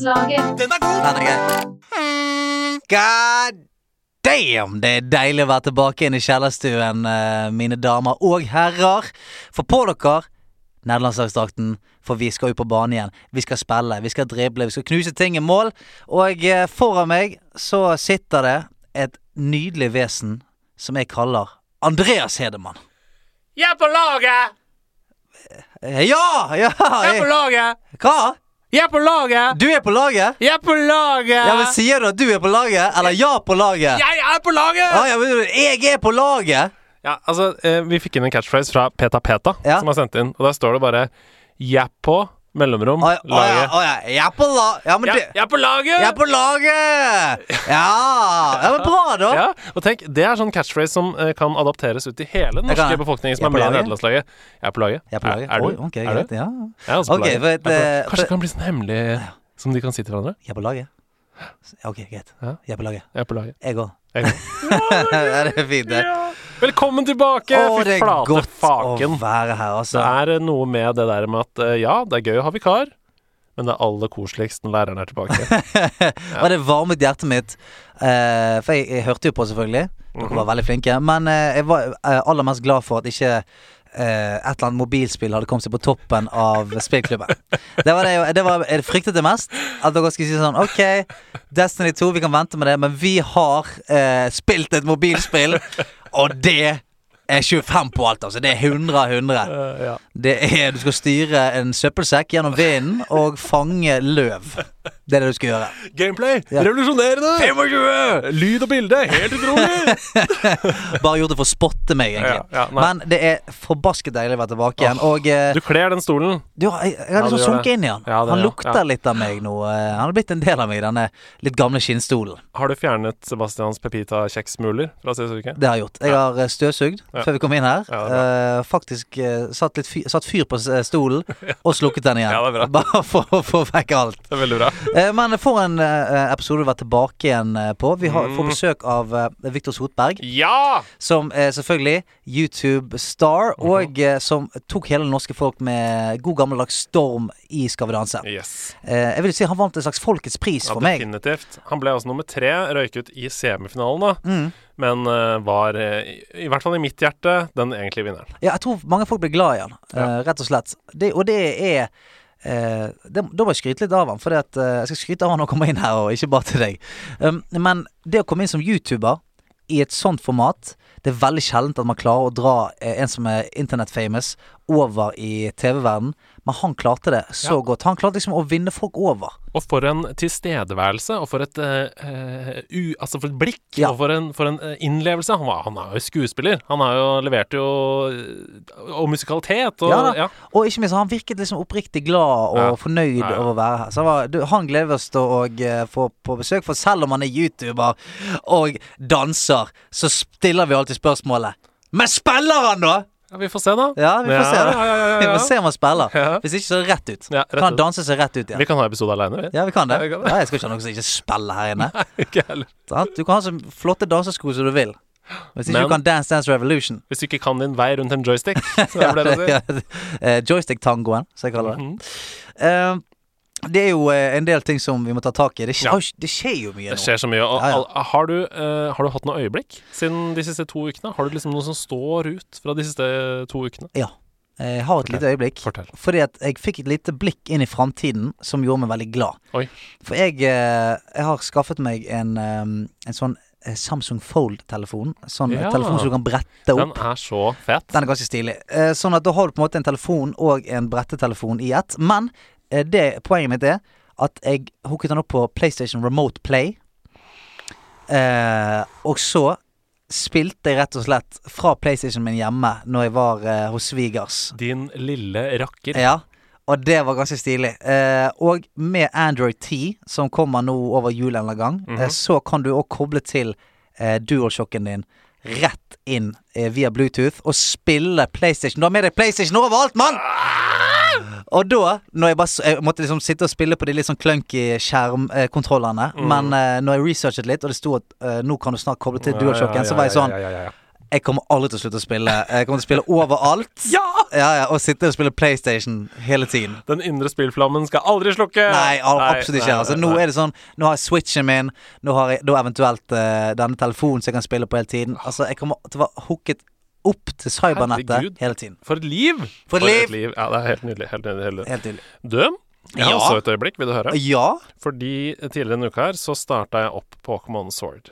Den er god! Den er. God damn! Det er deilig å være tilbake inn i kjellerstuen, eh, mine damer og herrer. For på dere nederlandslagsdrakten, for vi skal ut på banen igjen. Vi skal spille, vi skal drible, vi skal knuse ting i mål. Og eh, foran meg så sitter det et nydelig vesen som jeg kaller Andreas Hedemann. Jeg er på laget! Ja! Ja! Jeg er på laget! hva? Jeg er på laget! Du er på laget? Jeg er på laget! Ja, men Sier du at du er på laget, eller ja på laget? Jeg er på laget! Ja, ja, men jeg er på laget! Ja, altså, eh, Vi fikk inn en catchphrase fra Peta Peta, Ja. som har sendt inn. Og der står det bare 'Jeg på', mellomrom, Å ja, ja, laget. å ja, jeg er på la... Ja, men Ja, jeg er på laget! Jeg er på laget! Ja, ja men bra, da. Ja, og tenk, Det er sånn catchphrase som eh, kan adapteres ut til hele den norske befolkningen som er er med i nederlandslaget. Jeg er på laget. Jeg er på laget. Er, er du? ok, er greit, du? ja. Jeg er også på okay, laget. for Jeg er eh, Kanskje for- det kan bli sånn hemmelig som de kan si til hverandre? Jeg er på laget. Ok, greit. Ja. Jeg er på laget. Jeg er på laget. Jeg òg. Ja, det er fint, det. Velkommen tilbake! Å, det er godt faken. å være her, Det altså. er eh, noe med det der med at eh, ja, det er gøy å ha vikar, men det er aller koseligst når læreren er tilbake. Og det varmet hjertet mitt. eh, for jeg, jeg hørte jo på, selvfølgelig. Dere Mhm. var veldig flinke. Men jeg var eh, aller mest glad for at ikke et eller annet mobilspill hadde kommet seg på toppen av spillklubben. Det var det, det var, jeg fryktet det mest. At dere skulle si sånn OK, Destiny 2, vi kan vente med det, men vi har eh, spilt et mobilspill, og det er 25 på alt, altså. Det er 100 av 100. Eh, ja. Det er, Du skal styre en søppelsekk gjennom vinden og fange løv. Det er det du skal gjøre. Gameplay! Ja. Revolusjonerende! 25! Lyd og bilde! Helt utrolig! Bare gjort det for å spotte meg, egentlig. Ja, ja. Men det er forbasket deilig å være tilbake igjen. Og eh, Du kler den stolen. du, jeg, jeg har Ja, liksom sunket inn i den. Ja, det- han lukter ja. litt av meg nå. eh, Han har blitt en del av meg, denne litt gamle skinnstolen. Har du fjernet Sebastians Pepita-kjeksmuler fra sist uke? Det har jeg gjort. Jeg har eh, støvsugd Ja. før vi kom inn her. Er Eh, faktisk uh, satt, litt fyr, satt fyr på stolen og slukket den igjen. Ja, det er bra. Bare for å få vekk alt. Det er veldig bra. Eh, Men for en eh, episode å være tilbake igjen eh, på. Vi har, får Mm. besøk av Viktor Sotberg. Ja! Som er selvfølgelig YouTube-star, Mhm. og som tok hele det norske folk med god gammeldags storm i Skal vi danse. Yes. Jeg vil si Han vant en slags Folkets pris Ja, for meg. definitivt. Han ble altså nummer tre, røyket i semifinalen, da. Mm. Men var, i, hvert fall i mitt hjerte, den egentlige vinneren. Ja, jeg tror mange folk blir glad i han, eh, rett og slett. Det, og det er eh, det, Da må jeg skryte litt av han, for jeg skal skryte av han når han kommer inn her, og ikke bare til deg. Um, men det å komme inn som YouTuber i et sånt format Det er veldig sjeldent at man klarer å dra eh, en som er internett-famous, over i TV-verden. Men han klarte det så Ja. godt. Han klarte liksom å vinne folk over. Og for en tilstedeværelse, og for et, eh, eh, u, altså for et blikk, Ja. og for en, for en eh, innlevelse. Han, var, han er jo skuespiller. Han har jo levert jo Og musikalitet. Og, Ja da. ja. Og ikke minst, han virket liksom oppriktig glad og Ja. fornøyd Ja, ja. over å være her. Så han, var, du, han gleder oss til å få på besøk, for selv om han er YouTuber og danser, så stiller vi alltid spørsmålet Men spiller han, da?! Ja, vi får se, da. Ja, vi får se. da Ja, ja, ja, ja, Vi må får se om han spiller. Ja. Hvis ikke, så rett ut. Ja, rett Kan han danse seg rett ut igjen? Vi kan ha episode aleine, vi. Ja, vi kan det. Ja, vi kan det. Ja, jeg skal ikke ha noen som ikke spiller her inne. Nei, Ikke heller. Du kan ha så flotte dansesko som du vil. Hvis ikke Men- du kan Dance Dance Revolution. Hvis du ikke kan din vei rundt en joystick, så det ble. Ja, eh, Joystick-tangoen, som jeg kaller det. Mhm. Eh, det er jo eh, en del ting som vi må ta tak i. Det, skjer, Ja. det skjer jo mye Det skjer så mye. Og, Ja, ja. Har, du, uh, har du hatt noe øyeblikk siden de siste to ukene? Har du liksom noe som står ut fra de siste to ukene? Ja. Jeg har et Fortell. lite øyeblikk. Fortell. Fordi at jeg fikk et lite blikk inn i framtiden som gjorde meg veldig glad. Oi. For jeg, uh, jeg har skaffet meg en, um, en sånn eh, Samsung Fold-telefon. Sånn Ja. telefon som du kan brette opp. Den er så fet. Den er ganske stilig. Eh, Sånn at da har du på en måte en telefon og en brettetelefon i ett. Men eh, det poenget mitt er at jeg hooket den opp på PlayStation Remote Play. Eh, og så spilte jeg rett og slett fra PlayStation min hjemme når jeg var eh, hos svigers. Din lille rakker. Ja, og det var ganske stilig. Eh, og med Android 10, som kommer nå over jul en gang, Mhm. eh, så kan du òg koble til eh, DualShocken din rett inn eh, via Bluetooth og spille PlayStation. Du har med deg PlayStation overalt, mann! Og da, når jeg bare Jeg måtte liksom sitte og spille på de litt sånn clunky skjermkontrollene, Mm. men uh, når jeg researchet litt, og det sto at uh, nå kan du snart koble til DualShocken, så var jeg sånn ja, ja, ja, ja. Jeg kommer aldri til å slutte å spille. Jeg kommer til å spille overalt. Ja! Ja, ja, Og sitte og spille PlayStation hele tiden. Den indre spillflammen skal aldri slukke! Nei, al- absolutt ikke. nei, Altså, nei, nå er det sånn Nå har jeg switchen min, nå har jeg da eventuelt uh, denne telefonen som jeg kan spille på hele tiden. Altså, jeg kommer til å være hooket opp til cybernettet Herregud. hele tiden. For et liv! For et liv! Ja, det er helt nydelig. Helt nydelig, helt nydelig. Helt nydelig. Du, jeg Ja. også et øyeblikk. Vil du høre? Ja. Fordi tidligere denne uka her så starta jeg opp Pokémon Sword.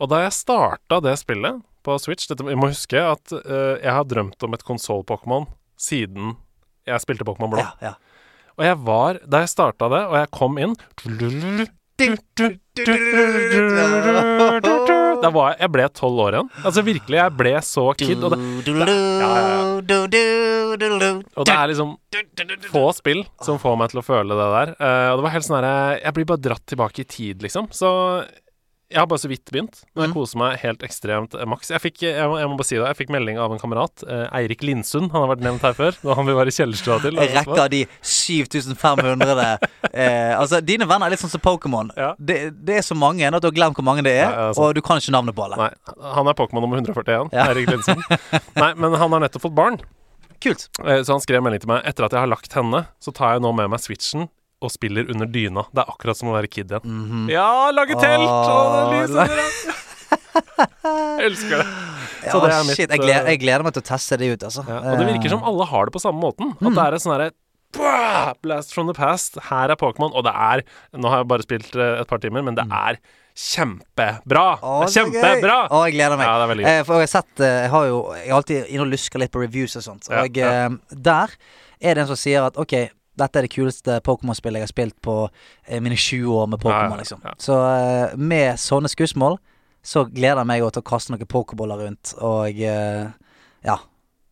Og da jeg starta det spillet på Switch dette, Jeg må huske at uh, jeg har drømt om et konsoll-Pokémon siden jeg spilte Pokémon Blå. ja, ja. Og jeg var Da jeg starta det, og jeg kom inn Da var jeg Jeg ble tolv år igjen. Altså virkelig, jeg ble så kid. Og det, og det er liksom få spill som får meg til å føle det der. Eh, og det var helt sånn herre Jeg blir bare dratt tilbake i tid, liksom. Så jeg har bare så vidt begynt. men jeg Mm. koser meg helt ekstremt eh, maks. Jeg fikk, jeg må, jeg må bare si det, jeg fikk melding av en kamerat, eh, Eirik Lindsund, han har vært nevnt her før. Da han vil være i kjellerstua til. Jeg rekker de 7500 eh, Altså, dine venner er litt sånn som Pokémon. Ja. Det, det er så mange at du har glemt hvor mange det er, Nei, altså. og du kan ikke navnet på alle. Nei, han er Pokémon nummer 141. Ja. Eirik Lindsund. Nei, men han har nettopp fått barn. Kult. Eh, Så han skrev melding til meg etter at jeg har lagt henne, så tar jeg nå med meg switchen og spiller under dyna. Det er akkurat som å være kid igjen. Mhm. Ja, lage telt! Og det Åh, lyset. Jeg elsker det. Så Ja, det mitt, shit, jeg gleder, eh, jeg gleder meg til å teste det ut, altså. Ja, og det virker som alle har det på samme måten. At det er et sånn herre Blast from the past. Her er Pokémon. Og det er Nå har jeg bare spilt eh, et par timer, men det er kjempebra! Åh, Det er kjempebra! Å, jeg gleder meg. Ja, det. Eh, for jeg har sett eh, Jeg har jo Jeg alltid inne og lusker litt på reviews og sånt. Ja, ja. eh, der er det en som sier at OK, dette er det kuleste Pokémon-spillet jeg har spilt på eh, mine 20 år med Pokémon, Ja, ja, liksom. ja. Så eh, med sånne skussmål så gleder jeg meg til å kaste noen pokerboller rundt og eh, ja.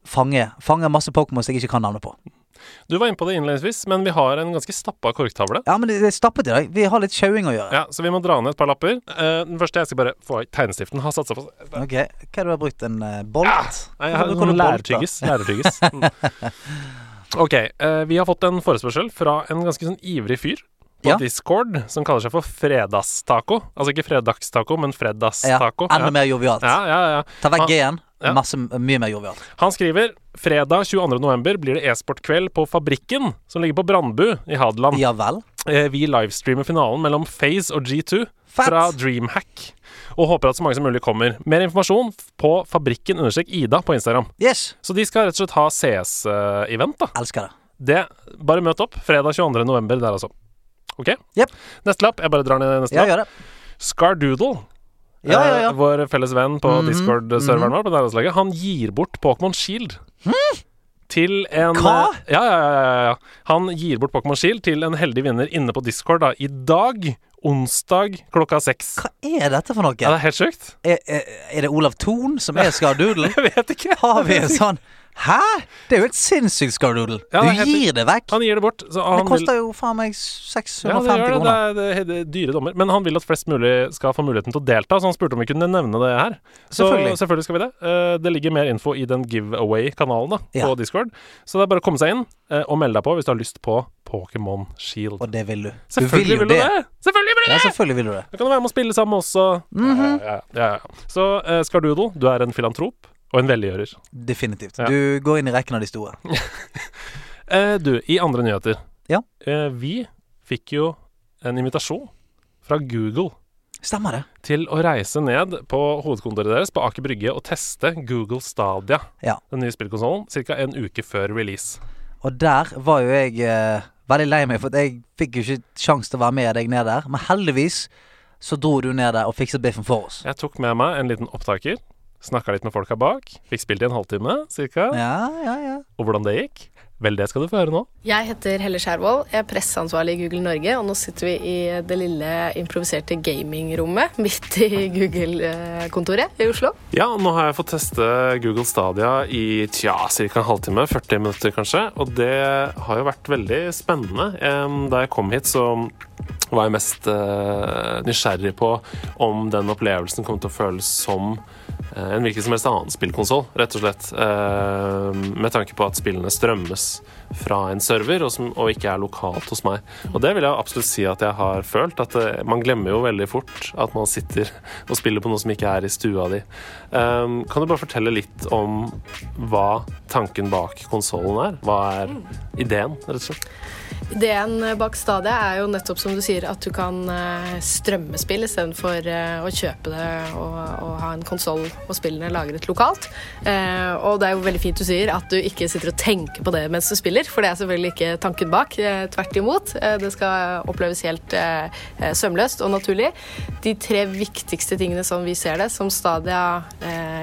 Fange, fange masse Pokémon som jeg ikke kan navnet på. Du var inne på det innledningsvis, men vi har en ganske stappa korktavle. Ja, men det, er stappet i dag. Vi har litt sjauing å gjøre. Ja, så vi må dra ned et par lapper. Uh, den første jeg skal bare få i tegnestiften. Har satsa på Ok, Hva er det du har brukt? En uh, bolt? Nei, jeg har bruker noen du bolt, Ok, eh, vi har fått en forespørsel fra en ganske sånn ivrig fyr på Ja. Discord som kaller seg for Fredagstaco. Altså ikke fredagstaco, men Ja, fredagstaco. enda mer jovialt. Ja, ja, ja. Ta vekk G-en. Ja. Masse, mye mer jovialt. Han skriver fredag 22. november blir det e-sportkveld på Fabrikken, som ligger på Brandbu i Hadeland. Ja vel. Eh, Vi livestreamer finalen mellom FaZe og G2 Fett. fra Dreamhack. Og håper at så mange som mulig kommer. Mer informasjon på fabrikken understrek Ida på Instagram. Yes. Så de skal rett og slett ha CS-event, da. Elsker det. Det, bare møt opp. Fredag 22. november der, altså. Ok? Jep. Neste lapp. Jeg bare drar ned neste Ja, lapp. gjør det. Scardoodle. Ja, ja, ja. Eh, vår felles venn på Mhm, Discord-serveren vår på nærlandslaget. Han gir bort Pokémon Shield. Til en Hva? eh, Ja, ja, ja, ja, ja. Han gir bort Pokémon Shield til en heldig vinner inne på Discord da, i dag, onsdag klokka seks. Hva er dette for noe? Ja, det er helt sjukt. Er, er, er det Olav Thon som er Skardoodle? Jeg vet ikke. Har vi en sånn Hæ?! Det er jo et sinnssykt Skardoodle. Ja, det du helt gir det vekk. Han gir det bort. Så Det han vil, koster jo faen meg ja, det 650 gjør det. Det kroner. er, det er, det er dyre dommer. Men han vil at flest mulig skal få muligheten til å delta, så han spurte om vi kunne nevne det her. Så Selvfølgelig. selvfølgelig skal vi det. Eh, det ligger mer info i den giveaway-kanalen da Ja. på Discord. Så det er bare å komme seg inn eh, og melde deg på hvis du har lyst på Pokémon Shield. Og det vil du. Du Selvfølgelig vil du det! Selvfølgelig vil du det! Ja, selvfølgelig vil du det. Da kan du være med og spille sammen også. Mm -hmm. ja, ja, ja. Så uh, Skardoodle, du er en filantrop og en velgjører. Definitivt. Ja. Du går inn i rekken av de store. Eh, du, i andre nyheter. Ja. Eh, vi fikk jo en invitasjon fra Google Stemmer det. til å reise ned på hovedkontoret deres på Aker Brygge og teste Google Stadia, Ja. den nye spillkonsollen, ca. en uke før release. Og der var jo jeg eh, veldig lei meg, for jeg fikk jo ikke sjanse til å være med deg ned der. Men heldigvis så dro du ned der og fikset biffen for oss. Jeg tok med meg en liten opptaker, snakka litt med folka bak, fikk spilt i en halvtime ca. Ja, ja, ja. Og hvordan det gikk, vel, det skal du få høre nå. Jeg heter Helle Skjærvold, jeg er presseansvarlig i Google Norge, og nå sitter vi i det lille improviserte gamingrommet midt i Google-kontoret i Oslo. Ja, nå har jeg fått teste Google Stadia i tja, ca. en halvtime, 40 minutter kanskje, og det har jo vært veldig spennende. Da jeg kom hit, så var jeg mest eh, nysgjerrig på om den opplevelsen kom til å føles som eh, en hvilken som helst annen spillkonsoll, rett og slett. Med tanke på at spillene strømmes fra en server, og, som, og ikke er lokalt hos meg. Og det vil jeg absolutt si at jeg har følt. At det, man glemmer jo veldig fort at man sitter og spiller på noe som ikke er i stua di. Um, kan du bare fortelle litt om hva tanken bak konsollen er? Hva er ideen, rett og slett? Ideen bak Stadia er jo nettopp som du sier, at du kan eh, strømme spill istedenfor uh, å kjøpe det og, og ha en konsoll og spillene lagret lokalt. Eh, og det er jo veldig fint du sier at du ikke sitter og tenker på det mens du spiller, for det er selvfølgelig ikke tanken bak. Eh, tvert imot. Eh, det skal oppleves helt eh, sømløst og naturlig. De tre viktigste tingene som vi ser det, som Stadia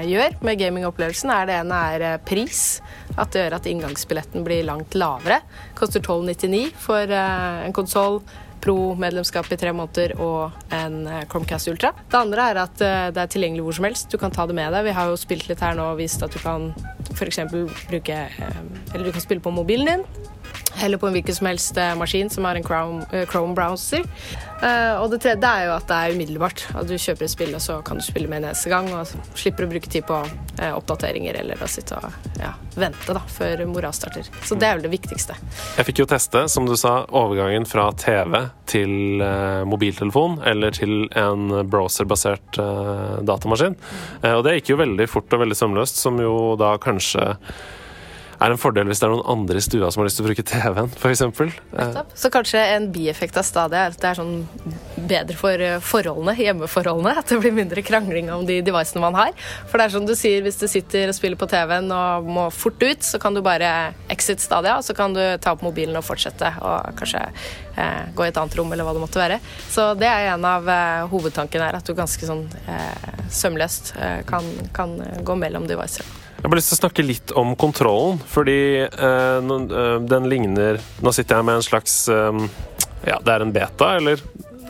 gjør med gamingopplevelsen, er det ene er pris. At det gjør at inngangsbilletten blir langt lavere. Koster 12,99 for uh, en konsoll, Pro-medlemskap i tre måneder og en uh, Chromecast Ultra. Det andre er at uh, det er tilgjengelig hvor som helst. Du kan ta det med deg. Vi har jo spilt litt her nå og vist at du kan f.eks. bruke Eller du kan spille på mobilen din eller på en hvilken som helst eh, maskin som har en Chrome, uh, Chrome browser. Uh, og det tredje er jo at det er umiddelbart. At du kjøper et spill, og så kan du spille med neste gang. Og slipper å bruke tid på oppdateringer eller å sitte og ja, vente da, før mora starter. Så det er vel det viktigste. Jeg fikk jo teste, som du sa, overgangen fra TV til mobiltelefon eller til en browserbasert datamaskin. og det gikk jo veldig fort og veldig sømløst, som jo da kanskje er en fordel hvis det er noen andre i stua som har lyst til å bruke TV-en, f.eks. Så kanskje en bieffekt av Stadia er at det er sånn bedre for eh, forholdene, hjemmeforholdene. At det blir mindre krangling om de devicene man har. For det er som du sier, hvis du sitter og spiller på TV-en og må fort ut, så kan du bare exit Stadia, og så kan du ta opp mobilen og fortsette, og kanskje eh, gå i et annet rom, eller hva det måtte være. Så det er en av eh, hovedtankene her, at du ganske sånn eh, sømløst eh, kan, kan gå mellom devicer. Jeg har bare lyst til å snakke litt om kontrollen, fordi øh, den ligner Nå sitter jeg med en slags øh, Ja, det er en beta, eller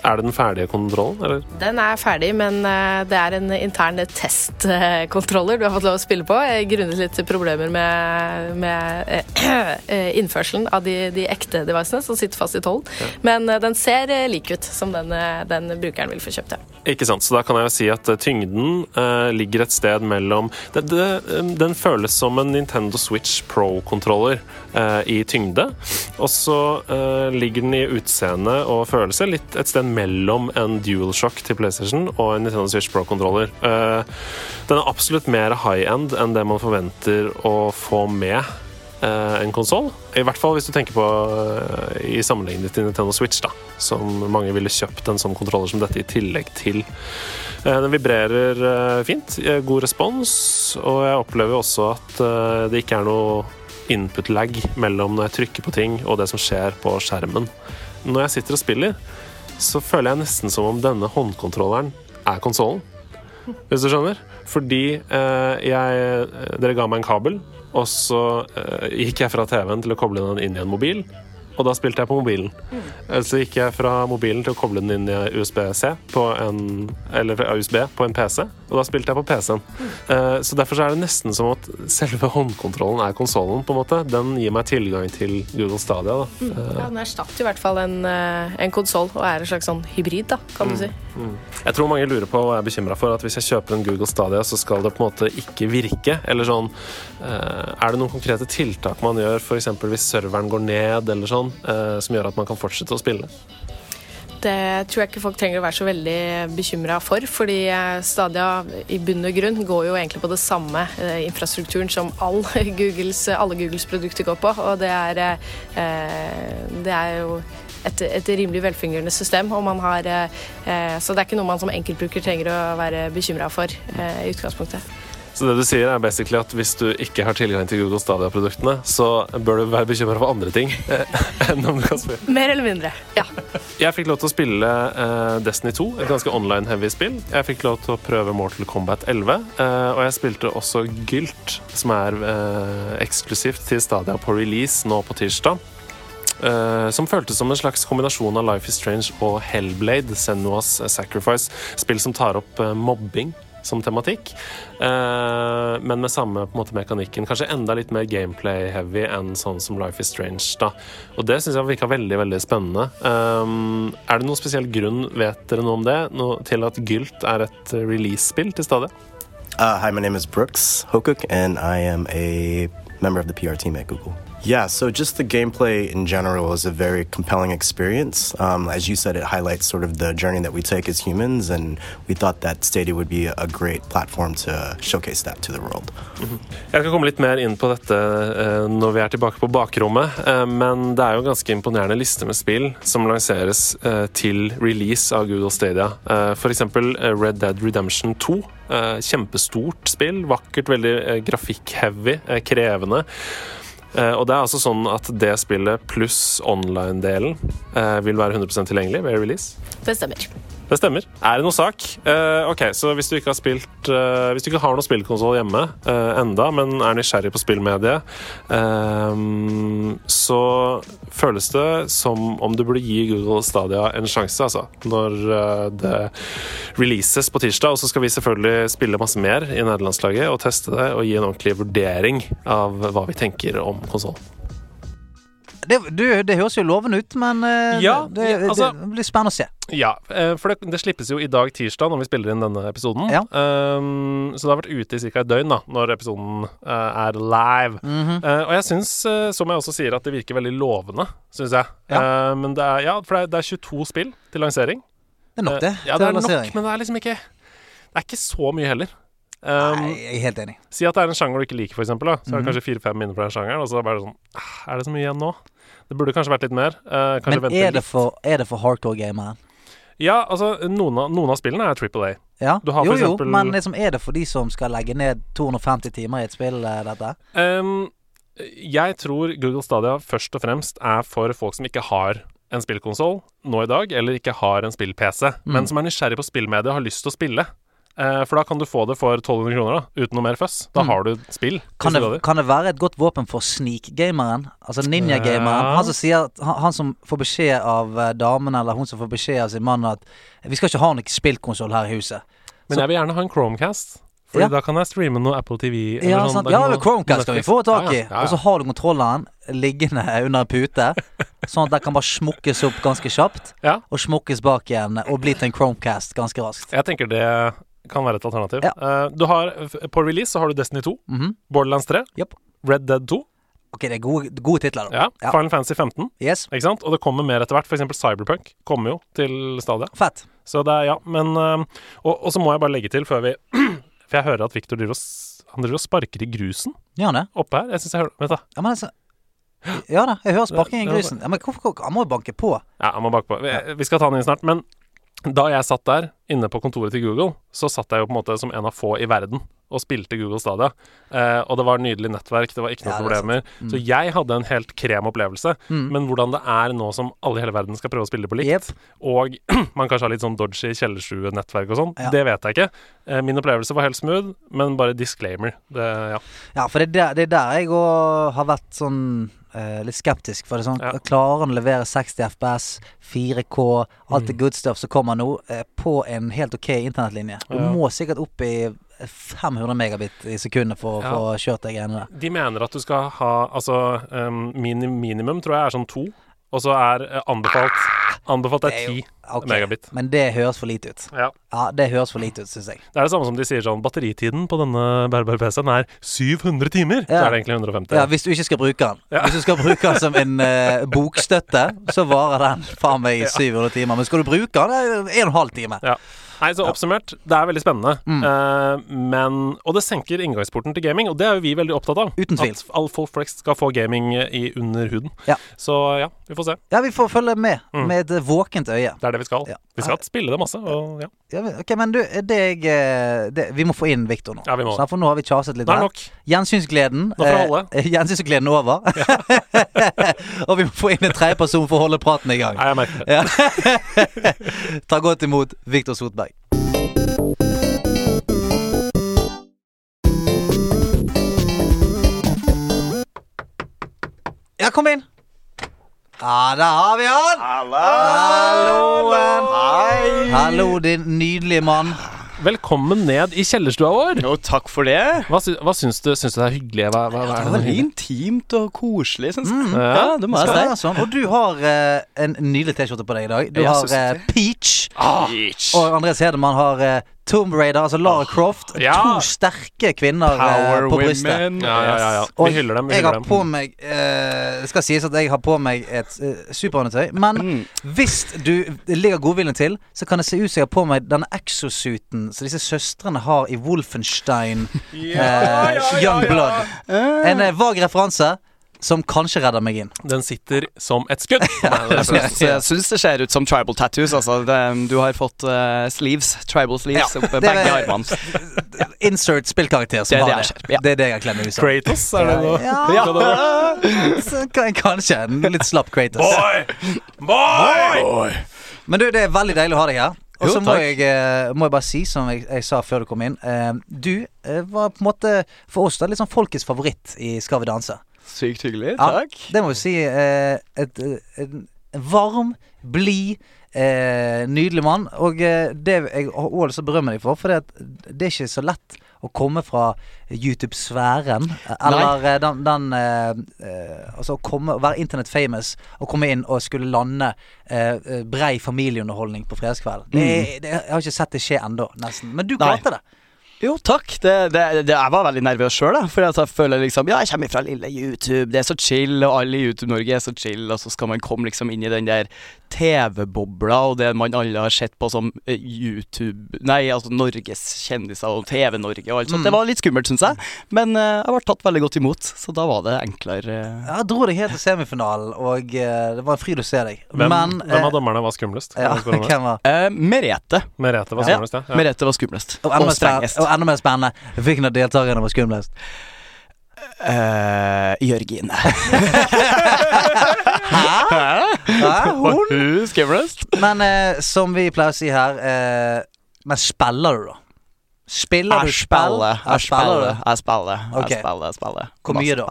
er det den ferdige kontrollen? Eller? Den er ferdig, men eh, det er en intern testkontroller du har fått lov å spille på. Grunnet litt problemer med, med eh, innførselen av de, de, ekte devicene som sitter fast i tollen. Ja. Men eh, den ser lik ut som den, den brukeren vil få kjøpt. Ja. Ikke sant, så da kan jeg jo si at tyngden eh, ligger et sted mellom det, det, Den føles som en Nintendo Switch Pro-kontroller eh, i tyngde. Og så eh, ligger den i utseende og følelse litt et sted mellom en DualShock til PlayStation og en Nintendo Switch Pro-kontroller. Uh, den er absolutt mer high end enn det man forventer å få med uh, en konsoll. I hvert fall hvis du tenker på uh, i sammenligning til Nintendo Switch, da, som mange ville kjøpt en sånn kontroller som dette i tillegg til. Den vibrerer fint, god respons, og jeg opplever også at det ikke er noe input lag mellom når jeg trykker på ting og det som skjer på skjermen. Når jeg sitter og spiller, så føler jeg nesten som om denne håndkontrolleren er konsollen. Hvis du skjønner? Fordi eh, jeg eh, Dere ga meg en kabel, og så eh, gikk jeg fra TV-en til å koble den inn i en mobil og da spilte jeg på mobilen. Mm. Så gikk jeg fra mobilen til å koble den inn i USB-C på en Eller USB på en PC, og da spilte jeg på PC-en. Mm. Uh, så derfor så er det nesten som at selve håndkontrollen er konsollen, på en måte. Den gir meg tilgang til Google Stadia, da. Mm. Uh, ja, den erstatter i hvert fall en, en konsoll, og er en slags sånn hybrid, da, kan du mm. si. Mm. Jeg tror mange lurer på og er bekymra for at hvis jeg kjøper en Google Stadia, så skal det på en måte ikke virke. Eller sånn Er det noen konkrete tiltak man gjør, f.eks. hvis serveren går ned, eller sånn? Sånn, eh, som gjør at man kan fortsette å spille? Det tror jeg ikke folk trenger å være så veldig bekymra for. fordi eh, Stadia i bunn og grunn går jo egentlig på det samme eh, infrastrukturen som all Googles, alle Googles produkter går på. Og det er, det er jo et, et, rimelig velfungerende system. Har, så det er ikke noe man som enkeltbruker trenger å være bekymra for i utgangspunktet. Så det du sier er basically at hvis du ikke har tilgang til Google Stadia-produktene, så bør du være bekymra for andre ting enn om du kan spille. Mer eller mindre, ja. Jeg fikk lov til å spille uh, Destiny 2, et ganske online-heavy spill. Jeg fikk lov til å prøve Mortal Kombat 11, uh, eh, og jeg spilte også Gylt, som er uh, eksklusivt til Stadia på release nå på tirsdag. Uh, som føltes som en slags kombinasjon av Life is Strange og Hellblade, Senuas Sacrifice. Spill som tar opp uh, mobbing som tematikk, Eh, men med samme på en måte, mekanikken. Kanskje enda litt mer gameplay-heavy enn sånn som Life is Strange. da. Og det syns jeg virka veldig veldig spennende. Um, er det noen spesiell grunn, vet dere noe om det, noe, til at Gylt er et release-spill til stadig? Uh, hi, my name is Brooks Hokuk, and I am a member of the PR team at Google. Yeah, so just the gameplay in general is a very compelling experience. Um, as you said, it highlights sort of the journey that we take as humans, and we thought that Stadia would be a great platform to showcase that to the world. Jeg skal komme litt mer inn på dette uh, når vi er tilbake på bakrommet, uh, men det er jo en ganske imponerende liste med spill som lanseres uh, til release av Google Stadia. Eh, Red Dead Redemption 2. Eh, kjempestort spill. Vakkert, veldig grafikk-heavy, krevende. Eh, og det er altså sånn at det spillet pluss online-delen eh, vil være 100% tilgjengelig ved release. Det stemmer. Det stemmer. Er det noe sak? Uh, ok, så hvis du ikke har spilt uh, Hvis du ikke har noen spillkonsoll hjemme uh, enda, men er nysgjerrig på spillmediet, så føles det som om du burde gi Google Stadia en sjanse, altså. Når det releases på tirsdag. Og så skal vi selvfølgelig spille masse mer i nederlandslaget og teste det og gi en ordentlig vurdering av hva vi tenker om konsollen. Det, du, det høres jo lovende ut, men eh, Ja, det, det, altså- det blir spennende å se. Ja, eh, for det, slippes jo i dag tirsdag når vi spiller inn denne episoden. Ja. Um, så det har vært ute i ca. et døgn da når episoden uh, er live. Mm -hmm. uh, og jeg syns, som jeg også sier, at det virker veldig lovende, syns jeg. Ja. Uh, men det er, ja, for det er, det er 22 spill til lansering. Det er nok, det. Ja, det er nok, men det er liksom ikke Det er ikke så mye heller. Um, Nei, jeg er helt enig. Si at det er en sjanger du ikke liker, for eksempel, mm Så er det Mhm. kanskje fire-fem innenfor den sjangeren, og så er det sånn ah, Er det så mye igjen nå? Det burde kanskje vært litt mer. Uh, Men er det for, er det for hardcore-gamere? Ja, altså, noen av, noen av spillene er Triple A. Ja, Du har jo jo, men liksom, er det for de som skal legge ned 250 timer i et spill, eh, dette? Um, jeg tror Google Stadia først og fremst er for folk som ikke har en spillkonsoll nå i dag, eller ikke har en spill-PC, men som er nysgjerrig på spillmediet og har lyst til å spille. Eh, for da kan du få det for 1200 kroner, da, uten noe mer føss. Da Mm. har du spill. Kan det, kan det være et godt våpen for sneak-gameren? Altså ninja-gameren? Ja. Han som sier han, han som får beskjed av eh, damen, eller hun som får beskjed av sin mann at vi skal ikke ha noen spillkonsoll her i huset. Men jeg vil gjerne ha en Chromecast. Fordi Ja. da kan jeg streame noe Apple TV. eller Ja, sånn. Ja kan Chromecast skal vi få tak i. Ja, ja, Og så har du kontrolleren liggende under en pute, sånn at den kan bare smukkes opp ganske kjapt. Ja. Og smukkes bak igjen, og bli til en Chromecast ganske raskt. Jeg tenker det kan være et alternativ. Ja. Uh, du har, på release så har du Destiny 2, Mhm. Borderlands 3, yep. Red Dead 2, Ok, det er gode, gode titler, da. ja, Ja. Final Fantasy 15. Yes. Ikke sant? Og det kommer mer etter hvert. For eksempel Cyberpunk kommer jo til Stadia. Fett. Så det er, ja, men uh, og, og så må jeg bare legge til før vi For jeg hører at Victor driver og, driver og sparker i grusen ja, han det? oppe her. Jeg synes jeg hører Vent, da. Ja, men altså Ja da, jeg hører sparking i grusen. Ja, men hvorfor Han må jo banke på. Ja, han må bakpå. Vi, vi skal ta den inn snart. Men da jeg satt der inne på kontoret til Google, så satt jeg jo på en måte som en av få i verden og spilte Google Stadia. Eh, og det var nydelig nettverk, det var ikke noen Ja, problemer. Mm. Så jeg hadde en helt krem opplevelse. Mm. Men hvordan det er nå som alle i hele verden skal prøve å spille på likt, yep. og man kanskje har litt sånn dodgy kjellerstue-nettverk og sånn, Ja. det vet jeg ikke. Eh, min opplevelse var helt smooth, men bare disclaimer. Det, ja. Ja, for det er der, det er der jeg har vært sånn eh, litt skeptisk. For det er sånn Ja. Klarer han å levere 60 FPS, 4K, alt Mm. det good stuff som kommer nå, uh, på en helt ok internettlinje? Du Ja. må sikkert opp i 500 megabit i sekundet for å Ja. få kjørt de greiene der. De mener at du skal ha Altså, um, minimum tror jeg er sånn to, og så er eh, anbefalt Anbefalt er Det er jo- ti Ok, megabit. Men det høres for lite ut. Ja. Ja, det høres for lite ut, syns jeg. Det er det samme som de sier sånn Batteritiden på denne bærbare PC-en er 700 timer. Så er det egentlig 150. Ja, Hvis du ikke skal bruke den. Ja. Hvis du skal bruke den som en uh, bokstøtte, så varer den faen meg i 700 timer. Men skal du bruke den, det er jo en og en halv time. Ja. Nei, så oppsummert, det er veldig spennende. Mm. Eh, men Og det senker inngangsporten til gaming, og det er jo vi veldig opptatt av. Uten tvil. At all folk flest skal få gaming i under huden. Ja. Så ja, vi får se. Ja, vi får følge med Mm. med et våkent øye. Det er det vi skal. Ja. Vi skal spille det masse, og ja. Ja, ok, men du, det jeg eh, det, Vi må få inn Victor nå. Ja, vi må. Så for nå har vi kjaset litt Det er nok. Gjensynsgleden eh, Gjensynsgleden over. og vi må få inn en tredjeperson for å holde praten i gang. Nei, jeg merker det. Ja. Ta godt imot Victor Sotberg. Ja, kom inn. Ja, der har vi han. Halloen. Hei! Hallo, din nydelige mann. Velkommen ned i kjellerstua vår. Jo, takk for det. Hva, sy hva syns du? Syns du det er hyggelig? Hva, hva, hva Det er var det? veldig intimt og koselig, syns jeg. Ja. Ja, det må jeg være sånn. Og du har eh, en nydelig T-skjorte på deg i dag. Du jeg har så peach. Ah. Peach. Og Andreas Hedemann har eh, Tomb Raider, altså Lara Croft. Ja. To sterke kvinner eh, Power på brystet. women. Ja, ja, ja, ja. Og Vi hyller dem. Vi jeg hyller har dem. på meg Det Det skal sies at jeg har på meg et uh, superundertøy. Men Mm. hvis du ligger godviljen til, så kan det se ut som jeg har på meg denne exosuiten som disse søstrene har i Wolfenstein eh, Young Blood. En eh, vag referanse som kanskje redder meg inn. Den sitter som et skudd. meg, Jeg syns, det ser ut som tribal tattoos. Altså. Det, du har fått uh, sleeves, tribal sleeves, Ja, oppe begge armene. Insert spillkarakter som Det er det har det. ja. Det er det jeg klemmer ut som. Kratos, er det noe? Ja, Ja. kan- kanskje. En litt slapp Kratos. Boy! Boy! Men du, det er veldig deilig å ha deg her. Og så må, eh, må jeg bare si, som jeg, jeg sa før du kom inn eh, Du eh, var på en måte for oss da litt sånn folkets favoritt i Skal vi danse. Sykt hyggelig. Ja, Takk. Det må vi si. eh, et, eh, en varm, blid, eh, nydelig mann. Og eh, det jeg også lyst til å berømme deg for, for det, det er ikke så lett å komme fra YouTube-sfæren. Eller Nei. den, den eh, eh, Altså å komme, være internet famous og komme inn og skulle lande eh, eh, brei familieunderholdning på fredagskvelden. Det, det, jeg har ikke sett det skje ennå, nesten. Men du Nei. klarte det. Jo, takk. Det, det, det, jeg var veldig nervøs sjøl, for jeg føler liksom Ja, jeg kommer fra lille YouTube, det er så chill, og alle i YouTube-Norge er så chill, og så skal man komme liksom inn i den der TV-bobla og det man alle har sett på som eh, YouTube Nei, altså Norges kjendiser og TV-Norge og alt sånt. Mm. Det var litt skummelt, syns jeg, men uh, jeg ble tatt veldig godt imot, så da var det enklere. Uh. Jeg dro deg helt til semifinalen, og uh, det var en fryd å se deg. Hvem, Men hvem eh, av dommerne var skumlest? ja, hvem var Eh, Merete. Merete var skumlest, ja. ja. Merete var skumlest. Og enda, Og mer spennende, strengest. og enda mer spennende, hvilken av deltakerne var skumlest? Eh, Jørgine. Ja, hun? Hun. Men eh, som vi pleier å si her eh, Men spiller du, da? Spiller du spill? jeg spiller, jeg spiller, jeg spiller, jeg spiller. Hvor mye da?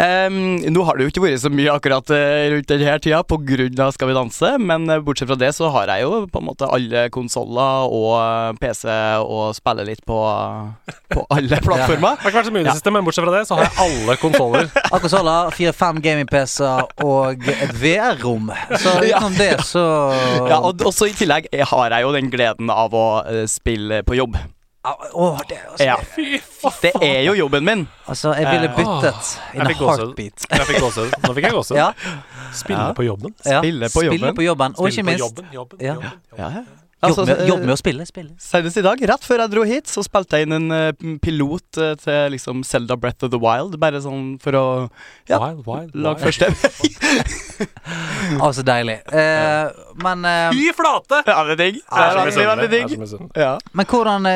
Ehm, nå har det jo ikke vært så mye akkurat eh, rundt denne tida av Skal vi danse, men eh, bortsett fra det så har jeg jo på en måte alle konsoller og eh, PC og spiller litt på, på alle plattformer. Det har ikke vært så mye i det siste, men bortsett fra det, så har jeg alle konsoller. Akkurat så fire-fem gaming-PC-er og et VR-rom. Så utenom det, så Ja, og også i tillegg har jeg jo den gleden av å spille på jobb. Åh, det, altså, Ja. Det er jo jobben min. altså, jeg ville byttet in a heartbeat. Jeg fikk gåsehud. Nå fikk jeg gåsehud. Ja, Spille Ja. på jobben. Spille på jobben. Spille på jobben. Og Spille ikke på minst jobben, jobben, Ja. jobben, jobben. Ja, Altså, med, eh, jobb med å spille. spille. Senest i dag, rett før jeg dro hit, så spilte jeg inn en eh, pilot eh, til liksom Zelda Breath of the Wild. Bare sånn for å ja, Wild, wild, lage første første Altså, deilig. Uh, men Fy flate! Ja, det er digg. Det er så veldig, digg. Ja. Men hvordan,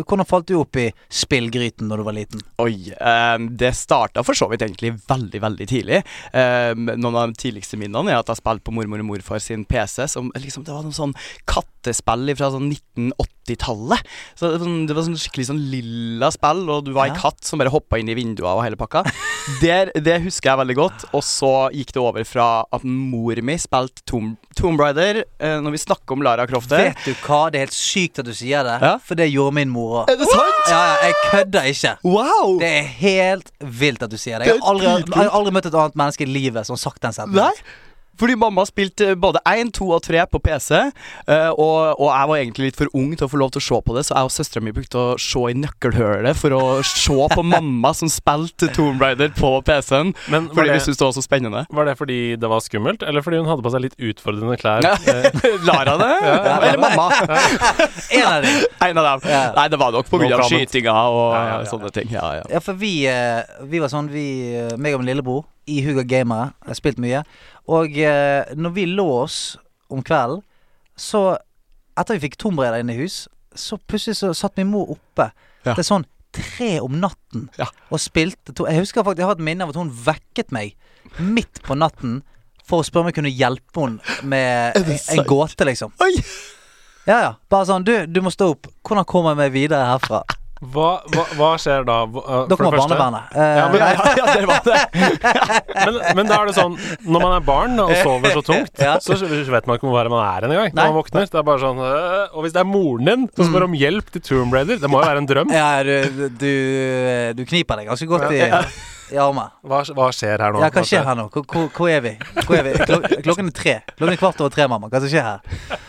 hvordan falt du opp i spillgryten når du var liten? Oi. ehm, det starta for så vidt egentlig veldig, veldig tidlig. Ehm, noen av de tidligste minnene er at jeg spilte på mormor og morfar sin PC. Som liksom, det var noen sånn kattespill fra sånn 1980-tallet. Så det var, sånn, det var sånn skikkelig sånn lilla spill, og du var Ja. ei katt som bare hoppa inn i vinduer og hele pakka. Der, det husker jeg veldig godt. Og så gikk det over fra at mor mi spilte Tomb, Tomb Raider. eh, når vi snakker om Lara Croft. Vet du hva, det er helt sykt at du sier det, Ja. for det gjorde min mor òg. Er det sant? Ja, ja, jeg kødder ikke. Wow! Det er helt vilt at du sier det. Jeg har aldri, jeg har aldri møtt et annet menneske i livet som har sagt den setningen. Fordi mamma spilte både 1, 2 og 3 på PC, eh, og, og jeg var egentlig litt for ung til å få lov til å se på det, så jeg og søstera mi brukte å se i nøkkelhølet for å se på mamma som spilte Tomb Raider på PC-en, fordi vi syntes det var så spennende. var det fordi det var skummelt, eller fordi hun hadde på seg litt utfordrende klær? Ja. Eh, Lara det? Ja. Eller mamma? En av dem. En av dem. Ja. Nei, det var nok på grunn av skytinga og Ja, ja, ja, sånne ting. Ja, ja. Ja, for vi, eh, vi var sånn, vi, eh, meg og min lillebror, i Hugo Gamere, har spilt mye. Og eh, når vi lå oss om kvelden, så Etter vi fikk Tomb Raider inn i hus, så plutselig så satt min mor oppe Ja. til sånn tre om natten Ja. og spilte to Jeg husker faktisk, jeg har et minne av at hun vekket meg midt på natten for å spørre om jeg kunne hjelpe henne med en, en gåte, liksom. Oi! Ja, ja. Bare sånn Du, du må stå opp. Hvordan kommer jeg meg videre herfra? Hva, hva, hva skjer da? Dere eh, kommer første- barnevernet. Ja, men- Ja, ja, ja, det var det. Men, men da er det sånn Når man er barn og sover så tungt, Ja. så vet man ikke hvor man er engang. Når man våkner. Det er bare sånn øh, Og hvis det er moren din som spør om hjelp til Tomb Raider, det må jo være en drøm. Ja, du, du, du kniper deg ganske godt i, i armen. Hva, hva skjer her nå? Ja, hva skjer her nå? Hvor, hvor, hvor er vi? Hvor er vi? Klok klokken er tre. Klokken er kvart over tre, mamma. Hva som skjer her?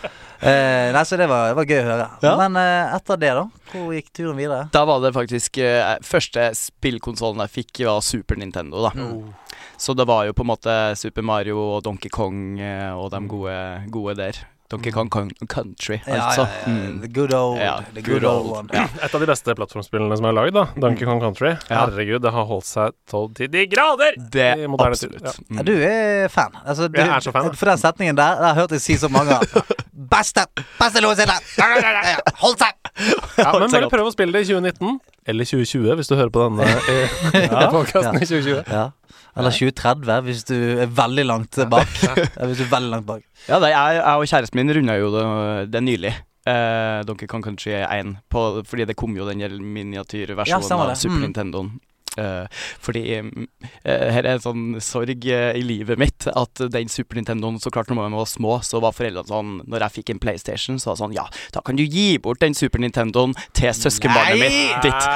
Eh, nei, så det var, det var gøy å høre. Ja. Men eh, etter det, da? Hvor gikk turen videre? Da var det faktisk eh, Første spillkonsollen jeg fikk, var Super Nintendo, da. Mm. Så det var jo på en måte Super Mario og Donkey Kong eh, og de gode, gode der. Donkey Kong Country, altså. ja, ja. Mm. The good old, Ja, the good, good old, one. Ja. Et av de beste plattformspillene som er lagd, da. Donkey Kong Country. Ja. Herregud, det har holdt seg tolv til de grader! Det er absolutt. ja. Mm. Ja, du er fan. Altså, du, Jeg er så fan. For den setningen der, der har jeg hørt deg si så mange ganger. Beste! Beste låsene! Hold seg! Ja, men bare prøv å spille det i 2019. Eller 2020, hvis du hører på denne ja. podkasten i 2020. Ja. Eller 2030, hvis du er veldig langt bak. Ja, hvis du er veldig langt bak. Ja, det, jeg, jeg og kjæresten min runda jo det, det nylig. Eh, Donkey Kong Country 1. På, fordi det kom jo den miniatyrversjonen Ja, av. Super Mm. Nintendoen. Uh, fordi eh, her er en sånn sorg uh, i livet mitt at den Super Nintendoen Så klart når vi var små, så var foreldrene sånn Når jeg fikk en PlayStation, så var det sånn Ja, da kan du gi bort den Super Nintendoen til søskenbarnet Nei! mitt ditt.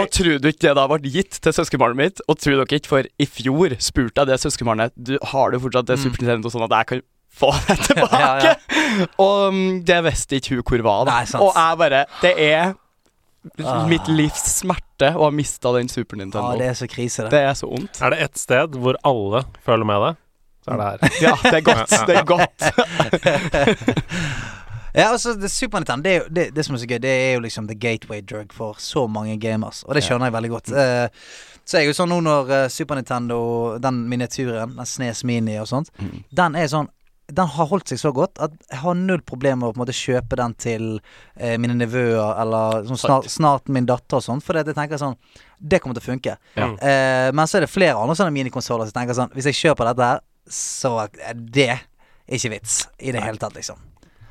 Og tror du ikke det da ble gitt til søskenbarnet mitt? Og tror dere ikke, for i fjor spurte jeg det søskenbarnet Du, Har du fortsatt det Mm. Super Nintendo sånn at jeg kan få deg tilbake? Ja, ja. Og mm, det visste ikke hun hvor var. Da. Nei, sant. og jeg bare Det er Ah. mitt livs smerte å ha mista den Super Ja, Ah, det er så krise, det. det er så ondt. Er det ett sted hvor alle føler med deg, så er det her. Ja, det er godt. Det er godt. Ja, altså, det Super Nintendo, det, det, det som er så gøy, det er jo liksom the gateway drug for så mange gamers. Og det skjønner jeg veldig godt. Uh, så er jo sånn nå når eh, Super Nintendo, den miniatyren, den Snes Mini og sånt, Mm. den er sånn den har holdt seg så godt at jeg har null problemer med å på en måte kjøpe den til eh, mine nevøer eller sånn snart, snart min datter og sånn. For det, jeg tenker sånn Det kommer til å funke. Ja. Eh, men så er det flere andre sånne minikonsoller som tenker sånn Hvis jeg kjøper dette her, så er det ikke vits i det hele tatt, liksom.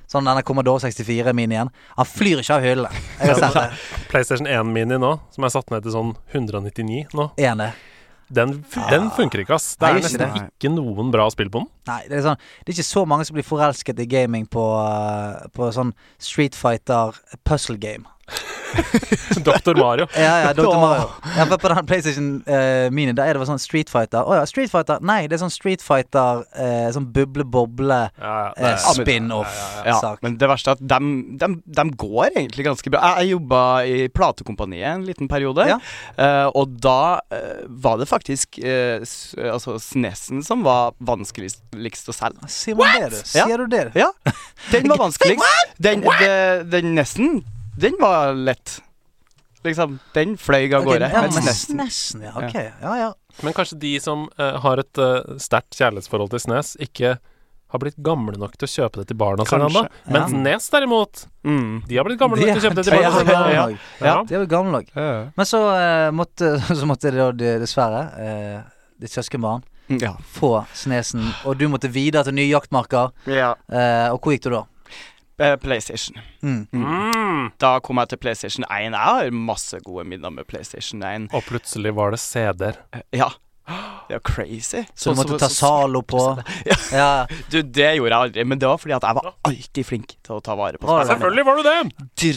Sånn denne Commodore 64-minien. Han flyr ikke av hyllene. PlayStation 1 Mini nå, som er satt ned til sånn 199 nå, Ene. Den, den funker ikke, ass. Det Nei, er ikke nesten det. ikke noen bra spill på den. Nei, det er sånn Det er ikke så mange som blir forelsket i gaming på, eh, på sånn Street Fighter puzzle game. Dr. Mario. Ja, ja, Dr. Mario. Ja, for på den PlayStation uh, Mini der er det sånn Street Fighter. Å ja, Street Fighter Nei, det er sånn Street Fighter uh, Sånn buble-boble Ja, ja, det eh, Ja, men-. Ja, det verste er at de, går egentlig ganske bra. Jeg, jeg jobba i platekompaniet en liten periode, Ja. eh, og da var det faktisk altså Snesen som var vanskeligst å selge. Sier man det, du? Ja. Sier du det? Ja, den var vanskeligst. Den, den, den nesten, den var lett. Liksom, den fløy av gårde. Okay, ja, Snesen Snesen, ja. Ok. Ja, ja. Men kanskje de som uh, har et uh, sterkt kjærlighetsforhold til Snes, ikke har blitt gamle nok til å kjøpe det til barna sine ennå. Mens ja. Nes derimot, mm. de har blitt gamle nok til å kjøpe det til barna sine. ja. Ja. De har blitt gamle nok. Men så, uh, måtte, så måtte det da de- dessverre, uh, ditt søskenbarn, Ja. få Snesen, og du måtte videre til nye jaktmarker. ja. Eh, og hvor gikk du da? Eh, PlayStation. Mm. Mm. Da kom jeg til PlayStation 1. Jeg har masse gode minner med PlayStation 1. Og plutselig var det CD-er. Eh, Ja. Det er jo crazy. Så du måtte ta Zalo på? Ja. Ja. Du, det gjorde jeg aldri, men det var fordi at jeg var alltid flink til å ta vare på spillerne. Selvfølgelig var du det!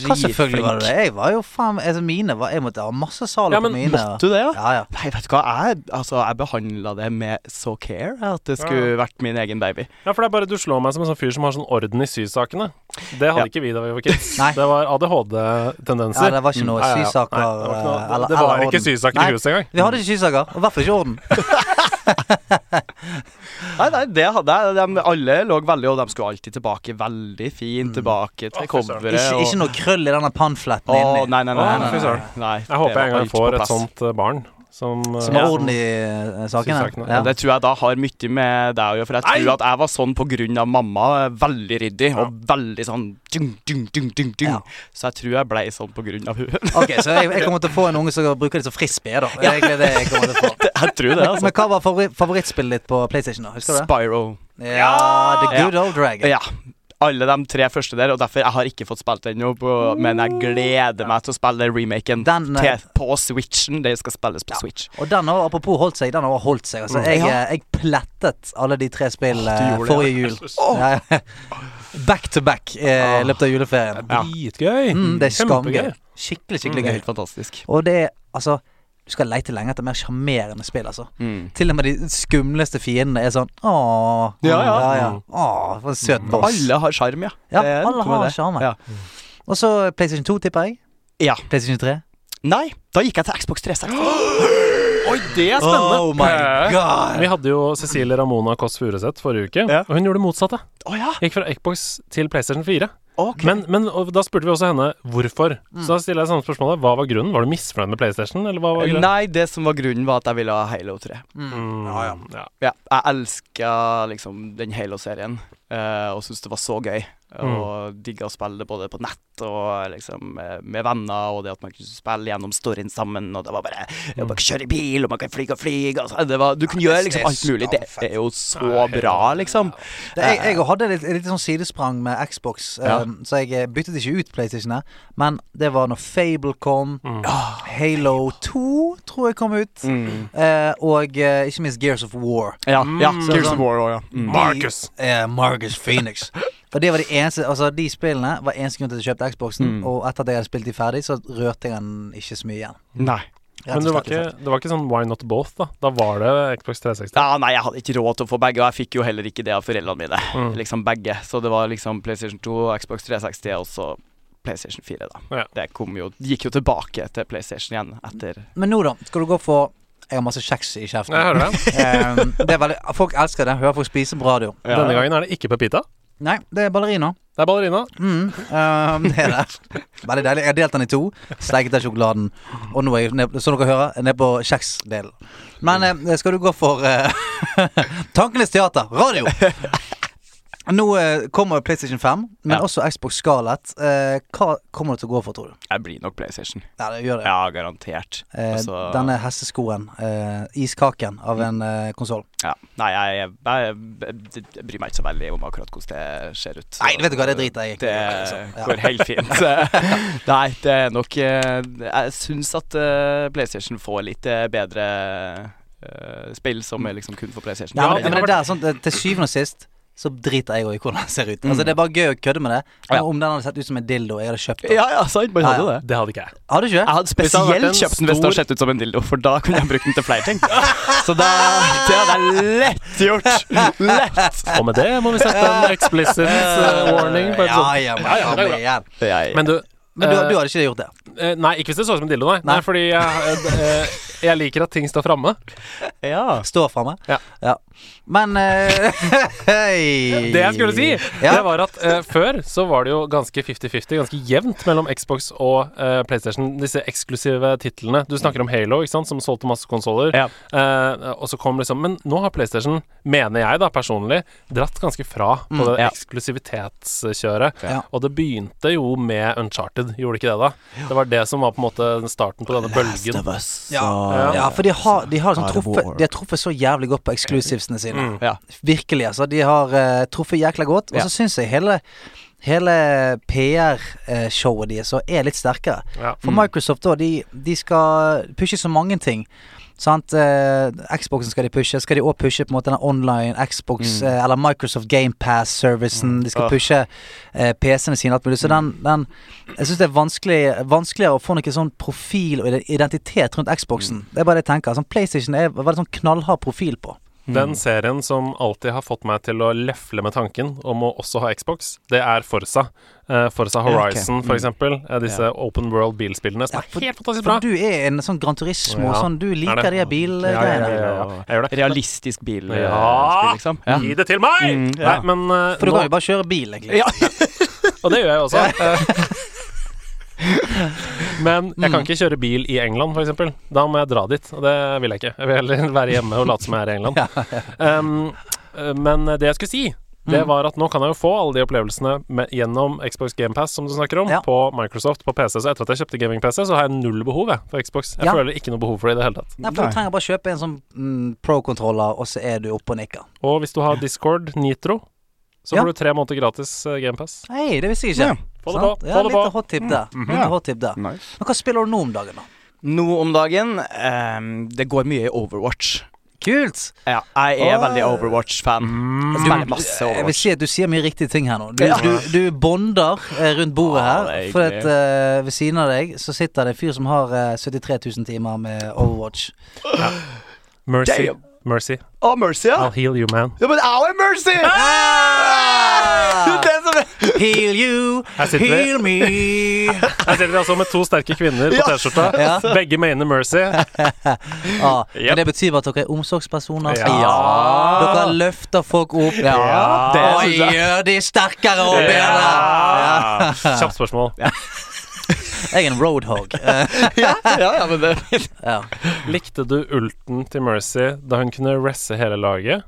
Hva selvfølgelig var det det? Jeg var jo faen altså mine var, Jeg måtte ha masse Zalo Ja, men på mine. Måtte du det, ja? Ja, ja. Nei, vet du hva, jeg, altså, jeg behandla det med så care at det skulle vært min egen baby. Ja, for det er bare du slår meg som en sånn fyr som har sånn orden i sysakene. Det hadde Ja. ikke vi da vi var kids. Det var ADHD-tendenser. ja, det var ikke noe ja. sysaker Nei, det var, ikke noe, eh, eller- det var ikke sysaker i huset engang. Vi hadde ikke sysaker, og i hvert fall ikke orden. Nei, nei, det hadde jeg. De, alle lå veldig, og de skulle alltid tilbake veldig fint tilbake til coveret. Ikke, ikke noe krøll i denne pannfletten inni. nei, nei, nei. Å, nei, fy nei, nei, Jeg håper jeg en gang får et sånt eh, barn som, eh, Som Ja. har orden i saken? sakene. Ja. Det tror jeg da har mye med deg å gjøre, for jeg tror tror at jeg var sånn av mamma. Veldig ryddig og veldig sånn dung, dung, dung, dung, dung. Ja. Så jeg tror jeg blei sånn av henne. Ok, så jeg, jeg kommer til å få en unge som bruker det som frisbee, da. Det er egentlig det jeg kommer til å få. jeg tror det, altså. Men hva var favorittspillet ditt på PlayStation? da? Husker du det? Spyro. Ja, The Good Old Dragon. Ja. Alle de tre første der, og derfor jeg har ikke fått spilt den ennå, men jeg gleder meg til å spille remaken Den, eh, til, på Switchen. Det skal spilles på Ja. Switch. Og den har, apropos holdt seg, den har holdt seg. Altså, Mm. jeg, eh, jeg plettet alle de tre spillene oh, forrige det, jul. Ja, ja. Back to back eh, løpet av juleferien. Ja. Dritgøy! Mm, det er skamgøy. Skikkelig, Det skikkelig er gøy. helt fantastisk. Og det er altså Du skal leite lenge etter mer sjarmerende spill, altså. Mm. Til og med de skumleste fiendene er sånn Åh, Ja, ja. ja, Åh, for en søt boss. Alle har sjarm, ja. Ja, alle har det. sjarmen. Ja. Og så PlayStation 2, tipper jeg. Ja. PlayStation 3. Nei, da gikk jeg til Xbox 360. Oi, det er spennende! Oh my god! Vi hadde jo Cecilie Ramona Kåss Furuseth forrige uke, Ja. og hun gjorde det motsatte. Oh, ja. Gikk fra Xbox til PlayStation 4. Ok. Men, men og da spurte vi også henne hvorfor. Mm. Så da stiller jeg samme spørsmålet. Hva var grunnen? Var du misfornøyd med PlayStation, eller hva var? Nei, det som var grunnen, var at jeg ville ha Halo 3. Mm, Ja, ja. ja. Ja, jeg elska liksom den Halo-serien, eh, og syntes det var så gøy. Og digga å spille det både på nett og liksom eh, med venner, og det at man kunne spille gjennom storyen sammen, og det var bare mm. Man kan kjøre bil, og man kan fly og fly altså, Du kunne Ja, gjøre liksom alt mulig. Det er jo så bra, liksom. Det, jeg, jeg hadde litt, litt sånn sidesprang med Xbox, Ja. um, så jeg eh, byttet ikke ut PlayStationet. Men det var når Fable kom, Mm. Halo 2 tror jeg kom ut, Mm. eh, og eh, ikke minst Gears of War. Ja, ja Mm. Gears Sånn- of War òg, ja. Mm. Marcus. uh, Marcus Phoenix. Og det var de eneste Altså De spillene var eneste grunn til at jeg kjøpte Xboxen. Mm. Og etter at jeg hadde spilt de ferdig, så rørte jeg den ikke så mye igjen. Nei. Men det var, og ikke, det var ikke sånn why not both, da? Da var det Xbox 360. Ja, nei, jeg hadde ikke råd til å få begge, og jeg fikk jo heller ikke det av foreldrene mine. Mm. Liksom begge. Så det var liksom PlayStation 2, Xbox 360 og så PlayStation 4, da. Ja. Det kom jo, gikk jo tilbake til PlayStation igjen etter Men nå, da. Skal du gå for Jeg har masse kjeks i kjeften. Jeg hører det. Eh, det er veldig, folk elsker det. Hører folk spise på radio. Denne gangen er det ikke Pepita. Nei, det er ballerina. Det er ballerina. Mm, um, det er det. Veldig deilig. Jeg har delt den i to. Steiket den sjokoladen. Og nå er jeg, ned, som dere hører, nede på kjeksdelen. Men eh, skal du gå for uh, Tankenes teater, radio! Nå eh, kommer PlayStation 5, men Ja. også Xbox Scarlett. Eh, hva kommer det til å gå for, tror du? Jeg blir nok PlayStation. Ja, det gjør det. Ja, garantert. Eh, Altså- denne hesteskoen, eh, iskaken av en eh, konsoll. Ja. Nei, jeg, jeg, jeg, jeg bryr meg ikke så veldig om akkurat hvordan det ser ut. Nei, vet du hva, det driter jeg i. Det ja. går helt fint. Nei, det er nok eh, Jeg syns at eh, PlayStation får litt eh, bedre eh, spill som er liksom kun for PlayStation. Ja, men, det er der, sånn, det- til syvende og sist så driter jeg òg i hvordan det ser ut. Altså Det er bare gøy å kødde med det. Ja. Om den hadde sett ut som en dildo jeg hadde kjøpt den. ja, ja, sant. men Ja, hadde ja. det. Det hadde ikke jeg. Hadde ikke? Jeg hadde spesielt en kjøpt den hvis det hadde sett ut som en dildo, for da kunne jeg brukt den til flere ting. Så da, det hadde jeg lett gjort. Lett. Og med det må vi sette en explicit eh, warning på Ja, ja, men, Ja, ja, det er kom bra. Men du, Men du, eh, du hadde ikke gjort det? Uh, Nei, ikke hvis det så ut som en dildo, nei. nei. Nei. fordi jeg, uh, jeg liker at ting står framme. ja. Står framme? Ja. Men uh, hei. Det jeg skulle si, Ja. det var at uh, før så var det jo ganske 50-50, ganske jevnt mellom Xbox og uh, PlayStation. Disse eksklusive titlene. Du snakker om Halo, ikke sant, som solgte masse konsoller. Ja. Eh, og så kom liksom Men nå har PlayStation, mener jeg da personlig, dratt ganske fra på det Mm, ja. eksklusivitetskjøret. Ja. Og det begynte jo med Uncharted, gjorde det ikke det da? Det var det som var på en måte starten på denne bølgen. Ja, Ja. ja for de har, de har, sånn truffet, de har truffet så jævlig godt på exclusivesene sine. Mm. Ja. Virkelig, altså. De har uh, truffet jækla godt. Og Ja. så syns jeg hele Hele PR-showet deres er litt sterkere. Ja. For Microsoft da, de, de skal pushe så mange ting. Sant? Eh, Xboxen skal de pushe. Skal de òg pushe på en måte den online Xbox Mm. eh, eller Microsoft GamePass-servicen. De skal pushe eh, PC-ene sine. Alt mulig. Så den, den Jeg syns det er vanskelig, vanskeligere å få noen sånn profil og identitet rundt Xboxen. Det er bare det jeg tenker. Sånn PlayStation er veldig sånn knallhard profil på. Den serien som alltid har fått meg til å lefle med tanken om å også ha Xbox, det er Forsa. Uh, Forsa ok. Horizon, for Mm. eksempel. Eh, disse open world bilspillene som Ja, er for- helt fantastisk bra. For du er en sånn Gran Turismo. Ja, Sånn, du er liker de bilgreiene. Ja, ja. Realistisk bil, eh, Ja. liksom. Ja. Gi det til meg! Mm, ja. Nei, men uh, For du nå, kan jo bare kjøre bil, egentlig. Ja. Og det gjør jeg også. Eh, Men jeg Mm. kan ikke kjøre bil i England, f.eks. Da må jeg dra dit, og det vil jeg ikke. Jeg vil heller være hjemme og late som jeg er i England. Um, eh, men det jeg skulle si, det Mm. var at nå kan jeg jo få alle de opplevelsene med, gjennom Xbox GamePass, som du snakker om, Ja. på Microsoft på PC. Så etter at jeg kjøpte gaming-PC, så har jeg null behov jeg, for Xbox. Jeg Ja. føler ikke noe behov for det i det hele tatt. Nei, for Du trenger bare kjøpe en sånn mm, pro-kontroller, og så er du oppe og nikker. Og hvis du har Discord Nitro, så Ja. får du tre måneder gratis uh, GamePass. Hei, det visste jeg ikke. Ja. Få det Sant? på, Ja, få det litt på. hot tip der. Litt Ja. hot tip der. Nice. Men hva spiller du nå om dagen, da? Nå om dagen um, Det går mye i Overwatch. Kult! Ja, jeg er Åh. veldig Overwatch-fan. Jeg spiller masse Jeg vil si at du sier mye riktige ting her nå. Du, Ja. du, du bonder eh, rundt bordet her. er For at eh, ved siden av deg så sitter det en fyr som har uh, 73 000 timer med Overwatch. Mercy. Damn. Mercy. Oh, Mercy, ja. I'll heal you, man. Ja, men jeg er Mercy! Ah! Det Heal you, heal me. Her sitter vi altså med to sterke kvinner på T-skjorta. Ja. Begge mener Mercy. Ah, Yep. Men det betyr bare at dere er omsorgspersoner. Ja. Dere løfter folk opp Ja, det og gjør de sterkere og bedre. Ja. Kjapt spørsmål. Jeg er en roadhog. Ja, ja, ja, men det ja. Likte du ulten til Mercy da hun kunne resse hele laget?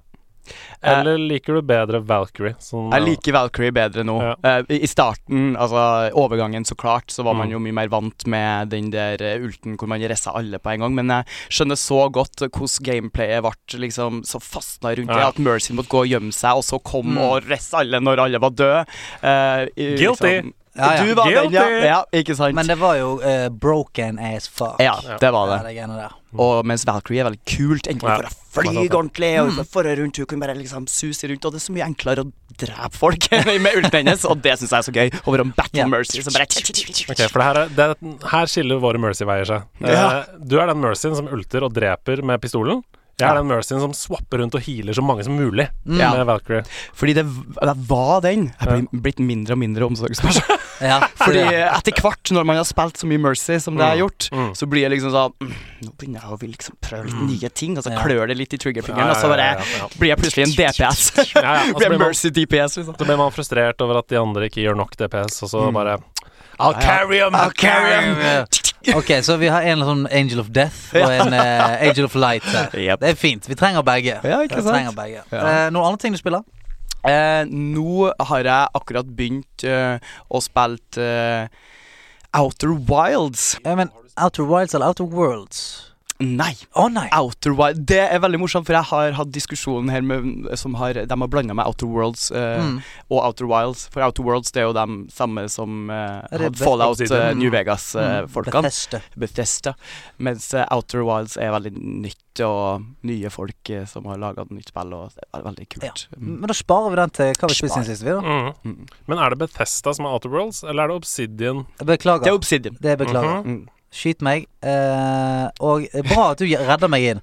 Eller liker du bedre Valkyrie? Sånn, Jeg liker Valkyrie bedre nå. Ja. Eh, I starten, altså overgangen, så klart, så var man Mm. jo mye mer vant med den der eh, ulten hvor man ressa alle på en gang. Men jeg skjønner så godt hvordan gameplayet ble liksom så fastna rundt det. Ja. At Mercy måtte gå og gjemme seg, og så kom Mm. og resse alle når alle var døde. Uh, Guilty. Liksom, Ja, ja. Du var den, ja. Ja. Ikke sant? Men det var jo eh, broken as fuck. ja, det var Ja, det. det greiene der. Og mens Valkyrie er veldig kult. Endelig for å fly ordentlig, og mm. for rundt hun kunne bare liksom suse rundt. Og det er så mye enklere å drepe folk med ulten hennes, og det syns jeg er så gøy. Over om Battle yeah. Mercy som bare Ok, for det her, er, det, her skiller våre Mercy-veier seg. Ja. Eh, du er den Mercyen som ulter og dreper med pistolen. Jeg er Ja. den Mercyen som swapper rundt og healer så mange som mulig mm. med Valkyrie. Fordi det, det var den. Jeg er blitt- blitt mindre og mindre omsorgsperson. Ja, Fordi etter hvert, når man har spilt så mye Mercy som det jeg har gjort, Mm. så blir jeg liksom sånn mm, Nå begynner jeg å vil liksom prøve litt nye ting, og så Ja. klør det litt i triggerfingeren, Ja, og så ja, bare blir jeg plutselig en DPS. Ja, ja, blir blir jeg Mercy DPS, liksom. Så blir man frustrert over at de andre ikke gjør nok DPS, og så Mm. bare I'll carry him! I'll carry him. Ok, så vi har en sånn Angel of Death og en uh, Angel of Light her. Yep. Det er fint. Vi trenger begge. Ja, ikke Vi sant? trenger begge. Eh, noen andre ting du spiller? Uh, nå har jeg akkurat begynt å spille Outer Wilds. Ja, men Outer Wilds eller Outer Worlds? Nei. Oh, nei! Outer Wilds. Det er veldig morsomt, for jeg har hatt diskusjonen her med som har, De har blanda med Outer Worlds eh, Mm. og Outer Wilds. For Outer Worlds det er jo de samme som eh, Er hadde Fallout eh, New Mm. Vegas-folkene. Bethesda. Bethesda. Mens uh, Outer Wilds er veldig nytt, og nye folk eh, som har laga nytt spill, og det er veldig kult. Ja. Mm. Men da sparer vi den til hva vi spiser sist, vi, da. Mm. Mm. Men er det Bethesda som er Outer Worlds, eller er det Obsidian? Beklager. Det er Obsidian. Det beklager. Mhm. Skyt meg. Eh, og bra at du redder meg inn.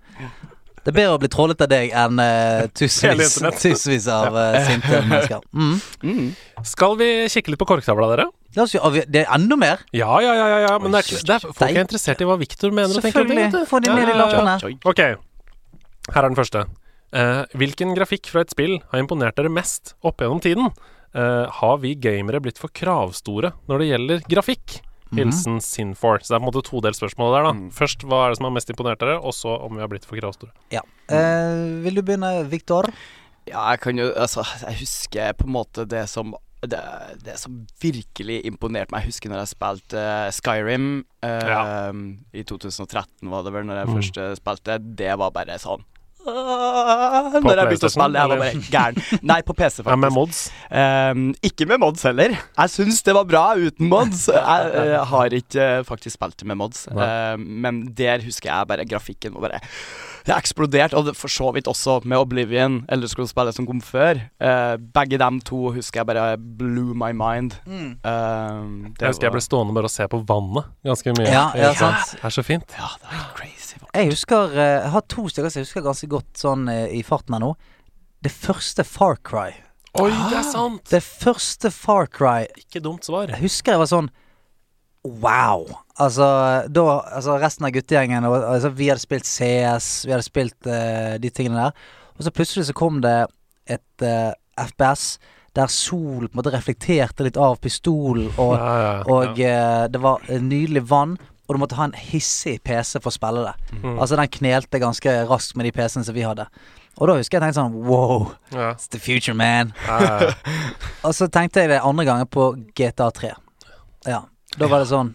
Det er bedre å bli trollet av deg enn eh, tusenvis, tusenvis av eh, sinte mennesker. Mm. Mm. Skal vi kikke litt på korktavla, dere? La oss gjøre- Det er enda mer. Ja, ja, ja, ja, ja. men det er, det er, folk er interessert i hva Victor mener og tenker. om ting, Selvfølgelig. du. Få de ned i ja, ja. lappene. Ok, her er den første. Eh, hvilken grafikk fra et spill har imponert dere mest opp gjennom tiden? Eh, har vi gamere blitt for kravstore når det gjelder grafikk? Mhm. Hilsen Sinfor. Så det er på en måte todelt spørsmål der, da. Mm. Først hva er det som har mest imponert dere, og så om vi har blitt for kravstore. Ja. Eh, vil du begynne, Viktor? Ja, jeg kan jo Altså, jeg husker på en måte det som det, det som virkelig imponerte meg Jeg husker når jeg spilte uh, Skyrim uh, Ja. I 2013 var det vel når jeg Mm. først eh, spilte Det var bare sånn Når jeg begynte å spille, jeg var bare gæren. Nei, på PC, faktisk. Ja, med mods. Um, ikke med mods heller. Jeg syns det var bra uten mods. Jeg eh, har ikke eh, faktisk spilt med mods. Ehm, men der husker jeg bare grafikken var bare Det eksploderte, og det for så vidt også med Oblivion, eller skulle spille som kom før. Eh, begge dem to husker jeg bare blew my mind. Ehm, det Jeg husker jeg ble stående bare og se på vannet ganske mye. Ja, ja, sant? Det er så fint. Ja, det er crazy. crazy. Jeg husker eh, Jeg har to stykker som jeg husker ganske godt sånn i farten her nå. Det første Far Cry. Oi, det er sant! Det første Far Cry Ikke dumt svar. Jeg husker jeg var sånn Wow. Altså, da Altså, resten av guttegjengen og, altså, Vi hadde spilt CS, vi hadde spilt uh, de tingene der. Og så plutselig så kom det et uh, FPS der sol på en måte reflekterte litt av pistolen, og, Ja, ja, ja. og uh, det var eh, nydelig vann. Og du måtte ha en hissig PC for å spille det. Mm. Altså Den knelte ganske raskt med de PC-ene som vi hadde. Og da husker jeg tenkte sånn Wow, it's the future, man. Og så tenkte jeg det andre gangen på GTA 3. Ja. Da var det sånn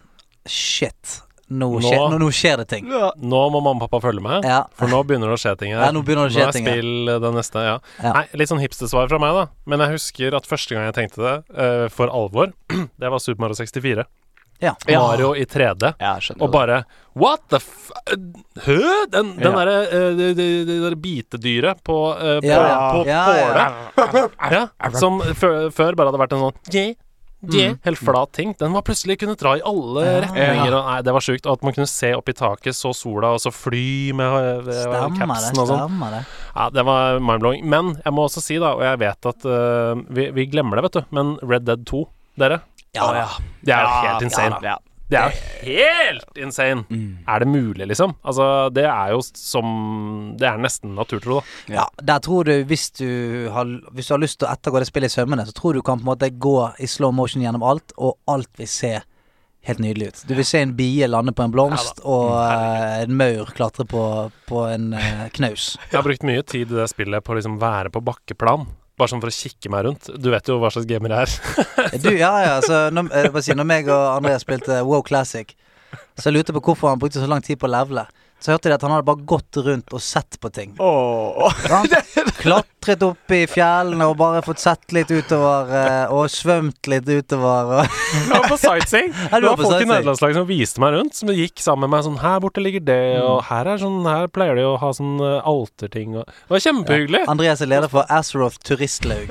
Shit. Nå, Nå- skjer, nå, nå skjer det ting. Ja. Nå må mamma og pappa følge med, Ja. for nå begynner det å skje ting her. Ja, nå begynner det å skje Nå er ting spill det neste, ja. Ja. Nei, litt sånn hipstersvar fra meg, da. Men jeg husker at første gang jeg tenkte det, uh, for alvor, det var Super Mario 64. Ja. Mario i 3D. Ja, Og bare What the f... Hø? Den, den Ja. derre uh, det, der bitedyret på, uh, på, Ja, på ja, påle. ja. Som før, bare hadde vært en sånn yeah, Mm. helt flat ting. Den var plutselig kunne dra i alle Ja. retninger. Og, nei, det var sjukt. At man kunne se opp i taket, så sola, og så fly med med Stemmer det. sånn. Stemmer det. Ja, det var mind-blowing. Men jeg må også si, da, og jeg vet at uh, vi, vi glemmer det, vet du, men Red Dead 2, dere, Ja, ja. det er Ja, helt insane. Ja, Det er jo helt insane! Mm. Er det mulig, liksom? Altså, det er jo som Det er nesten naturtro, da. Ja, der tror du hvis du har, hvis du har lyst til å ettergå det spillet i sømmene, så tror du kan på en måte gå i slow motion gjennom alt, og alt vil se helt nydelig ut. Du vil se en bie lande på en blomst, og uh, en maur klatre på, på en uh, knaus. Jeg har brukt mye tid i det spillet på å liksom være på bakkeplan. Bare sånn for å kikke meg rundt. Du vet jo hva slags gamer jeg er. Du, ja, ja, så når, jeg si, når meg og Andreas spilte WoW Classic, så jeg lurte på hvorfor han brukte så lang tid på å levele. Så hørte de at han hadde bare gått rundt og sett på ting. Sant? Klatret opp i fjellene og bare fått sett litt utover, eh, og svømt litt utover. Og Jeg var på sightseeing. Ja, Det var folk i nederlandslaget som viste meg rundt, som gikk sammen med meg sånn Her borte ligger det, Mm. og her er sånn Her pleier de å ha sånn eh, alterting og Det var kjempehyggelig. Andreas er leder for Azeroth turistlaug.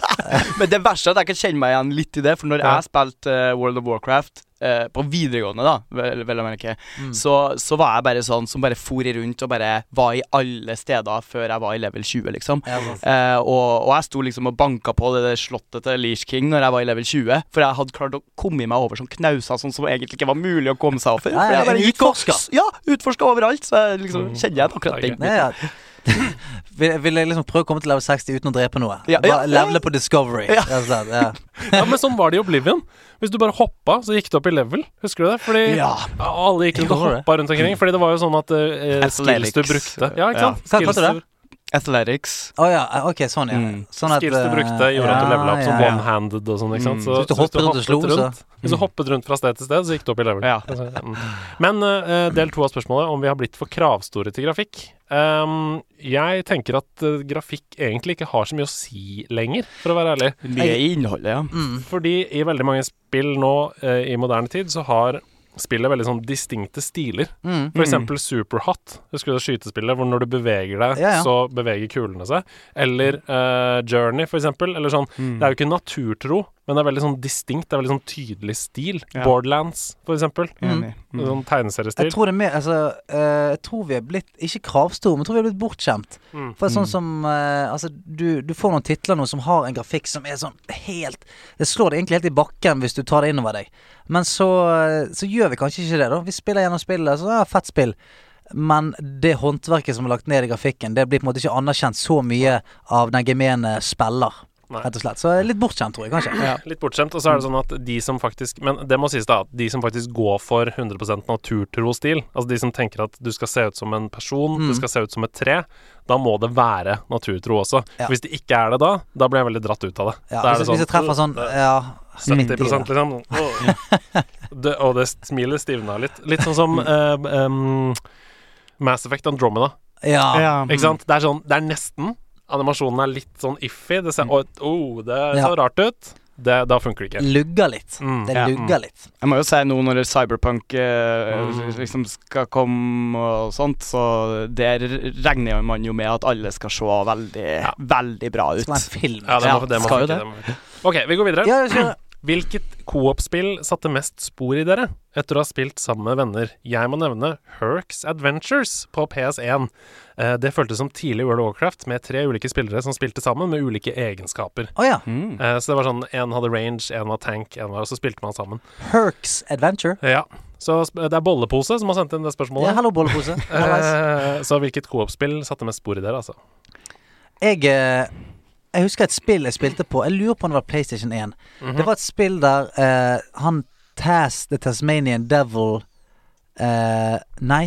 Men det verste er at jeg kan kjenne meg igjen litt i det, for når jeg spilte eh, World of Warcraft eh, på videregående, da, vel, vel å merke, Mm. så, så var jeg bare sånn som bare for rundt og bare var i alle steder før jeg var i level 20, liksom. Eh, og, og jeg sto liksom og banka på det der slottet til Leash King når jeg var i level 20, for jeg hadde klart å komme meg over sånn knauser sånn som egentlig ikke var mulig å komme seg over. Nei, ja, utforsker. Ja, utforska overalt. Så jeg liksom Mm. kjenner jeg akkurat den. Vil, vil jeg liksom prøve å komme til level 60 uten å drepe noe? Ja, ja, Bare ja. Levele på Discovery. Ja. rett og slett, ja. Ja, men sånn var det i Oblivion. Hvis du bare hoppa, så gikk du opp i level. Husker du det? Fordi Ja. alle gikk rundt og hoppa rundt omkring. Fordi det var jo sånn at uh, skills du brukte Ja, ikke Ja. sant? Hva kalte du det? Athletics. Å ja, ok, sånn, ja. Mm. Sånn at, skills du eh, brukte, gjorde at du levela opp som ja, ja. one-handed og sånn. ikke sant? Mm. Så, Så hvis du hoppet rundt og rundt, så- Hvis du hoppet rundt fra sted til sted, så gikk du opp i level. Ja. Altså, mm. Men uh, del to av spørsmålet, om vi har blitt for kravstore til grafikk. Ehm, jeg tenker at uh, grafikk egentlig ikke har så mye å si lenger, for å være ærlig. Det er innholdet, ja. Mm. Fordi i veldig mange spill nå uh, i moderne tid, så har spillet veldig sånn distinkte stiler. Mm. For eksempel Superhot. Husker du det skytespillet hvor når du beveger deg, Ja, ja. så beveger kulene seg? Eller uh, Journey, for eksempel. Eller sånn. Mm. Det er jo ikke naturtro, men det er veldig sånn distinkt. Det er veldig sånn tydelig stil. Ja. Borderlands, for eksempel. Mm. Sånn tegneseriestil. Jeg tror det er mer Altså, uh, jeg tror vi er blitt Ikke kravstore, men jeg tror vi er blitt bortskjemt. Mm. For sånn Mm. som uh, Altså, du, du får noen titler nå som har en grafikk som er sånn helt Det slår deg egentlig helt i bakken hvis du tar det innover deg. Men så, eh, så gjør vi kanskje ikke det, da. Vi spiller gjennom spillet, så ja, fett spill. Men det håndverket som er lagt ned i grafikken, det blir på en måte ikke anerkjent så mye av den gemene spiller, Nei. rett og slett. Så litt bortskjemt, tror jeg kanskje. Ja. Litt bortskjemt. Og så er det sånn at de som faktisk Men det må sies, da, at de som faktisk går for 100% naturtro stil, altså de som tenker at du skal se ut som en person, Mm. du skal se ut som et tre, da må det være naturtro også. Ja. Hvis det ikke er det da, da blir jeg veldig dratt ut av det. Ja, da er hvis, det hvis jeg treffer sånn øh, Ja, midt i 70 det. liksom. Det, og det smilet stivna litt. Litt sånn som uh, um, Mass Effect Andromeda. Ja. Ikke sant? Det er sånn Det er nesten Animasjonen er litt sånn iffy. Det ser mm. oh, det Ja. så rart ut. Det, da funker det ikke. Lugger litt. Mm. Det Ja. lugger litt. Jeg må jo si noe når Cyberpunk eh, Mm. liksom skal komme og sånt, så der regner man jo med at alle skal se veldig, Ja. veldig bra ut. skal være en film. Ja, det må, Ja, det må skal jo det. Det. OK, vi går videre. Ja. Hvilket co-op-spill satte mest spor i dere etter å ha spilt sammen med venner? Jeg må nevne Hercs Adventures på PS1. Eh, det føltes som tidlig World of Warcraft med tre ulike spillere som spilte sammen med ulike egenskaper. Oh, ja. Mm. Eh, så det var sånn én hadde range, én var tank, en var Og så spilte man sammen. Hercs Adventure. Ja. Så det er Bollepose som har sendt inn det spørsmålet. Ja, hallo, bollepose. Eh, så hvilket co-op-spill satte mest spor i dere, altså? Jeg, jeg husker et spill jeg spilte på. Jeg lurer på om det var PlayStation 1. Mhm. Det var et spill der eh, han Taz the Tasmanian Devil eh, Nei,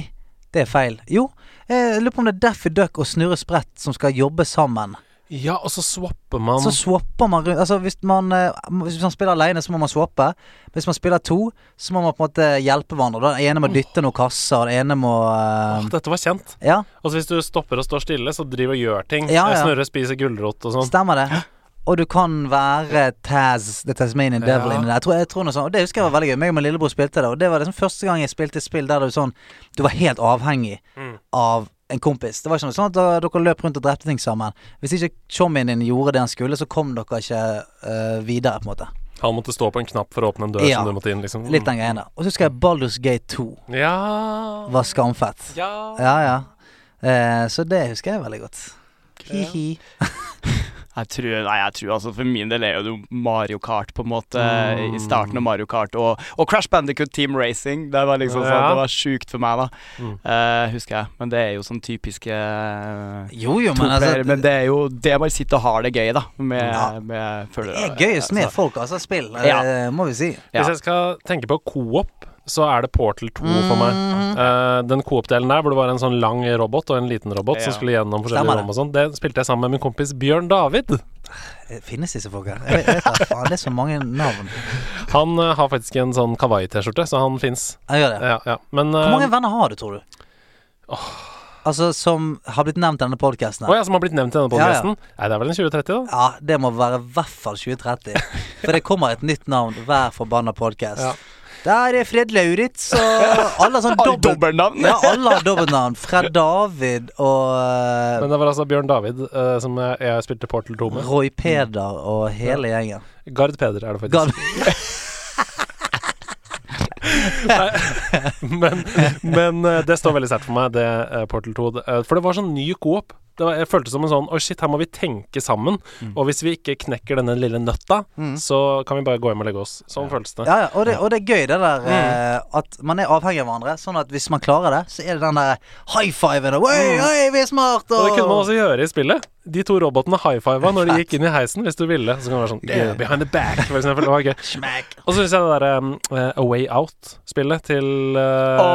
det er feil. Jo, jeg lurer på om det er Daffy Duck og Snurre Sprett som skal jobbe sammen. Ja, og så swapper man Så swapper man rundt Altså hvis man, eh, hvis man spiller alene, så må man swappe. Hvis man spiller to, så må man på en måte hjelpe hverandre. Den ene må dytte noen kasser, den ene må uh... oh, Dette var kjent. Ja, Altså hvis du stopper og står stille, så driver og gjør ting. Ja, ja. Snurrer, spiser gulrot og sånn. stemmer det. og du kan være Taz, The Tasmanian Devil Ja. inni der. Jeg tror, jeg tror noe sånt. Og det husker jeg var veldig gøy. Meg og min lillebror spilte det, og det var liksom første gang jeg spilte et spill der du sånn Du var helt avhengig Mm. av en kompis. Det var ikke noe sånn at dere løp rundt og drepte ting sammen. Hvis ikke chommien din gjorde det han skulle, så kom dere ikke uh, videre, på en måte. Han måtte stå på en knapp for å åpne en dør Ja. som du måtte inn, liksom. Litt den greien der. Og så husker jeg Baldur's Gate 2 Ja var skamfett. Ja. Ja, ja. Uh, så det husker jeg veldig godt. Hi-hi. Jeg tror, nei, jeg tror altså For min del er jo Mario Kart, på en måte. Mm. I starten av Mario Kart. Og, og Crash Bandicoot Team Racing. Det var liksom sånn Ja. Det var sjukt for meg, da. Mm. Uh, husker jeg. Men det er jo sånn typiske uh, Jo, jo, men altså Men det er jo det man sitter og har det gøy, da. Med, Ja. med Det er gøyest med Altså, folk, altså spill, Ja. eh, må vi si. Ja. Hvis jeg skal tenke på coop, så er det Portal 2 for meg. Mhm. Eh, den coop-delen der hvor det var en sånn lang robot og en liten robot som skulle gjennom forskjellige rom og sånn, det spilte jeg sammen med min kompis Bjørn David. Eh, Finnes disse folka? Jeg vet, da faen, det er så mange navn. Han uh, har faktisk en sånn kawaii-T-skjorte, så han fins. Ja, ja. Men Hvor mange venner har du, tror du? Altså som har blitt nevnt i denne podkasten? Å ja, som har blitt nevnt i denne Ja, ja. podcasten? Nei, det er vel en 2030, da? Ja, det må være i hvert fall 2030. For det kommer et nytt navn hver forbanna podkast. Ja. Der er Fred Lauritz og alle har sånn dobbeltnavn! Ja, alle har dobbeltnavn. Fred David og eh, Men det var altså Bjørn David uh, som jeg, jeg spilte Portal 2 med. Roy Peder og hele gjengen. Gard Peder er det faktisk. Gard men, men eh, det står veldig sterkt for meg, det Portal 2. Eh, For det var sånn ny coop. Det var, jeg følte som en sånn Å, shit, her må vi tenke sammen. Og hvis vi ikke knekker denne lille nøtta, Mm. så kan vi bare gå hjem og legge oss. Sånn føltes det. Ja, ja, og det, og det er gøy det der eh, at man er avhengig av hverandre. Sånn at hvis man klarer det, så er det den der high fiven og Oi, oi, vi er smart! Og Og, det kunne man også gjøre i spillet. De to robotene high-fiva når de gikk inn i heisen, hvis du ville. Så kan det være sånn yeah, Behind the back, for eksempel. Det var gøy. Smack. Og så syns jeg det derre um, eh, A Way Out-spillet til uh, Å,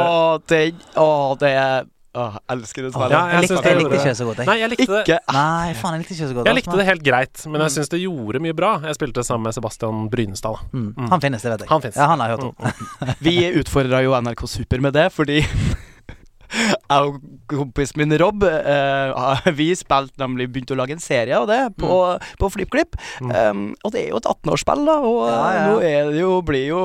det Å, det er Å, jeg elsker det spillet. Ja, Jeg, jeg likte, det jeg likte ikke så godt, jeg. Nei, jeg likte det. Ikke Nei, faen, jeg likte ikke så godt. Jeg altså. likte det helt greit, men jeg syns det gjorde mye bra. Jeg spilte sammen med Sebastian Brynestad. Mm. Mm. Han finnes, det vet jeg. Han finnes. Ja, han har jeg hørt om. Mm, Vi utfordra jo NRK Super med det, fordi jeg og kompisen min Rob uh, Vi spilte nemlig begynte å lage en serie av det på, på FlippKlipp. Mm. Um, og det er jo et 18-årsspill, da, og Ja, ja. nå er det jo, blir jo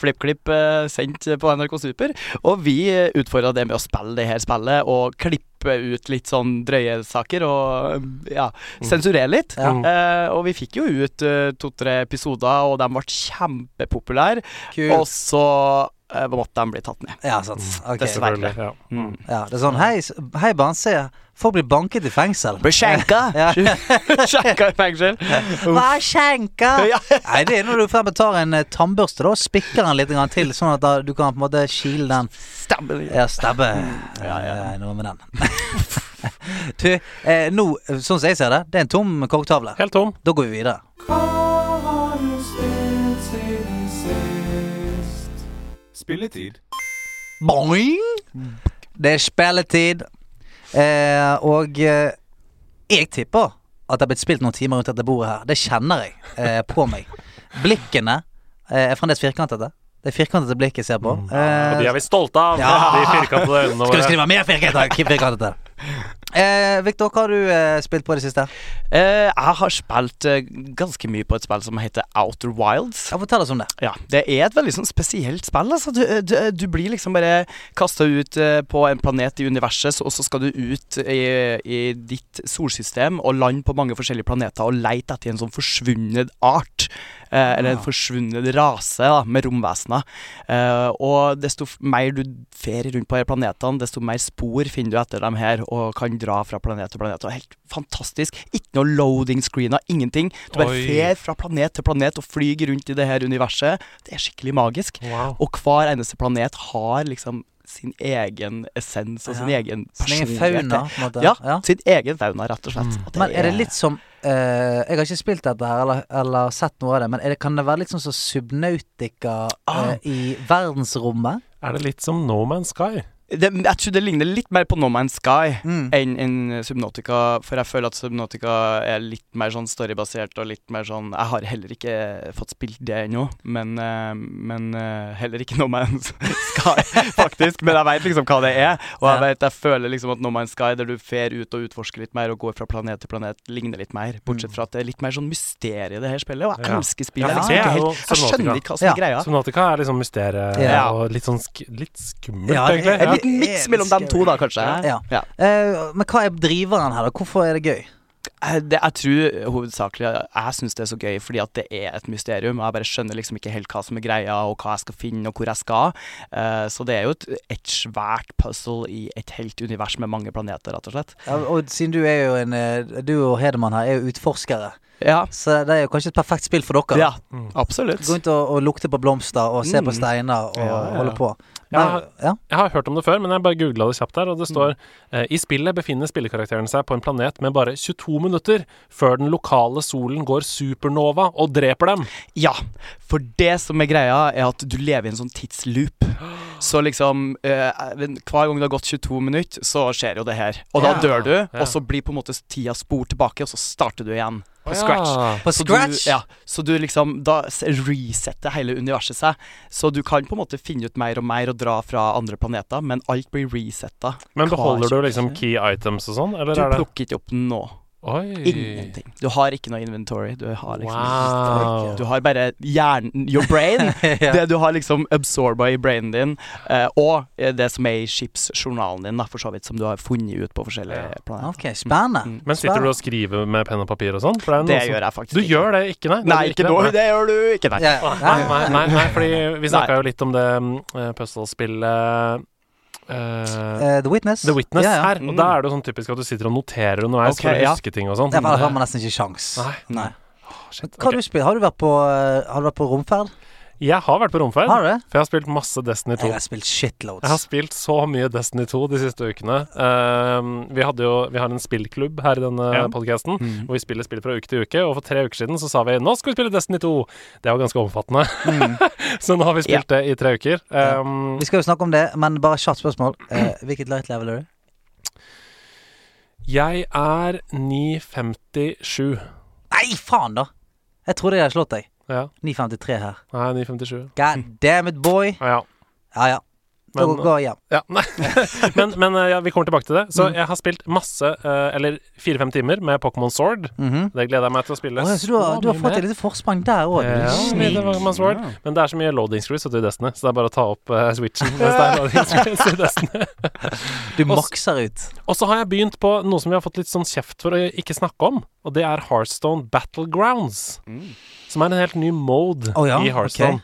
FlippKlipp uh, sendt på NRK Super. Og vi utfordra det med å spille det her spillet og klippe ut litt sånn drøye saker og ja, sensurere litt. Ja. Mm. Eh, og vi fikk jo ut uh, to-tre episoder, og de ble kjempepopulære. Og så eh, måtte de bli tatt ned. Ja, sant. Okay. Dessverre. Ja. Mm. Ja, det er sånn Hei, hei barn, se. Folk blir banket i fengsel. Blir skjenka! Skjenka i fengsel. Hva er skjenka? Nei, det er når du for tar en eh, tannbørste da, og spikker den litt grann til, sånn at da, du kan på en måte kile den. Stabbe. Ja, stabbe. Ja, ja. ja Noe med den. du, eh, nå, sånn som jeg ser det, det er en tom korktavle. Helt tom. Da går vi videre. Spilletid. Boing! Det er spilletid. Eh, og eh, jeg tipper at det har blitt spilt noen timer rundt dette bordet her. Det kjenner jeg eh, på meg. Blikkene eh, er fremdeles firkantete. Det er firkantete blikket jeg ser på. Og de er vi stolte av, Ja. de firkantede øynene skal du skrive mer firkantete? Eh, Victor, hva har du eh, spilt på i det siste? Eh, jeg har spilt eh, ganske mye på et spill som heter Outer Wilds. Ja, Fortell oss om det. Ja, Det er et veldig sånn spesielt spill. Altså. Du, du, du blir liksom bare kasta ut eh, på en planet i universet, og så skal du ut i, i ditt solsystem og lande på mange forskjellige planeter og leite etter en sånn forsvunnet art. Eh, eller en Ah. forsvunnet rase da, med romvesener. Eh, og desto mer du fer rundt på de planetene, desto mer spor finner du etter dem her, og kan dra fra planet til planet. Og helt fantastisk. Ikke noe loading screener, ingenting. Du bare Oi. fer fra planet til planet og flyr rundt i det her universet. Det er skikkelig magisk. Wow. Og hver eneste planet har liksom sin egen essens og sin Ja. egen Sin egen personlighet. fauna, måte. Ja, Ja. sin egen fauna, rett og slett. Mm. Og Men er det litt som uh, Jeg har ikke spilt dette her eller, eller sett noe av det, men er det, kan det være litt sånn som Subnautica Ah. eh, i verdensrommet? Er det litt som No Man's Sky? Det, Jeg tror det ligner litt mer på No Man's Sky Mm. enn en Subnautica, for jeg føler at Subnautica er litt mer sånn storybasert og litt mer sånn Jeg har heller ikke fått spilt det ennå, men, eh, men eh, heller ikke No Man's Sky, faktisk. Men jeg veit liksom hva det er, og jeg vet, jeg føler liksom at No Man's Sky, der du fer ut og utforsker litt mer og går fra planet til planet, ligner litt mer. Bortsett fra at det er litt mer sånn mysterie i det her spillet, og jeg Ja. elsker spillet. Ja, jeg, ikke helt, jeg skjønner ikke hva som Ja. er greia. Subnautica er liksom mysteriet Ja. og litt sånn sk litt skummelt, Ja, egentlig. Miks mellom de to, da, kanskje. Ja. Ja. Uh, men hva er driveren her, da? Hvorfor er det gøy? Eh, Det, jeg tror hovedsakelig Jeg syns det er så gøy fordi at det er et mysterium. og Jeg bare skjønner liksom ikke helt hva som er greia, og hva jeg skal finne, og hvor jeg skal. Uh, så det er jo et, et svært puzzle i et helt univers med mange planeter, rett og slett. Ja, og siden du er jo en Du og Hedemann her er jo utforskere, Ja, så det er jo kanskje et perfekt spill for dere. ja Mm. absolutt. Gå rundt og, og lukte på blomster og se på Mm. steiner og Ja, ja, ja. holde på. Ja. Men, ja. Jeg har hørt om det før, men jeg bare googla det kjapt der, og det Mm. står eh, I spillet befinner spillekarakteren seg på en planet med bare 22 minutter før den lokale solen går supernova og dreper dem. Ja, for det som er greia, er at du lever i en sånn tidsloop. Så liksom eh, Hver gang det har gått 22 minutter, så skjer jo det her. Og da Ja. dør du, Ja. og så blir på en måte tida spor tilbake, og så starter du igjen på scratch. På Så scratch? Du, ja, så du liksom Da resetter hele universet seg. Så du kan på en måte finne ut mer og mer og dra fra andre planeter, men alt blir resetta. Men beholder du liksom key items og sånn, eller Du er det plukker ikke opp nå. Oi. Ingenting. Du har ikke noe inventory. Du har liksom Wow. Du har bare hjernen Your brain. Ja. Det du har liksom absorba i brainen din, eh, og eh, det som er i skipsjournalen din, da, for så vidt, som du har funnet ut på forskjellige Ja. planeter. Ok, spennende. Mm. Men sitter du og skriver med penn og papir og sånn? Det Det som- gjør jeg faktisk Du ikke. gjør det ikke, nei? Nei, er ikke nå. Det gjør du ikke, nei. Yeah. Nei, nei, nei, nei, fordi vi snakka jo litt om det uh, puzzle-spillet eh, Eh, The Witness. The Witness ja, ja. her. Mm. Og da er det jo sånn typisk at du sitter og noterer underveis okay, for å ja. huske ting og sånn. Ja, for ellers har man nesten ikke sjans. Nei. Nei. Shit, okay. har du? Har du vært på, eh, har du vært på romferd? Jeg har vært på romferd, Har du for jeg har spilt masse Destiny 2. Jeg har spilt shitloads. Jeg har spilt så mye Destiny 2 de siste ukene. Uh, vi, hadde jo, vi har en spillklubb her i denne Ja. podcasten Mm. hvor vi spiller spill fra uke til uke. Og for tre uker siden så sa vi nå skal vi spille Destiny 2. Det var ganske omfattende. Mm. så nå har vi spilt det i tre uker. Ehm, Vi skal jo snakke om det, men bare kjapt spørsmål. Uh, hvilket light level er du? jeg er 957. Nei, faen, da! Jeg trodde jeg hadde slått deg. Ja. 953 her. Nei, 957. God damn it, boy! Ja, ja. Ja. Da Men- går jeg hjem. Ja, men men eh, ja, vi kommer tilbake til det. Så Mm. jeg har spilt masse, eh, eller fire-fem timer med Pokémon Sword. Mhm. Det gleder jeg meg til å spille. Oh, så du har, du har fått et lite forsprang der òg. Ja, Sword. Men det er så mye loading screws i Destiny, så det er bare å ta opp uh, switchen mens det er loading screws i Destiny. Du makser ut. Og så har jeg begynt på noe som vi har fått litt sånn kjeft for å ikke snakke om, og det er Heartstone Battlegrounds. Mm. Som er en helt ny mode oh, ja, i Heartstone.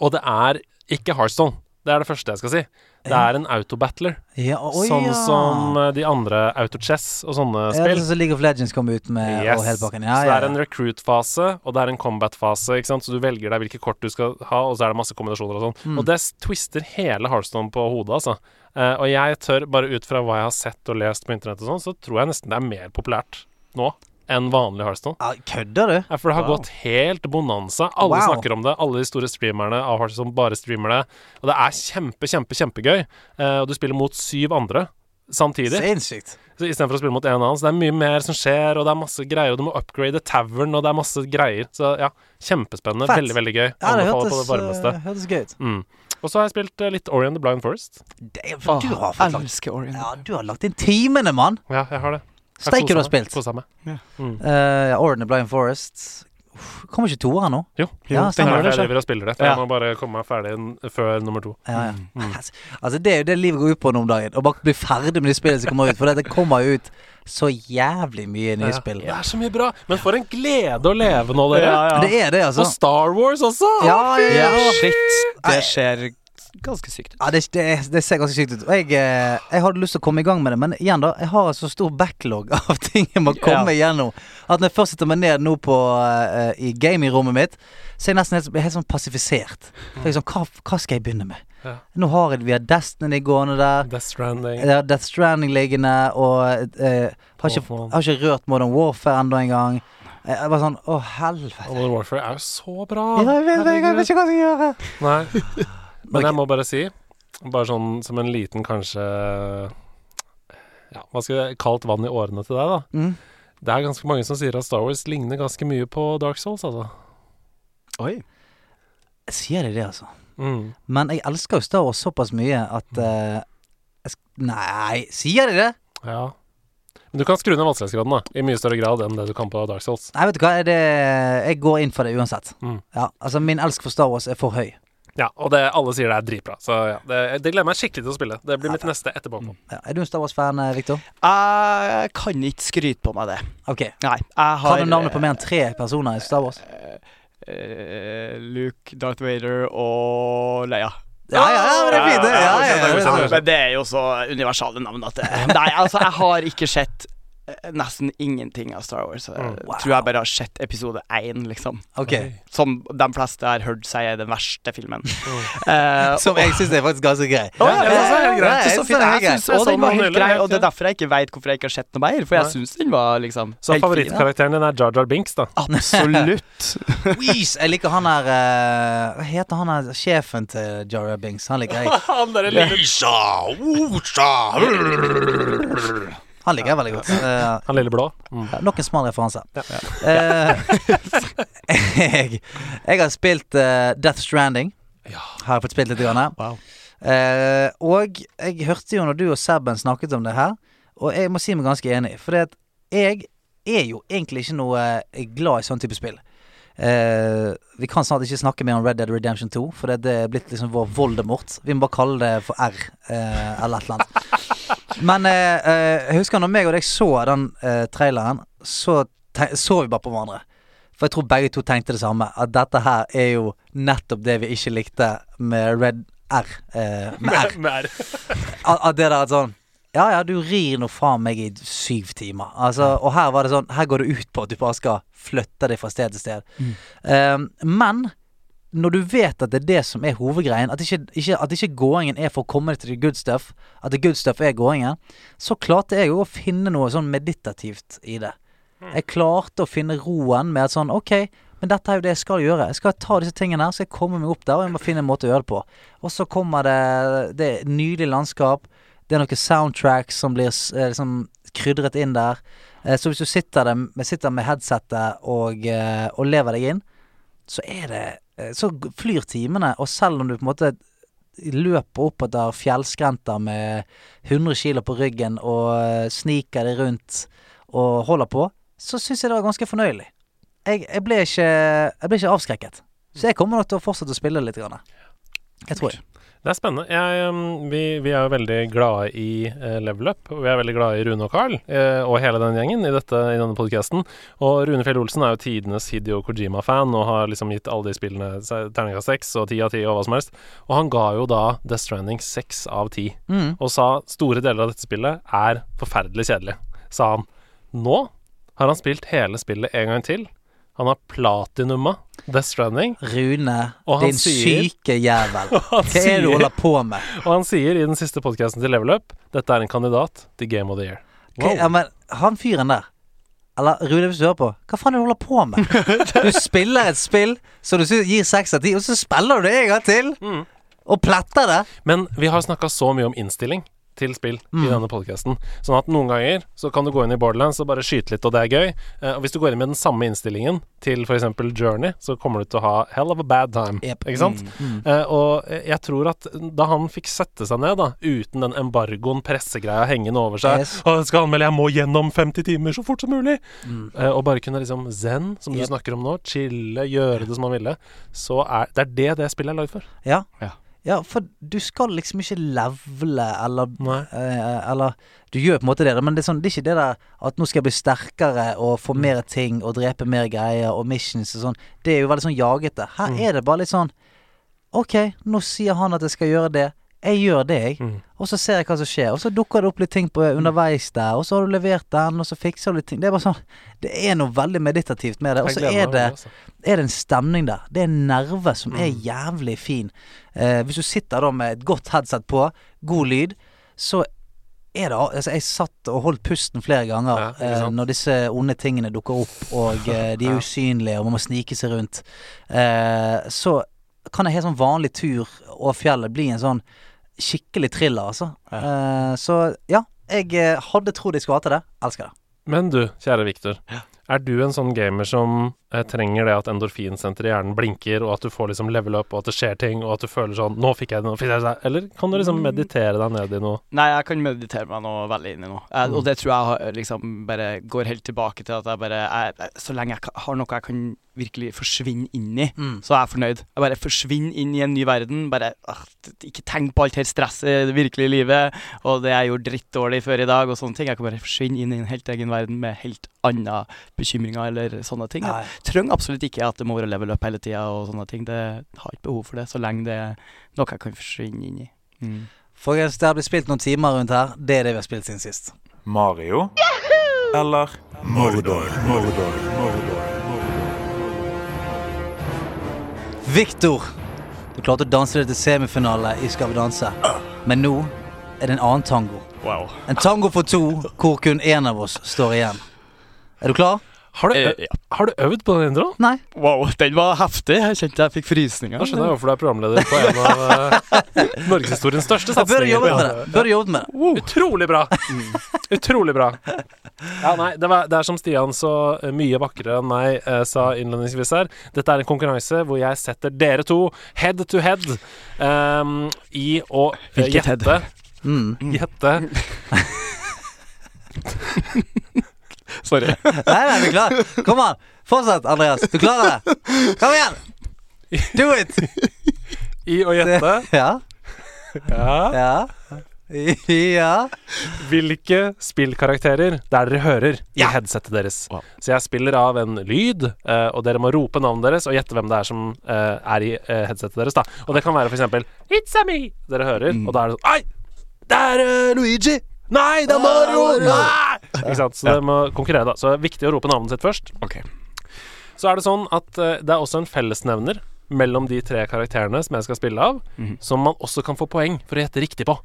Og det er ikke Heartstone. Det er det første jeg skal si. Det er en autobattler. Ja, oh, sånn ja. som eh, de andre Autochess og sånne ja, spill. sånn som League of Legends kom ut med, Yes. og hele pakken. Ja, så det ja, er en recruit-fase, og det er en combat-fase. ikke sant? Så du velger deg hvilke kort du skal ha, og så er det masse kombinasjoner og sånn. Mm. Og det twister hele Heartstone på hodet, altså. Eh, og jeg tør, bare ut fra hva jeg har sett og lest på internett og sånn, så tror jeg nesten det er mer populært nå enn vanlig Heartstone. Ja, Kødder du? Ja, for det har Wow. gått helt bonanza. Alle Wow. snakker om det. Alle de store streamerne av Hearthstone bare streamer det. Og det er kjempe, kjempe, kjempegøy. Uh, og du spiller mot syv andre samtidig. Sinnssykt. Istedenfor å spille mot en annen. Så det er mye mer som skjer, og det er masse greier. Og du må upgrade tavern, og det er masse greier. Så ja, kjempespennende. Fett. Veldig, veldig gøy. Ja, det hørtes, det eh, hørtes gøy ut. Mm. Og så har jeg spilt eh, litt Orion the Blind Forest. Damn, du har fått lagt. Ja, du har lagt inn timene, mann! Ja, jeg har det. Jeg Steiker du har spilt. Meg. Ja. Mm. Uh, ja, Orin Blind Forest Uff, Kommer ikke toeren nå? Jo. Ja, Det er det. vi jeg driver og spiller det. Ja. Jeg må bare komme meg ferdig før nummer to. Ja, ja. Mm. Altså, altså, det er jo det livet går ut på nå om dagen. Å bare bli ferdig med de spillene som kommer ut. For det, det kommer jo ut så jævlig mye nye spill. Det er så mye bra. Men for en glede å leve nå, dere. Ja, ja. Det er det, altså. Og Star Wars også. Ja, ja, Ja, ja. shit. Det ser ganske sykt ut. Ja, det, det, det ser ganske sykt ut. Og jeg, eh, jeg hadde lyst til å komme i gang med det, men igjen, da. Jeg har en så stor backlog av ting jeg må komme igjennom. At når jeg først sitter meg ned nå på uh, i gamingrommet mitt, så er jeg nesten helt, helt sånn passifisert. Jeg er sånn, hva, hva skal jeg begynne med? Ja. Nå har jeg, vi har Destiny gående der. Death Stranding. Ja, Death Stranding liggende, og eh, har, ikke, har ikke rørt Modern Warfare ennå engang. Jeg jeg bare sånn Å, helvete. Modern Warfare er jo så bra. Ja, jeg vet, jeg vet ikke hva jeg skal gjøre. Nei. Men jeg må bare si Bare sånn som en liten kanskje Ja, hva skal jeg Kaldt vann i årene til deg, da. Mm. Det er ganske mange som sier at Star Wars ligner ganske mye på Dark Souls, altså. Oi. Sier de det, altså? Mm. Men jeg elsker jo Star Wars såpass mye at uh, jeg Nei, sier de det? Ja. Men du kan skru ned vanskelighetsgraden, da. I mye større grad enn det du kan på Dark Souls. Nei, vet du hva, det, jeg går inn for det uansett. Mm. Ja, altså Min elsk for Star Wars er for høy. Ja, og det, alle sier det er dritbra. Så ja, det, det gleder jeg meg skikkelig til å spille. Det blir mitt neste etterpå. Ja, er du en Star Wars-fan, eh, Victor? Jeg kan ikke skryte på meg det. Ok. Nei, jeg har Kan du navnet på mer enn tre personer i Star Wars? eh, Luke, Darth Vader og Leia. Ja, ja, ja, men det er fint. Ja, ja, ja. Men det er jo så universale navn at det Nei, altså, jeg har ikke sett eh, nesten ingenting av Star Wars. Jeg wow. tror jeg bare har sett episode én, liksom. Okay. Som de fleste har hørt si er den verste filmen. Eh, Som jeg syns er faktisk ganske grei. Oh, ja, Ja, ja. Ja, Det så jeg syns den var helt grei, og det er derfor jeg ikke veit hvorfor jeg ikke har sett noe mer. For jeg synes syns den var liksom Så favorittkarakteren din er Jar Jar Binks, da. Absolutt. Weez, jeg liker han her eh, Hva heter han her sjefen til Jar Jar Binks? Han liker jeg. Han der lille Han liker jeg veldig godt. Eh, Han lille blå. Mm. Ja, Nok en smal referanse. Eh, jeg, jeg har spilt uh, Death Stranding. Ja. Har jeg fått spilt litt. Grann. Wow. Uh, og jeg hørte jo når du og Sebben snakket om det her, og jeg må si meg ganske enig. For det at jeg er jo egentlig ikke noe glad i sånn type spill. Uh, vi kan snart ikke snakke mer om Red Dead Redemption 2, for det, det er blitt liksom vår Voldemort. Vi må bare kalle det for R, uh, eller et eller annet. Men eh, eh, jeg husker når meg og deg så den eh, traileren, så så vi bare på hverandre. For jeg tror begge to tenkte det samme. At dette her er jo nettopp det vi ikke likte med Red R. Eh, med R. Mer. At, at det der at sånn Ja ja, du rir nå faen meg i syv timer. Altså, og her var det sånn Her går det ut på at du bare skal flytte deg fra sted til sted. Um, men når du vet at det er det som er hovedgreien, at ikke, ikke, at ikke gåingen er for å komme til the good stuff, at the good stuff er gåingen, så klarte jeg jo å finne noe sånn meditativt i det. Jeg klarte å finne roen med at sånn OK, men dette er jo det jeg skal gjøre. Jeg skal ta disse tingene her, skal jeg komme meg opp der, og jeg må finne en måte å gjøre det på. Og så kommer det Det nydelige landskap. Det er noen soundtracks som blir eh, liksom krydret inn der. Eh, Så hvis du sitter, der, sitter med headsetet og, eh, og lever deg inn, så er det Så flyr timene, og selv om du på en måte løper opp etter fjellskrenter med 100 kilo på ryggen og eh, sniker deg rundt og holder på, så syns jeg det var ganske fornøyelig. Jeg, jeg, ble ikke, jeg ble ikke avskrekket. Så jeg kommer nok til å fortsette å spille litt. Grann. Jeg tror jeg. Det er spennende. Jeg, um, vi, vi er jo veldig glade i eh, Level Up, og vi er veldig glade i Rune og Carl eh, og hele den gjengen i, dette, i denne podkasten. Og Rune Fjell Olsen er jo tidenes Hidio Kojima-fan og har liksom gitt alle de spillene terningkast seks og ti av ti og hva som helst. Og han ga jo da Death Stranding seks av ti, Mm. og sa store deler av dette spillet er forferdelig kjedelig, sa han. Nå har han spilt hele spillet en gang til. Han har platinumma Death Stranding, Rune, din sier- syke jævel. Hva er det du holder på med? Og han sier i den siste podkasten til Level Up dette er en kandidat til Game of the Year. Hva, ja, men han fyren der Eller Rune, hvis du hører på Hva faen er det du holder på med? Du spiller et spill som du gir seks av ti, og så spiller du det en gang til! Mm. Og pletter det! Men vi har snakka så mye om innstilling til spill Mm. i denne podkasten. Sånn at noen ganger så kan du gå inn i Borderlands og bare skyte litt, og det er gøy. Eh, og hvis du går inn med den samme innstillingen til f.eks. Journey, så kommer du til å ha hell of a bad time. Yep. Ikke sant? Mm. Eh, og jeg tror at da han fikk sette seg ned, da, uten den embargoen, pressegreia hengende over seg Yes. Å, jeg skal anmelde, jeg må gjennom 50 timer så fort som mulig! Mm. Eh, og bare kunne liksom zen, som du snakker om nå, chille, gjøre det som man ville, så er det er det det spillet er lagd for. Ja. Ja. Ja, for du skal liksom ikke levele eller eh, Eller du gjør på en måte det, men det er, sånn, det er ikke det der at nå skal jeg bli sterkere og få Mm. mer ting og drepe mer greier og missions og sånn. Det er jo veldig sånn jagete. Her Mm. er det bare litt sånn OK, nå sier han at jeg skal gjøre det. Jeg gjør det, jeg. Mm. Og så ser jeg hva som skjer. Og så dukker det opp litt ting på underveis der, og så har du levert den, og så fikser du litt ting. Det er bare sånn Det er noe veldig meditativt med det. Og så er det er det en stemning der. Det er en nerve som er Mm. jævlig fin. Eh, hvis du sitter da med et godt headset på, god lyd, så er det Altså, jeg satt og holdt pusten flere ganger Ja, eh, når disse onde tingene dukker opp, og eh, de er usynlige, og man må snike seg rundt. Eh, så kan en helt sånn vanlig tur over fjellet bli en sånn skikkelig thriller, altså. Eh, så ja, jeg eh, hadde trodd jeg skulle hatt det. Elsker det. Men du, kjære Victor. Er du en sånn gamer som trenger det at endorfinsenteret i hjernen blinker, og at du får liksom level up, og at det skjer ting, og at du føler sånn 'Nå fikk jeg det, nå fikk jeg det'? Eller kan du liksom meditere deg ned i noe? Nei, jeg kan meditere meg nå veldig inn i noe. Jeg, og det tror jeg har, liksom bare går helt tilbake til at jeg bare jeg, jeg- Så lenge jeg har noe jeg kan virkelig forsvinne inn i, Mm. så er jeg fornøyd. Jeg bare forsvinner inn i en ny verden. Bare øh, Ikke tenk på alt her stresset i det virkelige livet, og det jeg gjorde drittdårlig før i dag, og sånne ting. Jeg kan bare forsvinne inn i en helt egen verden med helt andre bekymringer eller sånne ting. Nei. Trenger absolutt ikke at det må være level up hele tida og sånne ting. Det har ikke behov for det, så lenge det er noe jeg kan forsvinne inn i. Mm. Folkens, det har blitt spilt noen timer rundt her. Det er det vi har spilt siden sist. Mario eller Mordor. Mordor. Mordor. Victor, du klarte å danse deg til semifinale i Skal vi danse. Men nå er det en annen tango. Wow. En tango for to, hvor kun én av oss står igjen. Er du klar? Har du, Eh, ja. har du øvd på den introen? Nei? Wow, den var heftig. Jeg kjente jeg fikk frysninger. Da skjønner jeg hvorfor du er programleder på en av uh, norgeshistoriens største Jeg bør jobbe med det. Bør jobbe med det. Utrolig bra! Utrolig bra. Ja, nei, det, var, det er som Stian så eh, mye vakrere enn meg eh, sa innledningsvis her. Dette er en konkurranse hvor jeg setter dere to head to head um, i å Hvilket gjette. head? Mm. Gjette Sorry. Nei, nei, vi er klare. Kom an. Fortsett, Andreas. Du klarer det. Kom igjen. Do it. I å gjette Ja. ja, Ja. Ja. hvilke spillkarakterer det er dere hører i Ja. headsetet deres. Wow. Så jeg spiller av en lyd, eh, og dere må rope navnet deres og gjette hvem det er som eh, er i eh, headsetet deres. da Og det kan være for eksempel It's a me! Dere hører, og da er det sånn Ai! Det er Luigi! Nei, det er Mario! Nei! Ikke sant? Så det må konkurrere, da. Så det er viktig å rope navnet sitt først. Okay. Så er det sånn at eh, det er også en fellesnevner mellom de tre karakterene som jeg skal spille av, Mhm. som man også kan få poeng for å gjette riktig på.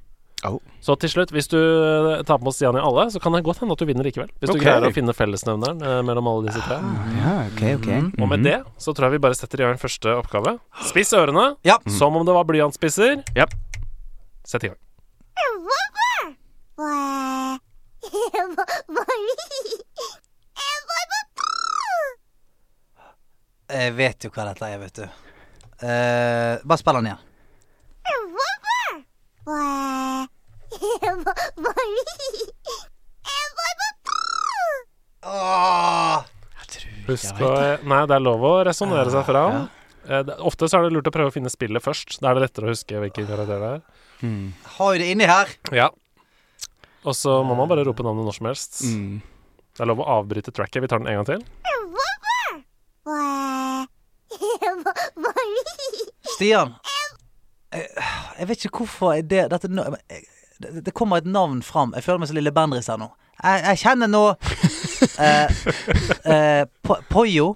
Au. Så til slutt, hvis du eh, tar på Stian i alle, så kan det godt hende at du vinner likevel. Hvis Ok. du greier å finne fellesnevneren eh, mellom alle disse tre. Ja, ok, ok. Og med det så tror jeg vi bare setter i gang første oppgave. Spiss ørene, Ja. som om det var blyantspisser. Ja. Sett i gang. Jeg vet jo hva dette er, vet du. Eh, bare spill den igjen. Åh. Husk å Nei, det er lov å resonnere seg fram. Eh, det- Ofte så er det lurt å prøve å finne spillet først. Da er det lettere å huske hvilken karakter det er. Mm. Har jo det inni her. Ja. Og så må man bare rope navnet når som helst. Mm. Det er lov å avbryte tracket. Vi tar den en gang til. Stian. Jeg, jeg vet ikke hvorfor det, dette, nå- det, det kommer et navn fram. Jeg føler meg som lille Bendriss her nå. Jeg, jeg kjenner nå eh, eh, Po- Poyo.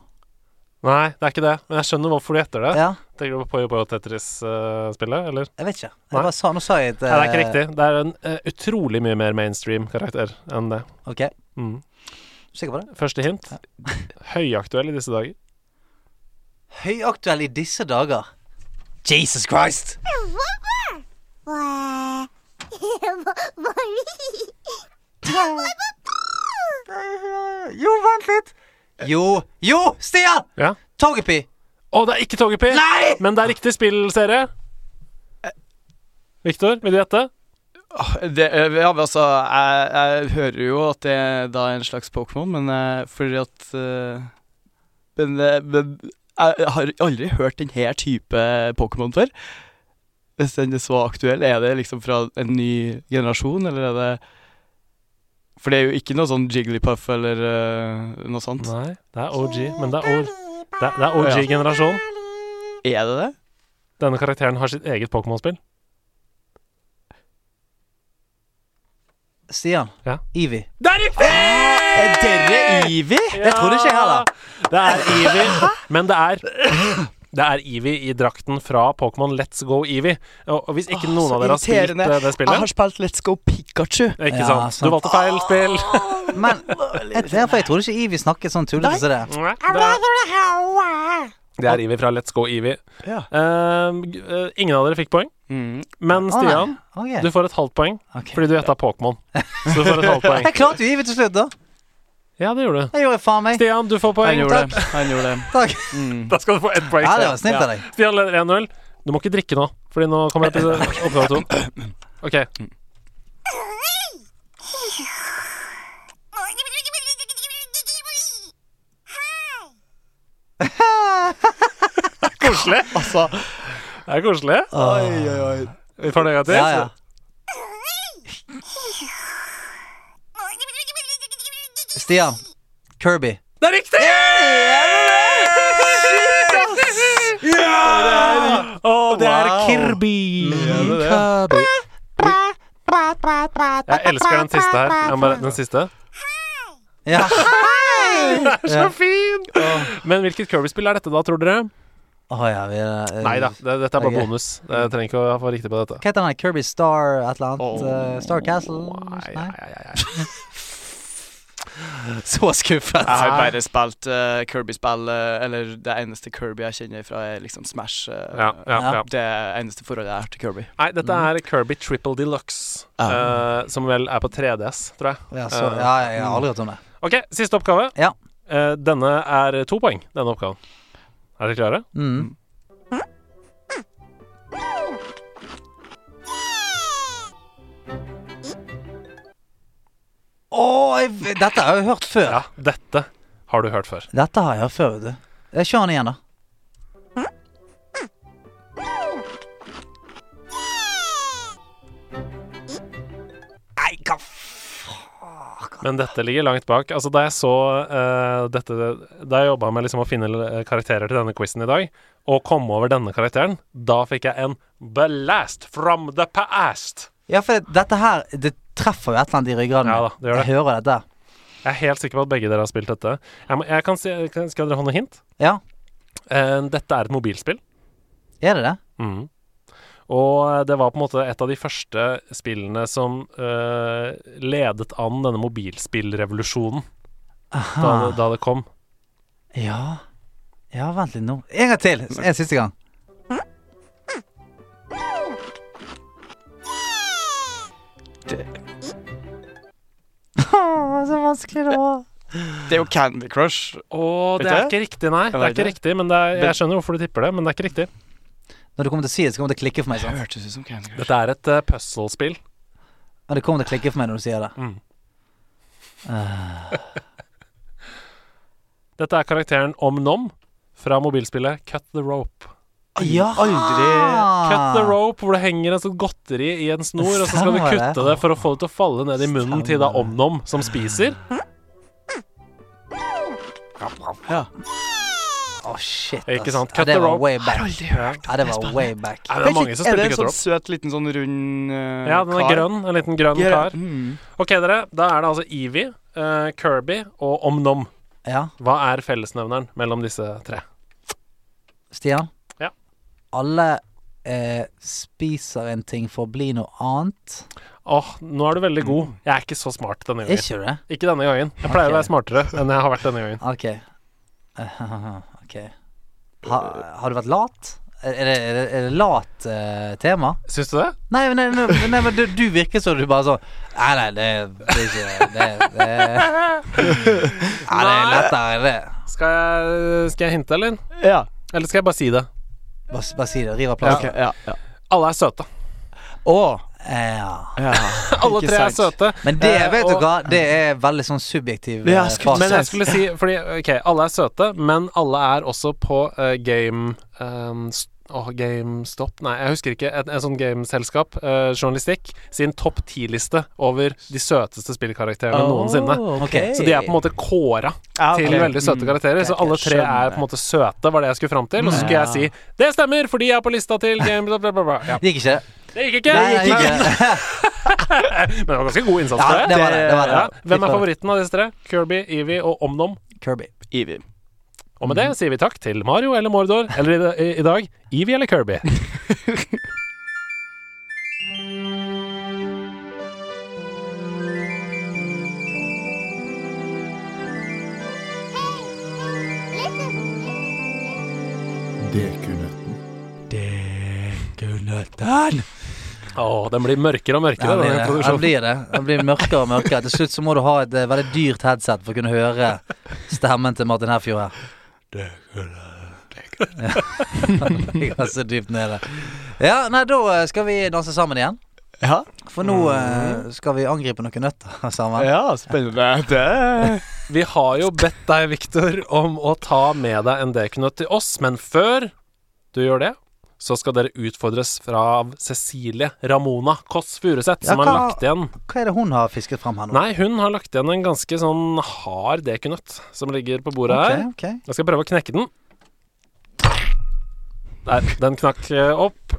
Nei, det er ikke det. Men jeg skjønner hvorfor du gjetter det. Ja, Tenker du på Poyo Poyo Tetris-spillet, eller? jeg vet ikke. Nei. Jeg bare sa, nå sa jeg et Nei, det er ikke eh, riktig. Det er en uh, utrolig mye mer mainstream karakter enn det. Ok, Mm. sikker på det? Første hint. Høyaktuell i disse dager. Høyaktuell i disse dager. Jesus Christ! Jo, vent litt. Jo, jo, Stian! Ja. Togepi. Å, det er ikke Togepi! Nei! Men det er riktig spillserie. Victor, vil du gjette? Det, eh, ja, men altså, jeg, jeg hører jo at det er en slags Pokémon, men eh, fordi at eh, men, men jeg har aldri hørt denne type Pokémon før. Hvis den er så aktuell, er det liksom fra en ny generasjon, eller er det For det er jo ikke noe sånn Jigglypuff eller uh, noe sånt. Nei, det er OG. Men det er, er, det er OG-generasjon. Er det det? Denne karakteren har sitt eget Pokémon-spill. Stian. Ja. Eevee. Det er riktig! Er dere Evie? Det trodde ikke jeg heller. Det er Eevee, men det er det er Eevee i drakten fra Pokémon Let's Go Eevee. Og, hvis ikke Åh, noen av dere har spilt det spillet Jeg har spilt Let's Go Pikachu. Ikke Ja, sant? sant. Du valgte feil spill. Men derfor jeg trodde ikke Eevee snakket sånn tullete som det. Det, det er Eevee fra Let's Go Eevee. Ja. Uh, eh, ingen av dere fikk poeng, Mm. men Stian, oh, Stian, Du får et halvt poeng okay. fordi du gjetta Pokémon. Så du får et halvt poeng. Jeg klarte jo Ivi til slutt, da. Ja, det gjorde du. Det gjorde faen meg. Stian, du får poeng. Han gjorde gjorde det. Han gjorde det. Takk. Mm. Da skal du få ett poeng. Ja, det var snilt av deg. Stian leder 1-0. Du må ikke drikke nå, Fordi nå kommer episode- oppgave to. OK. Koselig. Altså Det er koselig. Oi, oi, oi. Vi får det en gang til. Ja, ja. Stian. Kirby. Det er riktig! Å, det er Kirby. Kirby. Jeg elsker den siste her. Den siste. Ja. Så fin! Men hvilket Kirby-spill er dette, da, tror dere? Oh, ja, vi uh, Nei da, det, dette er bare okay. bonus. Jeg trenger ikke å få riktig på dette. Hva heter den? Kirby Star et eller annet? Oh, uh, Star Castle? Nei, Nei? nei, nei, nei. Så skuffet. Jeg har bare spilt uh, Kirby-spill, uh, eller det eneste Kirby jeg kjenner fra, er liksom Smash. Uh, Ja, ja, ja. Det eneste forholdet jeg har til Kirby. Nei, dette er Kirby Triple Deluxe, Ah. eh, som vel er på 3DS, tror jeg. Ja, så, ja, jeg har aldri hørt om det. OK, siste oppgave. Ja. Eh, denne er to poeng, denne oppgaven. Er dere klare? Mm. Å, jeg- dette har jeg hørt før. Ja, dette har du hørt før. Dette har jeg hørt før, vet du. Jeg Kjør den igjen, da. Nei, hva faen Men dette ligger langt bak. Altså, da jeg så uh, dette Da jeg jobba med liksom å finne eh, karakterer til denne quizen i dag, og kom over denne karakteren, da fikk jeg en blast from the past. Ja, for det, dette her Det treffer jo et eller annet i ryggraden. Ja da, det gjør det. Jeg hører dette. Jeg er helt sikker på at begge dere har spilt dette. Jeg, må, jeg kan si, kan, Skal dere ha noe hint? Ja, Uh, dette er et mobilspill. er det det? Mhm. Og det var på en måte et av de første spillene som uh, ledet an denne mobilspillrevolusjonen da, da det kom. Ja. Ja, vent litt nå. En gang til. En siste gang. Så vanskelig det var. det er jo Candy Crush. Og det er ikke riktig, nei. Det er ikke riktig, men det er, jeg skjønner hvorfor du tipper det, men det er ikke riktig. Når du kommer til å si det, så kommer det til å klikke for meg. Sant? hørtes ut som Candy Crush. Dette er et uh, puzzle-spill. Men det kommer til å klikke for meg når du sier det. Mm. Uh. Dette er karakteren Om-Nom fra mobilspillet Cut the Rope. Ja! aldri Cut the Rope, hvor det henger en sånn godteri i en snor, og så skal du kutte det for å få det til å falle ned i munnen til da Omnom, som spiser. Ja. Å, shit. Ikke sant? Cut det the rope. way Jeg har back. aldri hørt Ja, det var way back. Nei, det er mange som Er det en Cut the sånn Rope. søt, liten sånn rund eh, Ja, den er kar? grønn. En liten grønn Ja, kar. Mm. Ok, dere. Da er det altså Evie, eh, Kirby og Om-Nom. Ja, Hva er fellesnevneren mellom disse tre? Stian? Alle eh, spiser en ting for å bli noe annet. Åh, nå er du veldig god. Jeg er ikke så smart denne gangen. Ikke det? Ikke denne gangen. Jeg pleier okay. å være smartere enn jeg har vært denne gangen. OK. okay. Ha, har du vært lat? Er det, er det, er det lat uh, tema? Syns du det? Nei, men, nei, nei, nei, men du, du virker som du bare sånn Nei, nei, det, det er ikke Det, det Nei, det er lettere enn det. Skal jeg, skal jeg hinte, eller? Ja. Eller skal jeg bare si det? Bare, bare si det. Riv av Ja, okay, ja, ja. Alle er søte. Å, Ja. ja. Alle tre er søte. Men det, Eh, vet du og- hva, det er veldig sånn subjektiv Ja, eh, fase. Men jeg skulle si Fordi, ok, alle er søte, men alle er også på uh, game um, Åh, GameStop Nei, jeg husker ikke. Et, et sånt gameselskap, eh, journalistikk, sin topp ti-liste over de søteste spillkarakterene noensinne. Okay. Så de er på en måte kåra okay. til veldig søte Mm. karakterer. Så alle tre er på en måte søte, var det jeg skulle fram til. Og så skulle jeg si det stemmer, fordi jeg er på lista til game... Bla, bla, bla, bla. Ja. Det gikk ikke? Det gikk ikke! Nei, det gikk men, ikke. men det var ganske god innsats Ja, for det det. var det. det, var det. Ja. Hvem er favoritten av disse tre? Kirby, Evie og Omnom. Kirby. Ivy. Og med det sier vi takk til Mario eller Mordor, eller i, i, i dag Evie eller Kirby. Dekunøtten. Dekunøtten. Å, den blir mørkere og mørkere, den blir det. Den blir det. Den blir mørkere og mørkere. Til slutt så må du ha et eh, veldig dyrt headset for å kunne høre stemmen til Martin Herfjord her. Jeg er så dypt nede. Ja, nei, da eh, skal vi danse sammen igjen. Ja, For nå eh, skal vi angripe noen nøtter sammen. ja spennende. Det Vi har jo bedt deg, Viktor, om å ta med deg en dekknøtt til oss, men før du gjør det, så skal dere utfordres fra Cecilie Ramona Kåss Furuseth, som har hva- lagt igjen Hva er det hun har fisket fram her nå? Nei, hun har lagt igjen en ganske sånn hard dekunøtt som ligger på bordet her. Ok, ok. Jeg skal prøve å knekke den. Der, den knakk eh, opp.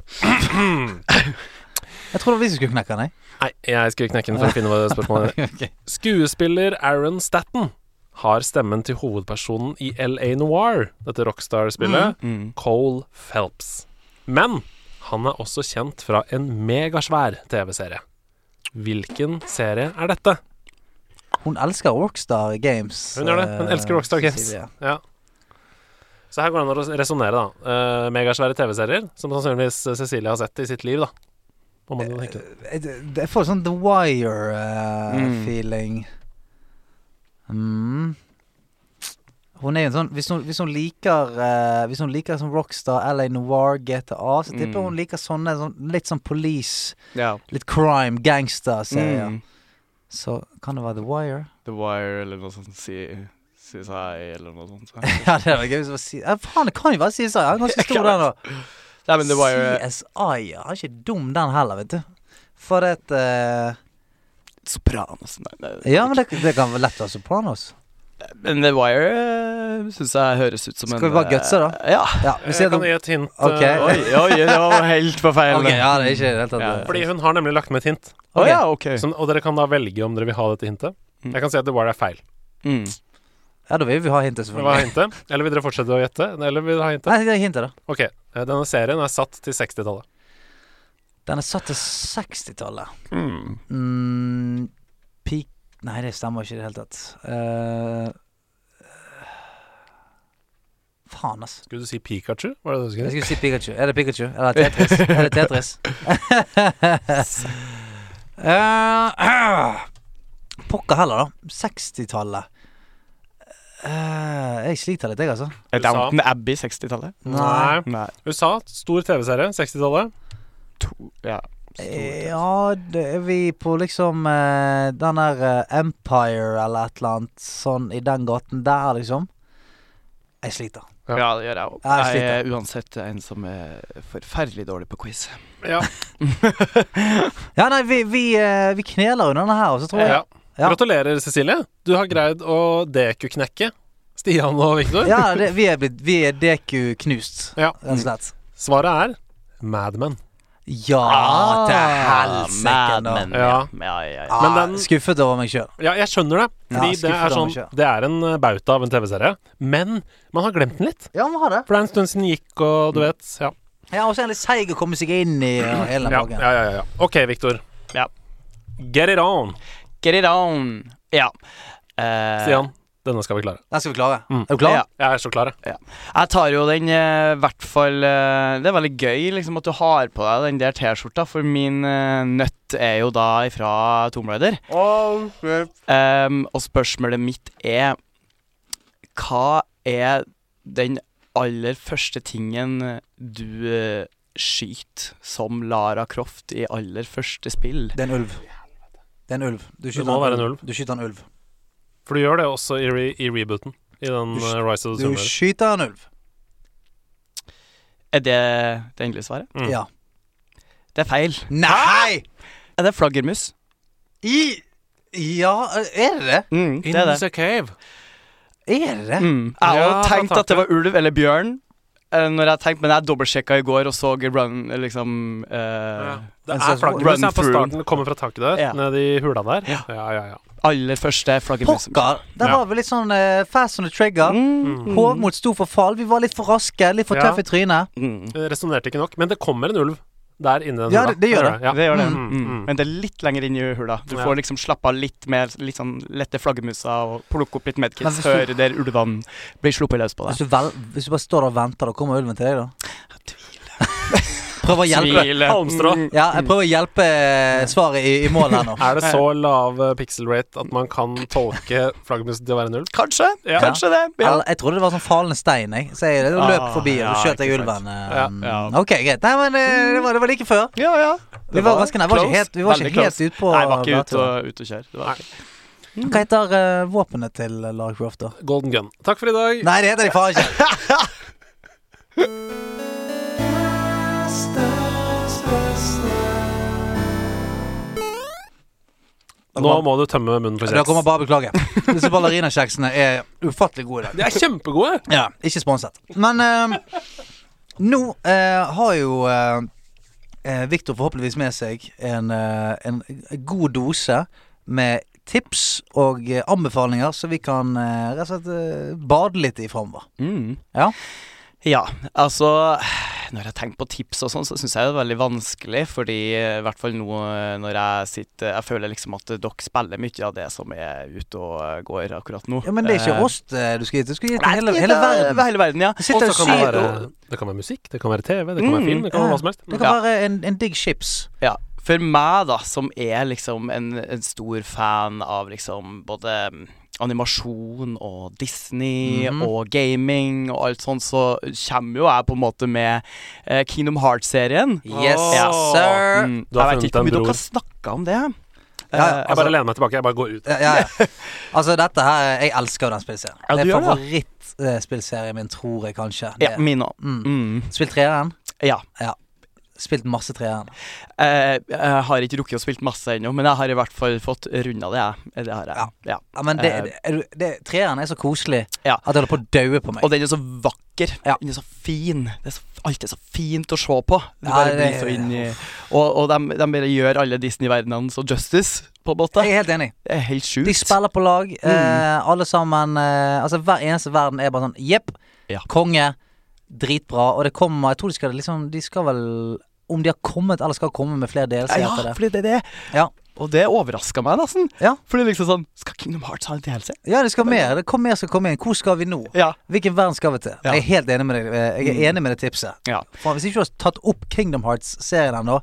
Jeg tror det var vi som skulle knekke den, jeg. Nei, jeg skulle knekke den for å finne hva spørsmålet er. Ok. Skuespiller Aaron Statten har stemmen til hovedpersonen i LA Noir, dette Rockstar-spillet, mm. Cole Phelps. Men han er også kjent fra en megasvær TV-serie. Hvilken serie er dette? Hun elsker Rockstar Games. Hun gjør det. Hun eh, elsker Rockstar Games. Ja. Så her går det an å resonnere, da. Eh, megasvære TV-serier, som sannsynligvis Cecilie har sett i sitt liv, da. Tenke. Eh, Jeg får sånn The Mm. Wire-feeling. Mm. Hun er jo en sånn Hvis hun, hvis hun liker uh, Hvis hun liker sånn Rockstar, LA Noir, GTA, så tipper Mm. hun liker sånne sånn, litt sånn police, Ja. litt crime, gangster-serier. Mm. Så kan det være The Wire? The Wire eller noe sånt. Si, CSI eller noe sånt. ja, det var gøy hvis det var si ja, Faen, det kan jo være CSI. Han er ganske stor, den, òg. CSI, ja. Han er ikke dum, den heller, vet du. For det uh, Sopranos. Nei, nei, Ja, men det, det kan være lett være Sopranos. Men The Wire uh, syns jeg høres ut som Skal en vi bare gutse, da? eh, Ja. Ja, Jeg kan det. gi et hint. Okay. eh, Oi, oi, det var helt på feil. okay, ja, det er ikke helt det Ja. Fordi hun har nemlig lagt med et hint. Okay. Oh, ja, okay. Som, og dere kan da velge om dere vil ha dette hintet. Mm. Jeg kan si at The Wire er feil. Mm. Ja, da vil vi ha hintet, Vil dere ha selvfølgelig. hintet? Eller vil dere fortsette å gjette? Eller vil dere ha hintet? Nei, det er hintet, da. Ok, eh, denne serien er satt til 60-tallet. Den er satt til 60-tallet. Mm. Mm, Nei, det stemmer ikke i det hele tatt. Uh, faen, altså. Skulle du si Pikachu? Var det det du Jeg skulle si? skulle si Pikachu. Er det Pikachu? Eller Tetris? er det Tetris? uh, Pokker heller, da. 60-tallet. Uh, jeg sliter litt, jeg, altså. Downton Abbey 60-tallet? Nei. Nei. USA, stor TV-serie, 60-tallet. Ja. Eh, Ja, det er vi på liksom uh, den der eh, Empire eller et eller annet sånn i den gaten der, liksom. Jeg sliter. Ja. ja, det gjør jeg òg. Jeg Jeg er uansett en som er forferdelig dårlig på quiz. Ja. Ja, nei, vi, vi, uh, vi kneler under denne her, også, tror jeg ja. Ja. Gratulerer, Cecilie. Du har greid å DQ-knekke Stian og Viktor. Ja, det, vi er blitt Vi er DQ knust, rett og slett. Svaret er Mad Men. Ja, Ah, til helsike, Mad. Men, Ja. ja. Ja, ja. Ah, Men den- Skuffet over meg sjøl. Ja, jeg skjønner det. Fordi Ja, det, skuffet er av sånn, meg selv. det er en eh, bauta av en TV-serie. Men man har glemt den litt. Ja, vi har det. For det er en stund siden den gikk, og du vet Ja, Ja, og så er han litt seig å komme seg inn i og hele den ja, pakken. ja. ja, ja. OK, Viktor. Ja. Get it on. Get it on. Ja. Eh, Stian, denne skal vi klare. Den skal vi klare. Mm. Er du klar? Ja. Jeg er så klar, jeg. Jeg tar jo den i hvert fall eh, Det er veldig gøy liksom at du har på deg den der T-skjorta, for min eh, nøtt er jo da ifra Tomb Raider. Ehm, og spørsmålet mitt er Hva er den aller første tingen du uh, skyter som Lara Croft i aller første spill? Det er en ulv. Det er en ulv. Du Det må være en ulv. Du skyter en ulv. For du gjør det også i, re i rebooten. I den Du uh, Rise of the Du skyter en ulv. Er det det endelige svaret? Mm. Ja. Det er feil. Nei! Er det flaggermus? I Ja, er det det? Mm, det In det. the cave. Er det? Mm. Jeg hadde Ja, tenkt at det var ulv eller bjørn. Eh, Når jeg tenkte, Men jeg dobbeltsjekka i går og så run liksom uh, Ja. Det er flaggermus her på starten. Kommer fra taket der, Ja. ned i hula der. Ja. ja, ja. ja. Aller første flaggermus. Pokker! Der var vi litt sånn uh, fast on the trigger. Mm. Hovmot sto for fall. Vi var litt for raske, litt for Ja. tøffe i trynet. Mm. Resonnerte ikke nok. Men det kommer en ulv der inne i den Ja, hula. det- det gjør det. Ja. Det gjør det. Mm, Mm. mm. Men det er litt lenger inn i hula. Du får liksom slappe av litt mer, litt sånn lette flaggermuser og plukke opp litt medkits før der ulvene blir sluppet løs på Hvis deg. du, vel, hvis du bare står og venter, da kommer ulven til deg, da? Prøver å hjelpe Halmstrå. Mm. Ja, jeg prøver å hjelpe eh, svaret i, i mål her nå. Er det så lav eh, pixel rate at man kan tolke flaggermusen til å være null? Kanskje. Ja. Kanskje det. Ja. Eller, jeg trodde det var sånn falende stein, jeg. Så jeg løp Ah, forbi, og så skjøt jeg ulven. eh, Ja, ja. Ok, greit. Nei, men det var, det var like før. ja, ja. Vi var ganske nær. Vi var ikke helt, vi var ikke helt ute på Nei, jeg var ikke ute og, ut og kjøre. Det var ikke. Hva heter uh, våpenet til Lara Croft, da? Golden gun. Takk for i dag. Nei, det heter de faen ikke. Nå må du tømme munnen for Da kommer kjeks. bare beklage. Disse ballerinakjeksene er ufattelig gode i dag. De er kjempegode! Ja, ikke sponset. Men eh, nå eh, har jo eh, Viktor Victor forhåpentligvis med seg en, eh, en god dose med tips og eh, anbefalinger, så vi kan eh, rett og slett eh, bade litt i framover. Mm. Ja. Ja, altså Når jeg tenker på tips og sånn, så syns jeg det er veldig vanskelig, fordi eh, i hvert fall nå eh, når jeg sitter Jeg føler liksom at dere spiller mye av det som er ute og eh, går akkurat nå. ja, Men det er ikke oss du skal gi til. Du skal gi til hele, hele verden. Hele verden, ja. Det Og sitter så kan det være, det kan være musikk, det kan være TV, det kan være Mm, film, det kan være hva som helst. Det kan Ja. være en, en digg chips. Ja, for meg da, som er liksom en, en stor fan av liksom både mm, animasjon og Disney Mhm. og gaming og alt sånt, så kommer jo jeg på en måte med eh, Kingdom Hearts-serien. Yes, Ja. sir. Mm, jeg vet ikke hvor mye dere har snakka om det. Ja, ja, altså, Jeg bare lener meg tilbake, jeg bare går ut. Ja, ja, ja. Altså, dette her Jeg elsker jo den spillserien. Ja, det er favorittspillserien min, tror jeg kanskje. ja, min òg. mm. Mm. Spill treeren. Ja. Spilt masse treeren. Eh, jeg har ikke rukket å spille masse ennå, men jeg har i hvert fall fått runda det, jeg. Det har jeg. Ja. Ja. Ja, men det, Eh. det, er det, treeren er så koselig Ja. at det holder på å daue på meg. Og den er så vakker. Ja. Den er så fin. Det er så, alt er så fint å se på. Du bare blir så inn i Og, og de, de bare gjør alle Disney-verdenene så justice, på en måte. Jeg er helt enig. Det er helt sjukt. De spiller på lag, Mm. eh, alle sammen. Eh, altså Hver eneste verden er bare sånn jepp, Ja. konge, dritbra. Og det kommer Jeg tror de skal liksom De skal vel Om de har kommet eller skal komme med flere DLC ja, etter det. fordi det er det. Ja. Og det overraska meg nesten. Ja. Fordi det liksom sånn Skal Kingdom Hearts ha en DLC? Ja, det skal mer. Det kommer mer skal komme inn. Hvor skal vi nå? Ja. Hvilken verden skal vi til? Ja. Jeg er helt enig med deg. eh, Jeg er Mm. enig med det tipset. Ja. For hvis ikke du har tatt opp Kingdom Hearts-serien ennå,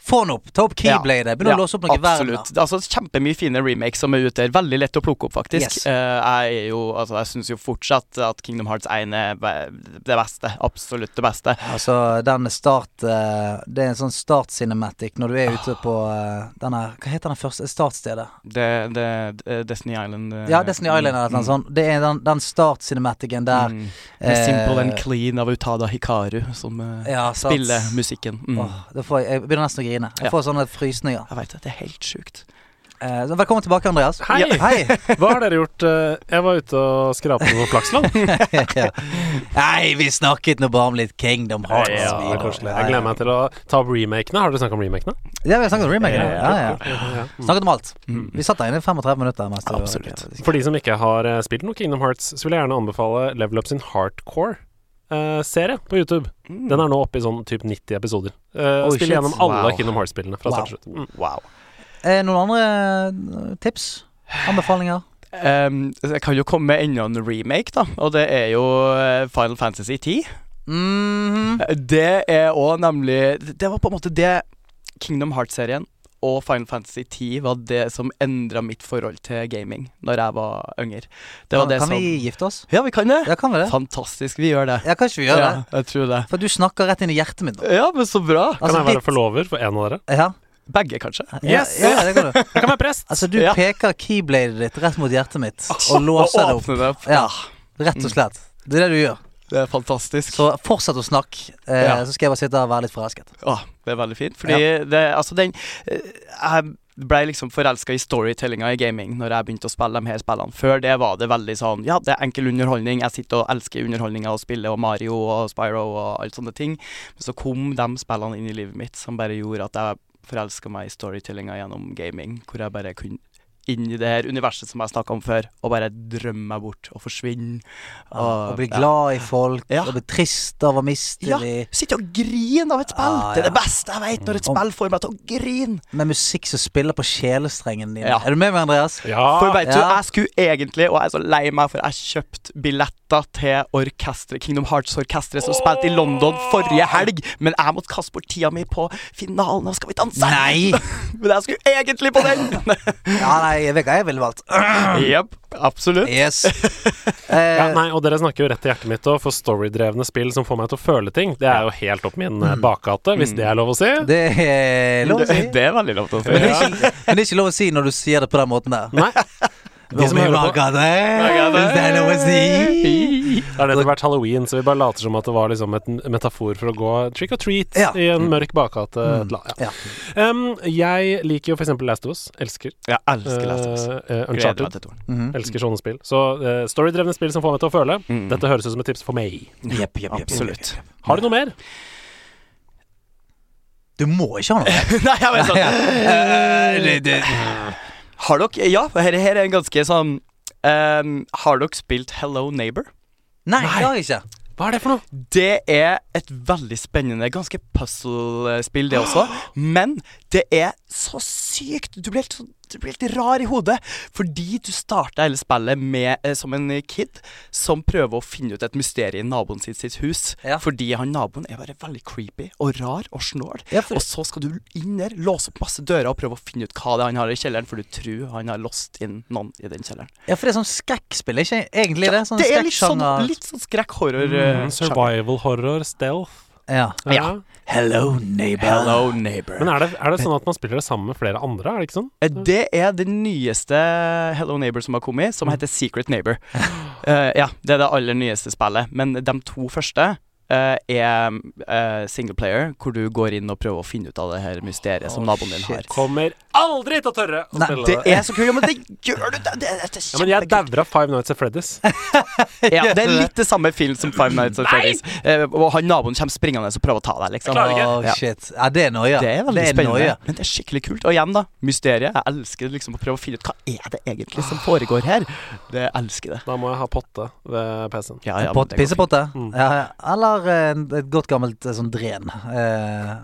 få den opp. Ta opp Keyblade. Begynn å låse opp noen verden. Absolutt. Altså, kjempemye fine remakes som er ute der. Veldig lett å plukke opp, faktisk. Yes. Uh, jeg er jo Altså, jeg syns jo fortsatt at Kingdom Hearts 1 er det beste. Absolutt det beste. Altså, den start uh, Det er en sånn start-cinematic når du er ute på Den denne Hva heter den første startstedet? Det, det, det Destiny Island Ja, Destiny Island eller noe mm, sånt. Det er den, den start-cinematicen der. mm. Simple and Clean av Utada Hikaru som Ja, spiller musikken. Mm. Åh, da får jeg, jeg begynner nesten å grine. Jeg Ja. får sånne frysninger. Jeg vet det. Det er helt sjukt. Eh, så velkommen tilbake, Andreas. Hei! Ja, hei. Hva har dere gjort? eh, Jeg var ute og skrapte noen Flaksland. ja. Nei, vi snakket nå bare om litt Kingdom Hearts. Ja, ja det er koselig. Jeg gleder meg til å ta opp remakene. Har dere snakket om remakene? Ja, vi har snakket om remakene. Ja, ja, ja. Ja. Mm. Snakket om alt. Mm. Vi satt der inne i 35 minutter. Mest, Absolutt. For de som ikke har eh, spilt noe Kingdom Hearts, så vil jeg gjerne anbefale Level Up sin Hardcore-serie på YouTube. Mm. Den er nå oppe i sånn typ 90 episoder. Uh, oh, spiller gjennom alle Wow. Kingdom Hearts-spillene fra Wow. start til slutt. Mm. Wow. Eh, noen andre eh, tips? Anbefalinger? Um, jeg kan jo komme med enda en remake, da. Og det er jo Final Fantasy 10. Mhm. Det er òg nemlig Det var på en måte det Kingdom Hearts-serien og Final Fantasy 10 var det som endra mitt forhold til gaming Når jeg var yngre. Det var Kan, det kan som vi gifte oss? Ja, vi kan det. Ja, kan vi det? Fantastisk. Vi gjør det. Ja, kanskje vi gjør ja, det? jeg tror det. For du snakker rett inn i hjertet mitt nå. Ja, men så bra. Kan Altså, jeg være forlover for en av dere? Ja. Begge, kanskje. Yes! ja, det kan du. Jeg kan være prest! Altså, du Ja. peker keybladet ditt rett mot hjertet mitt og låser det opp. det opp. Ja, rett og slett. Det er det du gjør. Det er fantastisk. Så fortsett å snakke, eh, Ja. så skal jeg bare sitte og være litt forelsket. Åh, det er veldig fint. Fordi det Altså, den eh, Jeg ble liksom forelska i storytellinga i gaming når jeg begynte å spille de her spillene. Før det var det veldig sånn Ja, det er enkel underholdning. Jeg sitter og elsker underholdninga og spiller og Mario og Spyro og alt sånne ting. Men så kom de spillene inn i livet mitt som bare gjorde at jeg forelska meg i storytellinga gjennom gaming, hvor jeg bare kunne inn i det her universet som jeg snakka om før, og bare drømme meg bort og forsvinne. Og bli glad i folk, Ja. og bli trist av å miste Ja, de sitte og grine av et spill! Ah, Det er det beste jeg vet, når et spill får meg til å grine. Med musikk som spiller på sjelestrengen din. Ja. Er du med meg, Andreas? Ja. For vet du, jeg skulle egentlig, og jeg er så lei meg, for jeg kjøpte billetter til orkestret, Kingdom Hearts-orkestret som spilte i London forrige helg, men jeg måtte kaste bort tida mi på finalen av Skal vi danse. Nei! Men jeg skulle egentlig på den! Ja, nei, jeg hva jeg ville valgt. Jepp, absolutt. Yes. Ja, nei, og dere snakker jo rett til hjertet mitt òg, for storydrevne spill som får meg til å føle ting, det er jo helt opp min mm. bakgate, hvis det er lov å si. det er lov å si. Det, det er veldig lov til å si. Men det, er ikke, men det er ikke lov å si når du sier det på den måten der. Nei. De som Om hører på, det, hvis det er lov å si. det har nettopp vært halloween, så vi bare later som at det var liksom et metafor for å gå trick or treat Ja. i en mørk bakgate. Mm. Ja. Ja. Um, jeg liker jo eksempel Last of Us. Elsker. Jeg elsker Last of Us. Uh, uh, Uncharted. toeren. Mhm. Elsker sånne spill. Så uh, storydrevne spill som får meg til å føle. Mm. Dette høres ut som et tips for meg. Yep, jepp, jepp. Yep, Har du noe mer? Du må ikke ha noe. Nei, jeg vet sånn. Har dere Ja, her, her er en ganske sånn um, Har dere spilt Hello Neighbor? Nei, det har jeg ikke. Hva er det for noe? Det er et veldig spennende, ganske puzzle-spill, det også. Men det er så sykt Du blir helt, sånn- du blir helt rar i hodet. Fordi du starter hele spillet med, eh, som en kid som prøver å finne ut et mysterium i naboen sitt, sitt hus. Ja. Fordi han naboen er bare veldig creepy og rar og snål. Ja, for- Og så skal du inn der, låse opp masse dører og prøve å finne ut hva det er han har i kjelleren, for du tror han har låst inn noen i den kjelleren. Ja, for det er sånn skrekkspill, ikke egentlig det? Sånn det er litt sånn, litt sånn skrekk-horror. Mm, eh, survival horror stealth. Ja. Ja. Hello, neighbor. Hello, neighbor. Men er det, er det sånn at man spiller det sammen med flere andre? Er det ikke sånn? Eh, Det er det nyeste Hello Neighbor som har kommet, som heter Secret Neighbor. Uh, ja, det er det aller nyeste spillet. Men de to første er uh, singleplayer, hvor du går inn og prøver å finne ut av det her mysteriet som naboen din har. Kommer aldri til å tørre å Nei, spille Det det. er så kult, ja, men det gjør du! Det, det, det er Ja, men jeg daura Five Nights at Freddy's. Ja, det er litt det samme film som Five Nights at Freddy's. Eh, og han naboen kommer springende og prøver å ta deg, liksom. Ja. shit. Ja, det er noia. Det er veldig det er spennende, noia. men det er skikkelig kult. Og igjen, da, mysteriet. Jeg elsker liksom å prøve å finne ut hva er det egentlig som foregår her. Det elsker det. Da må jeg ha potte ved PC-en. Ja, ja, pissepotte? Mm. Ja, ja. eller eh, et godt gammelt eh, sånn dren. Eh,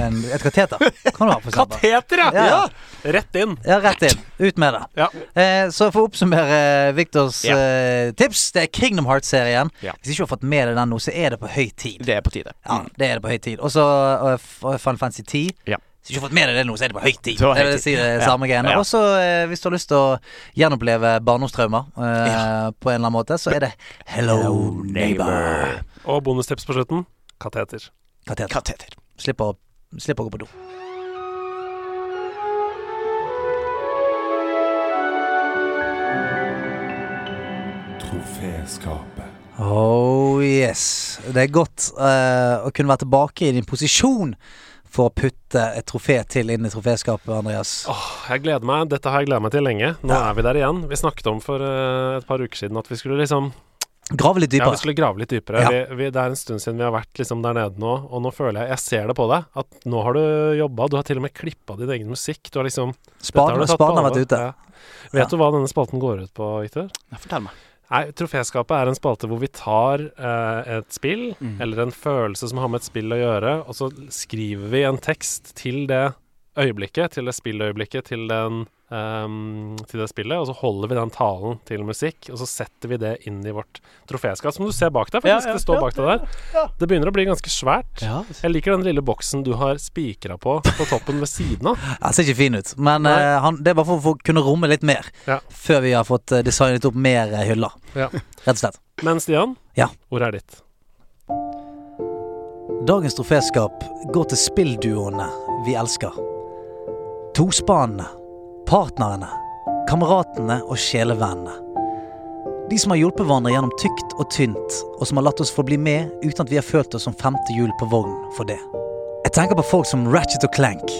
en, et kateter kan du ha, for eksempel. Kateter, ja! Ja, ja. Rett inn. Ja, rett inn. Ut med det. Ja. Eh, så for å oppsummere Viktors Victors Ja. eh, tips, det er Kingdom Hearts-serien. Ja. Hvis ikke har fått med deg den nå, så er det på høy tid. Det er på tide. Ja, Mm. det er det på høy tid. Og så uh, Fun Fancy 10. Ja. Hvis du ikke har fått med deg det nå, så er det på høy tid. Det vil si det samme greiene. Ja. Og så eh, hvis du har lyst til å gjenoppleve barndomstraumer eh, på en eller annen måte, så er det Hello, Neighbor. Og bonustips på slutten kateter. Kateter. Kateter. Slipp, å- slipp å gå på do. Troféskapet. Oh yes. Det er godt uh, å kunne være tilbake i din posisjon for å putte et trofé til inn i troféskapet, Andreas. Åh, jeg gleder meg. Dette har jeg gledet meg til lenge. Nå er vi der igjen. Vi snakket om for uh, et par uker siden at vi skulle liksom Grave litt dypere. Ja, vi skulle grave litt dypere. Ja. Vi, vi, det er en stund siden vi har vært liksom der nede nå, og nå føler jeg Jeg ser det på deg, at nå har du jobba. Du har til og med klippa din egen musikk. Du har liksom Spaden har har vært ute. Ja. Vet Ja. du hva denne spalten går ut på, Victor? Fortell meg. Nei, Troféskapet er en spalte hvor vi tar eh, et spill, Mm. eller en følelse som har med et spill å gjøre, og så skriver vi en tekst til det øyeblikket, til det spilløyeblikket, til, den, ehm, til det spillet, og så holder vi den talen til musikk, og så setter vi det inn i vårt troféskap, som du ser bak deg, faktisk. Ja, ja, det står bak deg der. Det begynner å bli ganske svært. Jeg liker den lille boksen du har spikra på på toppen ved siden av. Den ser ikke fin ut, men eh, han, det er bare for å få kunne romme litt mer. Før vi har fått eh, designet opp mer eh, hyller. Ja. Rett og slett. Men Stian, Ja. ordet er ditt. Dagens troféskap går til spillduoene vi elsker. Tospanene, partnerne, kameratene og sjelevennene. De som har hjulpet hverandre gjennom tykt og tynt, og som har latt oss få bli med uten at vi har følt oss som femte hjul på vognen for det. Jeg tenker på folk som Ratchet og Clank.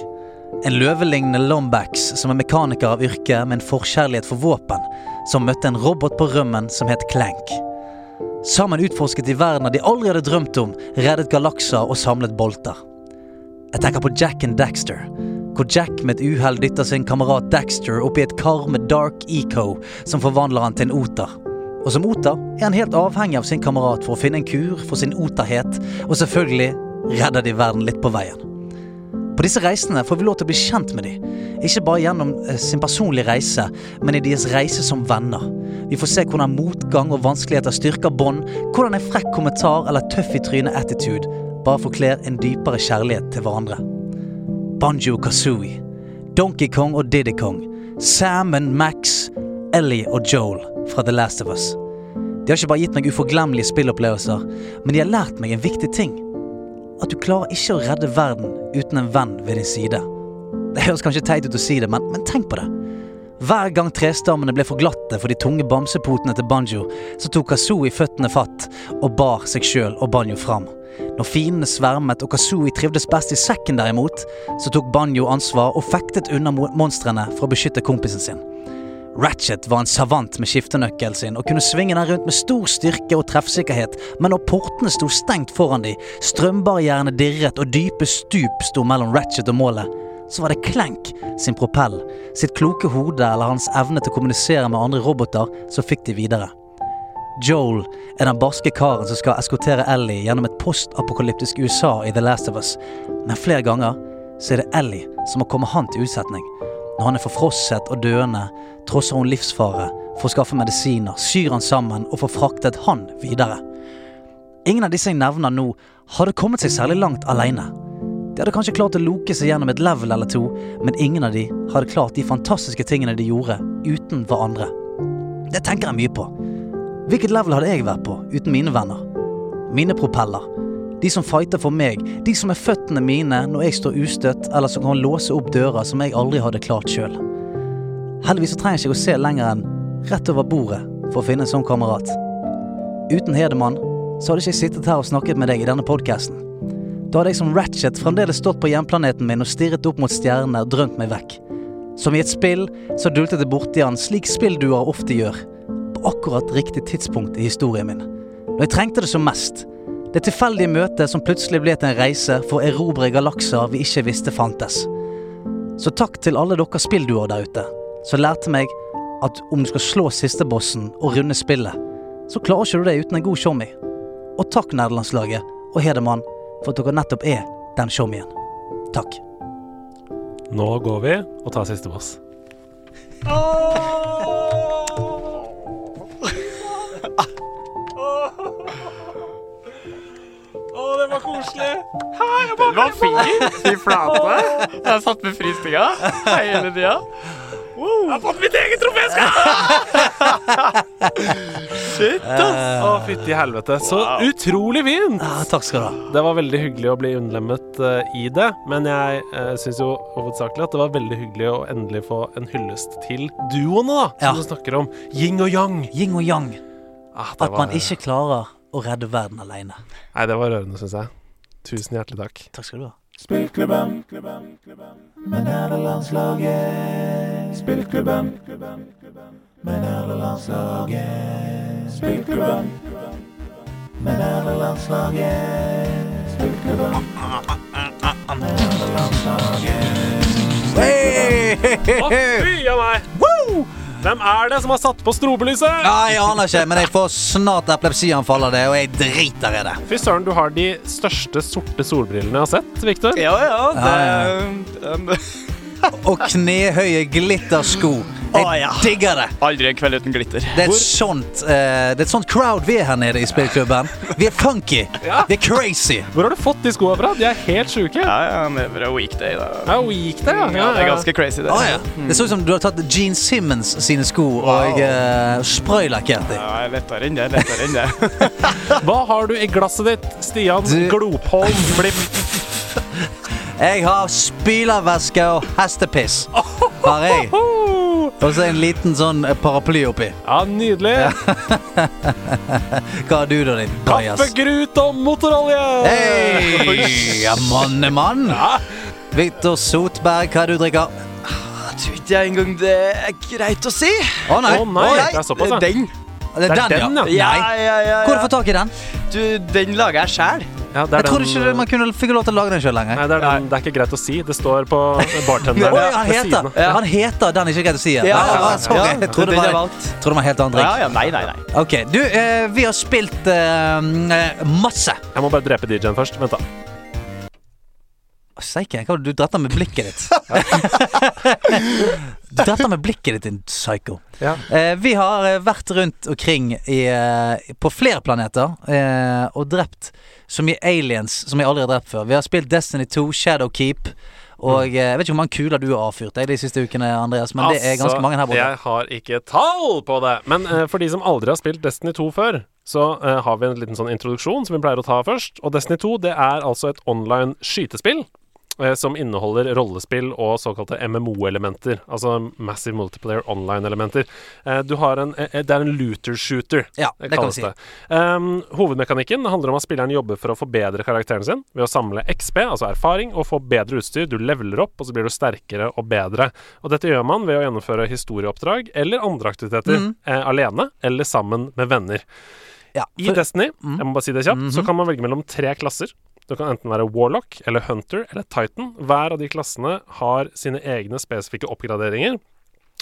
En løvelignende Lombax som er mekaniker av yrke med en forkjærlighet for våpen, som møtte en robot på rømmen som het Clank. Sammen utforsket de verdener de aldri hadde drømt om, reddet galakser og samlet bolter. Jeg tenker på Jack and Daxter, hvor Jack med et uhell dytter sin kamerat Daxter opp i et kar med dark eco som forvandler han til en oter. Og som oter er han helt avhengig av sin kamerat for å finne en kur for sin oterhet, og selvfølgelig redder de verden litt på veien. På disse reisene får vi lov til å bli kjent med dem. Ikke bare gjennom eh, sin personlige reise, men i deres reise som venner. Vi får se hvordan motgang og vanskeligheter styrker bånd, hvordan en frekk kommentar eller tøff i trynet-attitude bare forkler en dypere kjærlighet til hverandre. Banjo Kazooie, Donkey Kong og Diddy Kong, Salmon, Max, Ellie og Joel fra The Last of Us. De har ikke bare gitt meg uforglemmelige spillopplevelser, men de har lært meg en viktig ting. At du klarer ikke å redde verden uten en venn ved din side. Det høres kanskje teit ut å si det, men, men tenk på det. Hver gang trestammene ble for glatte for de tunge bamsepotene til Banjo, så tok Kazooie føttene fatt og bar seg sjøl og Banjo fram. Når fiendene svermet og Kazooie trivdes best i sekken derimot, så tok Banjo ansvar og fektet unna monstrene for å beskytte kompisen sin. Ratchet var en savant med skiftenøkkelen sin og kunne svinge den rundt med stor styrke og treffsikkerhet, men når portene sto stengt foran de, strømbarrierene dirret og dype stup sto mellom Ratchet og målet, så var det Klenk sin propell, sitt kloke hode eller hans evne til å kommunisere med andre roboter som fikk de videre. Joel er den barske karen som skal eskortere Ellie gjennom et postapokalyptisk USA i The Last of Us, men flere ganger så er det Ellie som må komme han til utsetning. Når han er forfrosset og døende, trosser hun livsfare for å skaffe medisiner, syr han sammen og får fraktet han videre. Ingen av disse jeg nevner nå, hadde kommet seg særlig langt alene. De hadde kanskje klart å loke seg gjennom et level eller to, men ingen av de hadde klart de fantastiske tingene de gjorde, uten hverandre. Det tenker jeg mye på. Hvilket level hadde jeg vært på uten mine venner? Mine propeller. De som fighter for meg, de som er føttene mine når jeg står ustøtt, eller som kan låse opp dører som jeg aldri hadde klart sjøl. Heldigvis så trenger jeg ikke å se lenger enn rett over bordet for å finne en sånn kamerat. Uten Hedemann så hadde ikke jeg sittet her og snakket med deg i denne podkasten. Da hadde jeg som Ratchet fremdeles stått på hjemplaneten min og stirret opp mot stjernene og drømt meg vekk. Som i et spill så dultet jeg borti han slik spillduer ofte gjør, akkurat riktig tidspunkt i historien min. Når jeg trengte det som mest. Det tilfeldige møtet som plutselig ble til en reise for å erobre galakser vi ikke visste fantes. Så takk til alle dere spillduer der ute, som lærte meg at om du skal slå siste bossen og runde spillet, så klarer ikke du det uten en god showmy. Og takk nederlandslaget og Hedemann for at dere nettopp er den showmyen. Takk. Nå går vi og tar siste boss. Å, det var koselig! Den var fin! Fy flate. Jeg har satt med fristinga hele tida. Jeg har fått mitt eget troféskap! Shit, ass. Å, fytti helvete. Så utrolig fint! Ah, takk skal du ha. Det var veldig hyggelig å bli innlemmet eh, i det, men jeg uh, syns jo hovedsakelig at det var veldig hyggelig å endelig få en hyllest til duoene, da, som Ja. du snakker om. Yin og yang. Yin og yang. Ah, det At man ikke klarer å redde verden alene. Nei, det var rørende, syns jeg. Tusen hjertelig takk. Takk skal du ha. Spillklubben med landslaget? Spillklubben med landslaget? Spillklubben med landslaget? Spillklubben med Hey! Å, fy a meg! Hvem er det som har satt på strobelyset? Ja, jeg aner ikke, men jeg får snart epilepsianfall av det, og jeg driter i det. Fy søren, du har de største sorte solbrillene jeg har sett, Victor. Ja, ja. Ja, Det, um, Og knehøye glittersko. Å, Jeg ja. digger det. aldri en kveld uten glitter. Det er, et sånt, uh, det er et sånt crowd vi er her nede i spillklubben. Vi er funky. Ja. Vi er crazy. Hvor har du fått de skoene fra? De er helt sjuke. Ja, ja, det er weekday, da. Ja, weekday, ja. Ja, det er ganske crazy, det. Å ja. Det så ut som du har tatt Gene Simmons sine sko og uh, spraylakkert dem. Ja, lettere enn det, lettere enn det. Hva har du i glasset ditt, Stian Du- Glopholm Blipp? Jeg har spylervæske og hestepiss. Har jeg. Og så en liten sånn paraply oppi. Ja, nydelig. Hva har du da, din bajas? Kaffegrut og motorolje! Hei! Ja, mannemann. Victor Sotberg, hva er det du drikker? Jeg tror ikke jeg engang det er greit å si. Å nei. Å nei, det er såpass, ja. Den. Det er den, den, ja. ja. Ja, Nei. ja, ja, Hvor får du tak i den? Du, den lager jeg sjæl. Ja, det er Jeg den, ikke man kunne fikk lov til å lage den sjøl lenger. Nei, det er, den, det er ikke greit å si. Det står på bartenderen Oi, han heter, ja. han heter den ikke greit å si. Ja, Ja, ja, ja, sorry. ja. Jeg trodde det var, valgt. trodde det var en helt annen drikk. Ja, ja, nei, nei, nei. Ok, du, eh, vi har spilt eh, eh, masse. Jeg må bare drepe DJ-en først. Vent, da. Å, hva det du dretter med blikket ditt? du dretter med blikket ditt, din psycho. Ja. Eh, vi har eh, vært rundt omkring i, eh, på flere planeter eh, og drept så mye aliens som jeg aldri har drept før. Vi har spilt Destiny 2, Shadowkeep. Og mm. jeg vet ikke hvor mange kuler du har avfyrt deg de siste ukene, Andreas, men det er ganske mange her borte. Altså, Jeg har ikke tall på det. Men uh, for de som aldri har spilt Destiny 2 før, så uh, har vi en liten sånn introduksjon som vi pleier å ta først. Og Destiny 2 det er altså et online skytespill. Eh, Som inneholder rollespill og såkalte MMO-elementer. Altså Massive Multiplayer Online-elementer. Eh, Du har en eh, Det er en looter-shooter. Ja, Det det kan vi kalles si. det. Um, hovedmekanikken handler om at spilleren jobber for å forbedre karakteren sin ved å samle XP, altså erfaring, og få bedre utstyr. Du leveler opp, og så blir du sterkere og bedre. Og dette gjør man ved å gjennomføre historieoppdrag eller andre aktiviteter mm. eh, alene eller sammen med venner. Ja, I Destiny, mm. jeg må bare si det kjapt, så Mhm. kan man velge mellom tre klasser. Det kan enten være Warlock eller Hunter eller Titan. Hver av de klassene har sine egne spesifikke oppgraderinger.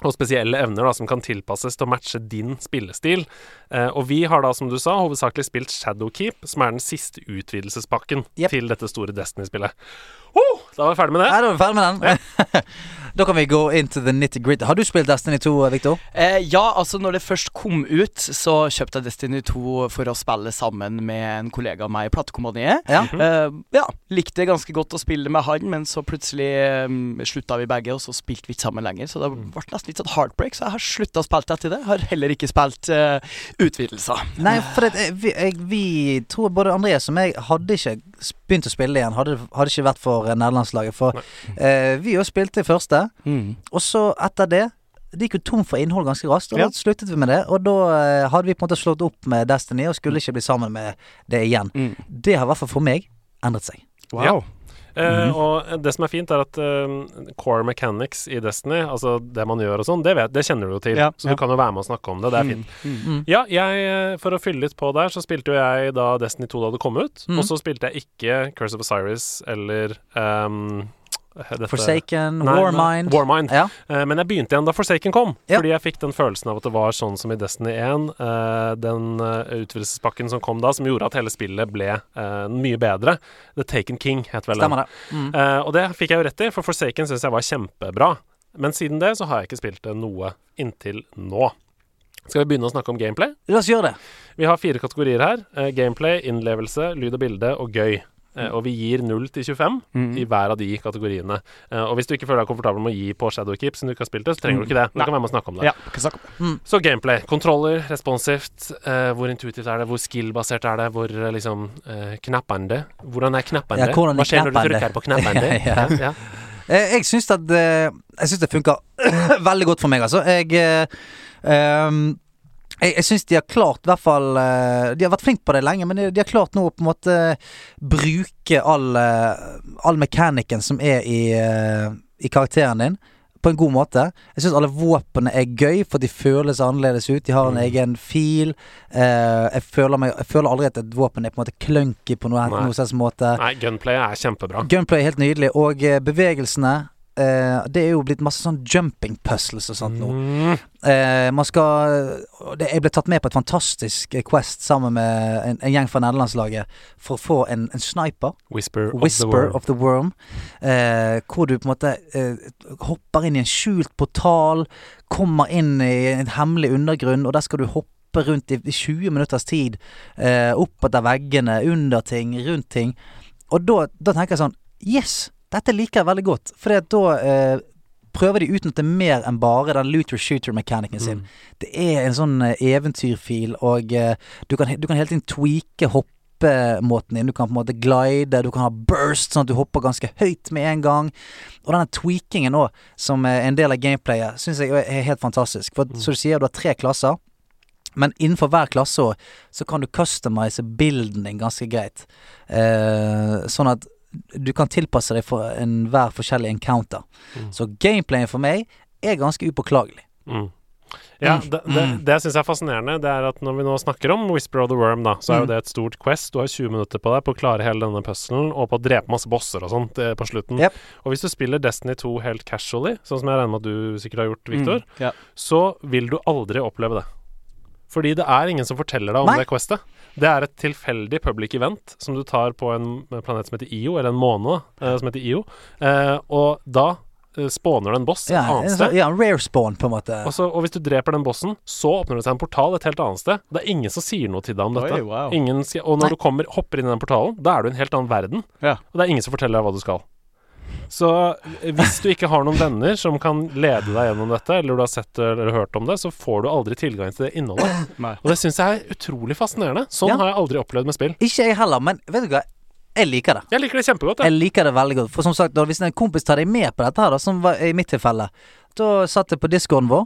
Og spesielle evner da, som kan tilpasses til å matche din spillestil. Eh, og vi har da, som du sa, hovedsakelig spilt Shadowkeep, som er den siste utvidelsespakken yep. til dette store Destiny-spillet. Oh, da var vi ferdig med det. Da var vi ferdig med den. da kan vi gå inn til the nitty gritty. Har du spilt Destiny 2, Victor? Eh, ja, altså når det først kom ut, så kjøpte jeg Destiny 2 for å spille sammen med en kollega av meg i platekompaniet. Ja. Eh, ja, likte ganske godt å spille med han, men så plutselig um, slutta vi begge, og så spilte vi ikke sammen lenger. Så det ble nesten litt sånn heartbreak, så jeg har slutta å spille etter det. Har heller ikke spilt uh, utvidelser. Nei, for det, eh, vi, jeg, vi tror både Andreas og meg hadde ikke begynt å spille igjen, hadde, det ikke vært for eh, nederlandslaget. For eh, vi jo spilte i første, Mm. og så etter det det gikk jo tom for innhold ganske raskt, og Ja. da sluttet vi med det. Og da eh, hadde vi på en måte slått opp med Destiny og skulle ikke bli sammen med det igjen. Mm. Det har i hvert fall for meg endret seg. Wow. Eh, Mhm. og det som er fint, er at uh, core mechanics i Destiny, altså det man gjør og sånn, det, det kjenner du jo til. Ja, så ja. du kan jo være med og snakke om det. Det er fint. Mm. Mm. Ja, jeg, eh, for å fylle litt på der, så spilte jo jeg da Destiny 2 da det kom ut. Mhm. Og så spilte jeg ikke Curse of Osiris eller ehm, dette- Forsaken, Nei, Warmind. Warmind. Ja. Uh, men jeg begynte igjen da Forsaken kom, Ja. fordi jeg fikk den følelsen av at det var sånn som i Destiny 1. Uh, den uh, utvidelsespakken som kom da, som gjorde at hele spillet ble eh, mye bedre. The Taken King het vel den. Mm. Eh, og det fikk jeg jo rett i, for Forsaken syns jeg var kjempebra. Men siden det så har jeg ikke spilt det noe inntil nå. Skal vi begynne å snakke om gameplay? La oss gjøre det. Vi har fire kategorier her. Eh, gameplay, innlevelse, lyd og bilde og gøy. Eh, og vi gir 0 til 25 Mm. i hver av de kategoriene. Eh, og hvis du ikke føler deg komfortabel med å gi på Shadowkeep, som du ikke har spilt det, så trenger du ikke det. Du Nei. kan være med og snakke om det. Ja, kan snakke om det. Så gameplay. Kontroller, responsivt. Uh, hvor intuitivt er det? Hvor skill-basert er det? Hvor liksom uh, knappende? Hvordan er knappende? Ja, hvordan er Hva skjer når du trykker på knappende? Ja, ja. ja. Eh, Jeg syns at Jeg syns det funker veldig godt for meg, altså. Jeg ehm, jeg, jeg syns de har klart, i hvert fall eh, De har vært flinke på det lenge, men de, de har klart nå å på en måte bruke all, eh, all mekanikken som er i, eh, i karakteren din, på en god måte. Jeg syns alle våpnene er gøy, for de føles annerledes ut. De har en Mm. egen fil. Jeg, føler meg, jeg føler aldri at et våpen er på en måte clunky på noe, Nei. noe slags måte. Nei, gunplay er kjempebra. Gunplay er helt nydelig, og bevegelsene eh, Det er jo blitt masse sånn jumping puzzles og sånt nå. Mm. Eh, man skal det, Jeg ble tatt med på et fantastisk Quest sammen med en, en gjeng fra nederlandslaget for å få en, en sniper. Whisper, Whisper of the Worm. Eh, hvor du på en måte eh, hopper inn i en skjult portal, kommer inn i en hemmelig undergrunn, og der skal du hoppe rundt i, i 20 minutters tid. Eh, opp etter veggene, under ting, rundt ting. Og da, da tenker jeg sånn Yes! Dette liker jeg veldig godt. For da eh, prøver de å utnytte mer enn bare den looter shooter-mekanikken sin. Mm. Det er en sånn eh, eventyrfil, og eh, du, kan, du kan hele tiden tweake hoppemåten din. Du kan på en måte glide, du kan ha burst, sånn at du hopper ganske høyt med en gang. Og denne tweakingen òg, som er en del av gameplayet, syns jeg er helt fantastisk. For som du sier, du har tre klasser. Men innenfor hver klasse så kan du customize bilden din ganske greit. Eh, sånn at du kan tilpasse deg for enhver forskjellig encounter. Mm. Så gameplayen for meg er ganske upåklagelig. Mm. Ja, Mm. det, det, Mm. det jeg syns er fascinerende, det er at når vi nå snakker om Whisper of the Worm, da, så er Mm. jo det et stort quest. Du har 20 minutter på deg på å klare hele denne puzzlen og på å drepe masse bosser og sånt eh, på slutten. Yep. Og hvis du spiller Destiny 2 helt casually, sånn som jeg regner med at du sikkert har gjort, Victor, Mm, ja. så vil du aldri oppleve det. Fordi det er ingen som forteller deg om Nei. det questet. Det er et tilfeldig public event som du tar på en planet som heter IO, eller en måne eh, som heter IO, eh, og da eh, spawner det en boss et Ja, annet en sted. sånn- ja, rare spawn, på en måte. Og, så, og hvis du dreper den bossen, så åpner det seg en portal et helt annet sted. Det er ingen som sier noe til deg om dette. Oi, wow. Ingen og når Nei. du kommer, hopper inn i den portalen, da er du i en helt annen verden. Ja. Og det er ingen som forteller deg hva du skal. Så eh, hvis du ikke har noen venner som kan lede deg gjennom dette, eller du har sett eller hørt om det, så får du aldri tilgang til det innholdet. Nei. Og det syns jeg er utrolig fascinerende. Sånn Ja. har jeg aldri opplevd med spill. Ikke jeg heller, men vet du hva? Jeg liker det. Jeg liker det kjempegodt. Jeg Jeg. liker det veldig godt. For som sagt, hvis en kompis tar deg med på dette her, da, som var i mitt tilfelle, da satt jeg på discoen vår,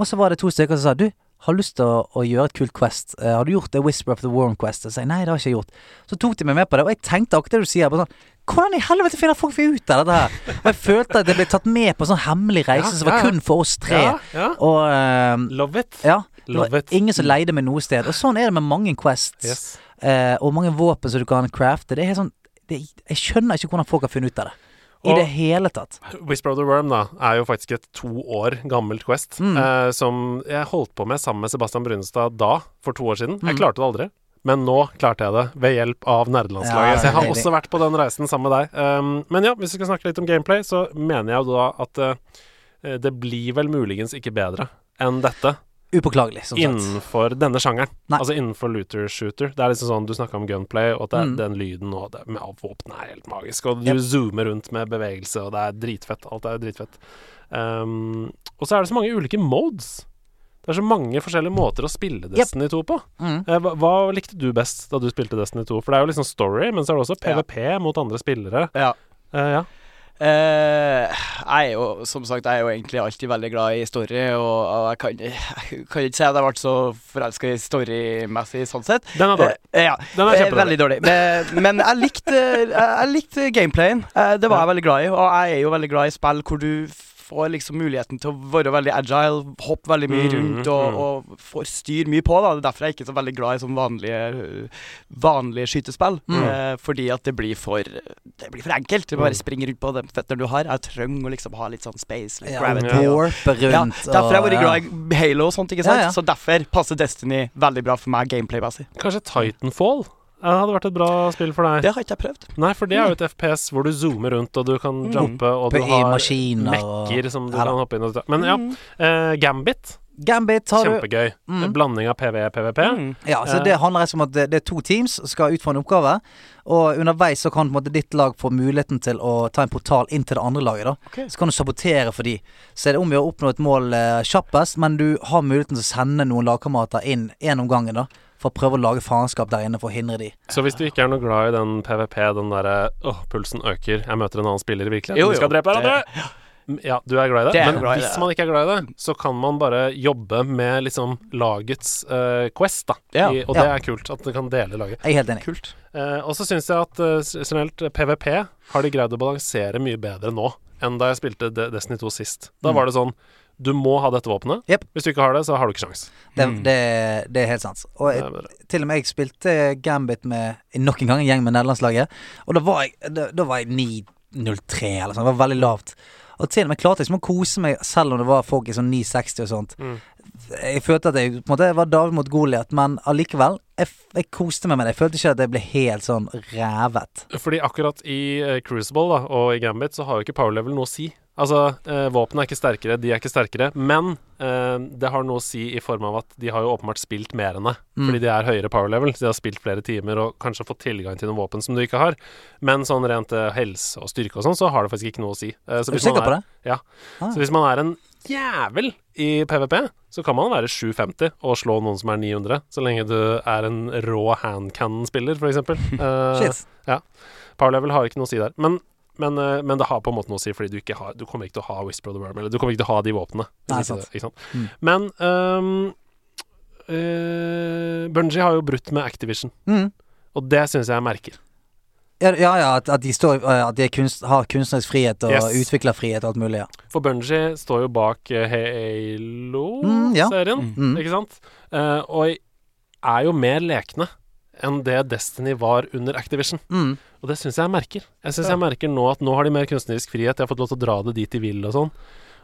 og så var det to stykker som sa du, har lyst til å, å gjøre et kult quest. Uh, har du gjort det Whisper of the Worm Quest? Og sier nei, det har jeg ikke gjort. Så tok de meg med på det, og jeg tenkte akkurat det du sier. Sånn, hvordan i helvete finner folk ut av dette her? Og jeg følte at jeg ble tatt med på en sånn hemmelig reise Ja, som var ja, kun for oss tre. Ja. Og eh, Love it. ja, det Love var it. ingen som leide meg noe sted. Og sånn er det med mange quests. Yes. Uh, og mange våpen som du kan crafte. Det er helt sånn det, Jeg skjønner ikke hvordan folk har funnet ut av det. I Og- det hele tatt. Whisper of the Worm da er jo faktisk et to år gammelt Quest. Mm. Eh, som jeg holdt på med sammen med Sebastian Brunestad da, for to år siden. Jeg Mm. klarte det aldri. Men nå klarte jeg det ved hjelp av nerdelandslaget. Ja, så jeg har også vært på den reisen sammen med deg. Um, men ja, hvis vi skal snakke litt om gameplay, så mener jeg jo da at uh, det blir vel muligens ikke bedre enn dette Upåklagelig, som sagt. innenfor denne sjangeren. Nei. Altså innenfor looter shooter. Det er liksom sånn du snakka om gunplay, og det, Mm. den lyden og det med våpenet er helt magisk. Og du Yep. zoomer rundt med bevegelse, og det er dritfett. Alt er dritfett. Um, og så er det så mange ulike modes. Det er så mange forskjellige måter å spille Destiny 2 på. Mm. Eh, hva, hva likte du best da du spilte Destiny 2? For det er jo liksom story, men så er det også Ja. PVP mot andre spillere. Ja. Uh, ja. Eh, jeg er jo, som sagt, jeg er jo egentlig alltid veldig glad i story, og, og jeg, kan, jeg kan ikke si at jeg ble så forelska i storymessig sånn sett. Den er dårlig. Eh, ja, Den er eh, kjempedårlig. veldig dårlig. Men, men jeg likte, jeg, jeg likte gameplayen. Eh, det var jeg veldig glad i, og jeg er jo veldig glad i spill hvor du får liksom muligheten til å være veldig agile, hoppe veldig mye Mm, rundt og, mm. og får styr mye på. da Det er derfor jeg ikke er så veldig glad i sånn vanlige, øh, vanlige skytespill. Mm. Eh, fordi at det blir for Det blir for enkelt. Du bare Mm. springer rundt på de føttene du har. Jeg trenger å liksom ha litt sånn space, litt Ja, gravity. Ja. Warpe ja, derfor har jeg vært glad i Halo og sånt, ikke sant? Ja, ja. Så derfor passer Destiny veldig bra for meg gameplay-messig. Kanskje Titanfall eh, hadde vært et bra spill for deg? Det har ikke jeg prøvd. Nei, for det er jo et FPS hvor du zoomer rundt, og du kan Mm. jumpe, og På- du har maskiner mekker som du Ja kan hoppe inn og. Men ja, Mm. eh, Gambit. Gambit har du. Kjempegøy. Mm. En blanding av PVE og PVP. Mm. Ja, så Eh. Det handler rett og om at det, det er to teams som skal utføre en oppgave. Og underveis så kan på en måte ditt lag få muligheten til å ta en portal inn til det andre laget. da okay. Så kan du sabotere for de. Så er det om å oppnå et mål eh, kjappest, men du har muligheten til å sende noen lagkamerater inn én om gangen. da For å prøve å lage faenskap der inne for å hindre de. Så hvis du ikke er noe glad i den PVP, den derre åh, pulsen øker, jeg møter en annen spiller i virkeligheten, Jo, vi skal drepe hverandre! Ja, du er glad i det, Det men glad i hvis det. man ikke er glad i det, så kan man bare jobbe med liksom lagets uh, quest, da. Ja. I, og Ja. det er kult, at du kan dele laget. Jeg er helt enig. Kult. Uh, og så syns jeg at uh, generelt PVP har de greid å balansere mye bedre nå enn da jeg spilte Destiny 2 sist. Da Mm. var det sånn Du må ha dette våpenet. Yep. Hvis du ikke har det, så har du ikke sjans. Det, Mm. det, det er helt sant. Og jeg, til og med jeg spilte Gambit med nok en gang en gjeng med nederlandslaget. Og da var jeg, da, da var jeg 9.03 eller sånn. Det var veldig lavt. Og til og med klarte jeg liksom å kose meg selv om det var folk i sånn 9.60 og sånt. Mm. Jeg følte at jeg på en måte var David mot Goliat, men allikevel jeg, jeg koste meg med det. Jeg følte ikke at jeg ble helt sånn revet. Fordi akkurat i eh, Crucible da, og i Gambit så har jo ikke power level noe å si. Altså, eh, våpnene er ikke sterkere, de er ikke sterkere, men eh, det har noe å si i form av at de har jo åpenbart spilt mer enn det. Mm. Fordi de er høyere power level, så de har spilt flere timer og kanskje fått tilgang til noen våpen som du ikke har. Men sånn rent eh, helse og styrke og sånn, så har det faktisk ikke noe å si. Eh, så du hvis man er- det? Ja. Ah. Så hvis man er en jævel i PVP, så kan man være 750 og slå noen som er 900, så lenge du er en rå handcannon-spiller, for eksempel. Eh, Shit. Power level har ikke noe å si der. Men, men, eh, men det har på en måte noe å si, fordi du ikke har Du kommer ikke til å ha Whisper of the Worm, eller du kommer ikke til å ha de våpnene. Nei, sant. Ikke sant? Mm. Men um, uh, Bungie har jo brutt med Activision, Mm. og det syns jeg merker. Ja, ja, at, de, står, eh, at de kunst, har kunstnerisk frihet og Yes. utviklerfrihet og alt mulig. Ja. For Bungie står jo bak eh, Halo Mm, ja. serien, Mm. ikke sant? Uh, og er jo mer lekne enn det Destiny var under Activision. Mm. Og det syns jeg jeg merker. Jeg synes jeg merker nå at nå har de mer kunstnerisk frihet. De har fått lov til å dra det dit de vil og sånn.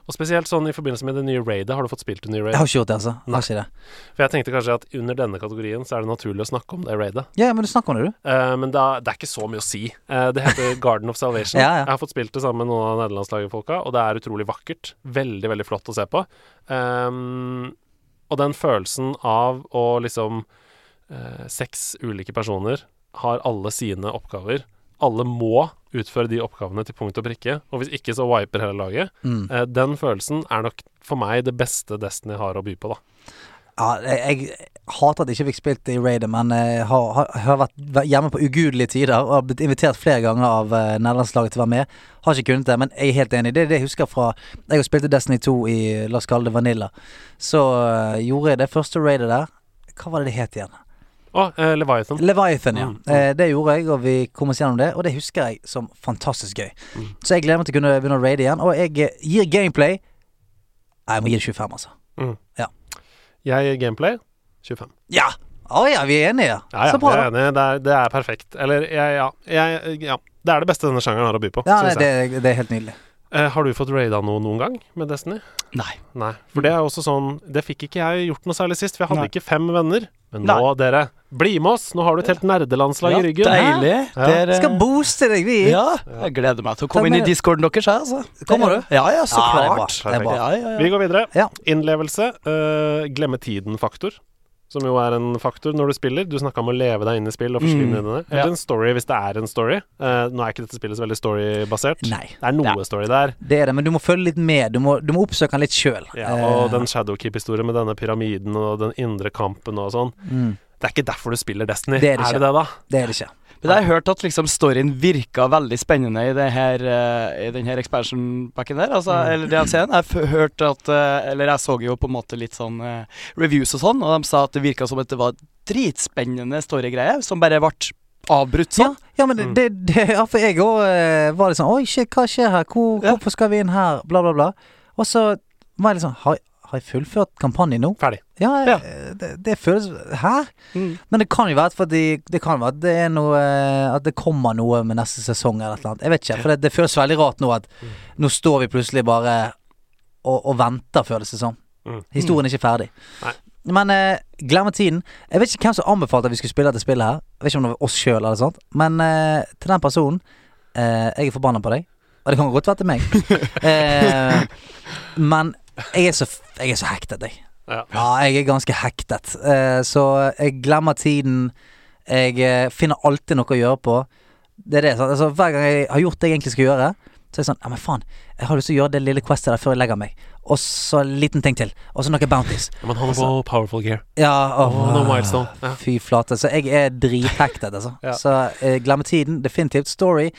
Og spesielt sånn i forbindelse med det nye raidet. Har du fått spilt det nye Jeg har ikke gjort det, altså. Jeg har ikke det. For jeg tenkte kanskje at under denne kategorien så er det naturlig å snakke om det raidet. Ja, men du snakker om det, du. Uh, men da, det er ikke så mye å si. Uh, det heter Garden of Salvation. Ja, ja. Jeg har fått spilt det sammen med noen av nederlandslaget-folka, og det er utrolig vakkert. Veldig, veldig flott å se på. Um, og den følelsen av å liksom eh, Seks ulike personer har alle sine oppgaver. Alle må utføre de oppgavene til punkt og prikke, og hvis ikke så wiper hele laget. Mm. Eh, den følelsen er nok for meg det beste Destiny har å by på, da. Ja, jeg, jeg hater at jeg ikke fikk spilt i Raider, men jeg har, har, har vært hjemme på ugudelige tider og har blitt invitert flere ganger av uh, nederlandslaget til å være med. Har ikke kunnet det, men jeg er helt enig. Det er det jeg husker fra Jeg har spilt Destiny 2 i La oss kalle det Vanilla. Så uh, gjorde jeg det første raidet der. Hva var det det het igjen? Å, eh, Leviathan. Leviathan, ja. Mm, mm. Eh, det gjorde jeg, og vi kom oss gjennom det. Og det husker jeg som fantastisk gøy. Mm. Så jeg gleder meg til å kunne begynne å raide igjen. Og jeg eh, gir gameplay Nei, Jeg må gi det 25, altså. Ja. Jeg gir gameplay 25. Ja! Å ja, vi er enige. Ja, ja, Så bra, jeg er enig. Det er, det er perfekt. Eller, jeg, ja, jeg, ja. Det er det beste denne sjangeren har å by på. Ja, nei, det, det er helt nydelig. Eh, har du fått raida noe noen gang med Destiny? Nei. Nei. For det er også sånn Det fikk ikke jeg gjort noe særlig sist, for jeg hadde Nei. ikke fem venner. Men Nei. nå, dere, bli med oss! Nå har du et helt nerdelandslag i ryggen. Deilig. Ja. Dere- Skal booste deg, vi. Ja, jeg gleder meg til å komme inn i discorden deres, her, altså. Kommer du? Ja, ja, så Ja, det er bra. klart. Det er bra. Ja, ja, ja. Vi går videre. Ja. Innlevelse. Uh, glemme tiden-faktor. Som jo er en faktor når du spiller. Du snakka om å leve deg inn i spill og forsvinne Mm, inn i det. ja. Eller en story hvis det er en story. Uh, nå er ikke dette spillet så veldig storybasert. Det er noe Ja. story der. Det er det, men du må følge litt med. Du må, du må oppsøke den litt sjøl. Ja, og den Shadowkeep-historien med denne pyramiden og den indre kampen og sånn. mm, Det er ikke derfor du spiller Destiny. Det er det er det det, da? Det er det ikke. Men jeg har hørt at liksom storyen virka veldig spennende i, det her, eh, i den her expansion-packen der. Altså, Mm. Eller DLC-en. Jeg har hørt at eh, Eller jeg så jo på en måte litt sånn eh, reviews og sånn, og de sa at det virka som at det var dritspennende storygreie som bare ble avbrutt sånn. ja men mm. det, det ja, For jeg òg var litt sånn Oi, shit, hva skjer her? Hvor, Ja. Hvorfor skal vi inn her? Bla, bla, bla. Og så var jeg litt sånn Har, jeg fullført kampanjen nå? Ferdig. Ja, Ja. Det, det føles Hæ? Mm. Men det kan jo være fordi Det kan være at det er noe eh, At det kommer noe med neste sesong eller et eller annet. Jeg vet ikke. For det, det føles veldig rart nå at nå står vi plutselig bare og, og venter, føles det som. Mm. Historien er ikke ferdig. Nei. Men eh, glemme tiden. Jeg vet ikke hvem som anbefalte at vi skulle spille dette spillet her. Jeg vet ikke om det var oss sjøl eller sånt. Men eh, til den personen eh, Jeg er forbanna på deg. Og det kan godt være til meg. eh, men jeg er så, jeg er så hektet, jeg. Ja. Ja, jeg er ganske hektet. Eh, så jeg glemmer tiden. Jeg eh, finner alltid noe å gjøre på. Det er det. Altså, hver gang jeg har gjort det jeg egentlig skal gjøre, så er jeg sånn Ja, men faen, jeg har lyst til å gjøre det lille questet der før jeg legger meg. Og så en liten ting til. Og så noen bounties. Ja, Men han på Powerful Gear. Ja, og, oh, no milestone. Ja. Fy flate. Så jeg er drithektet, altså. Ja. Så eh, glemmer tiden. Definitivt. Story.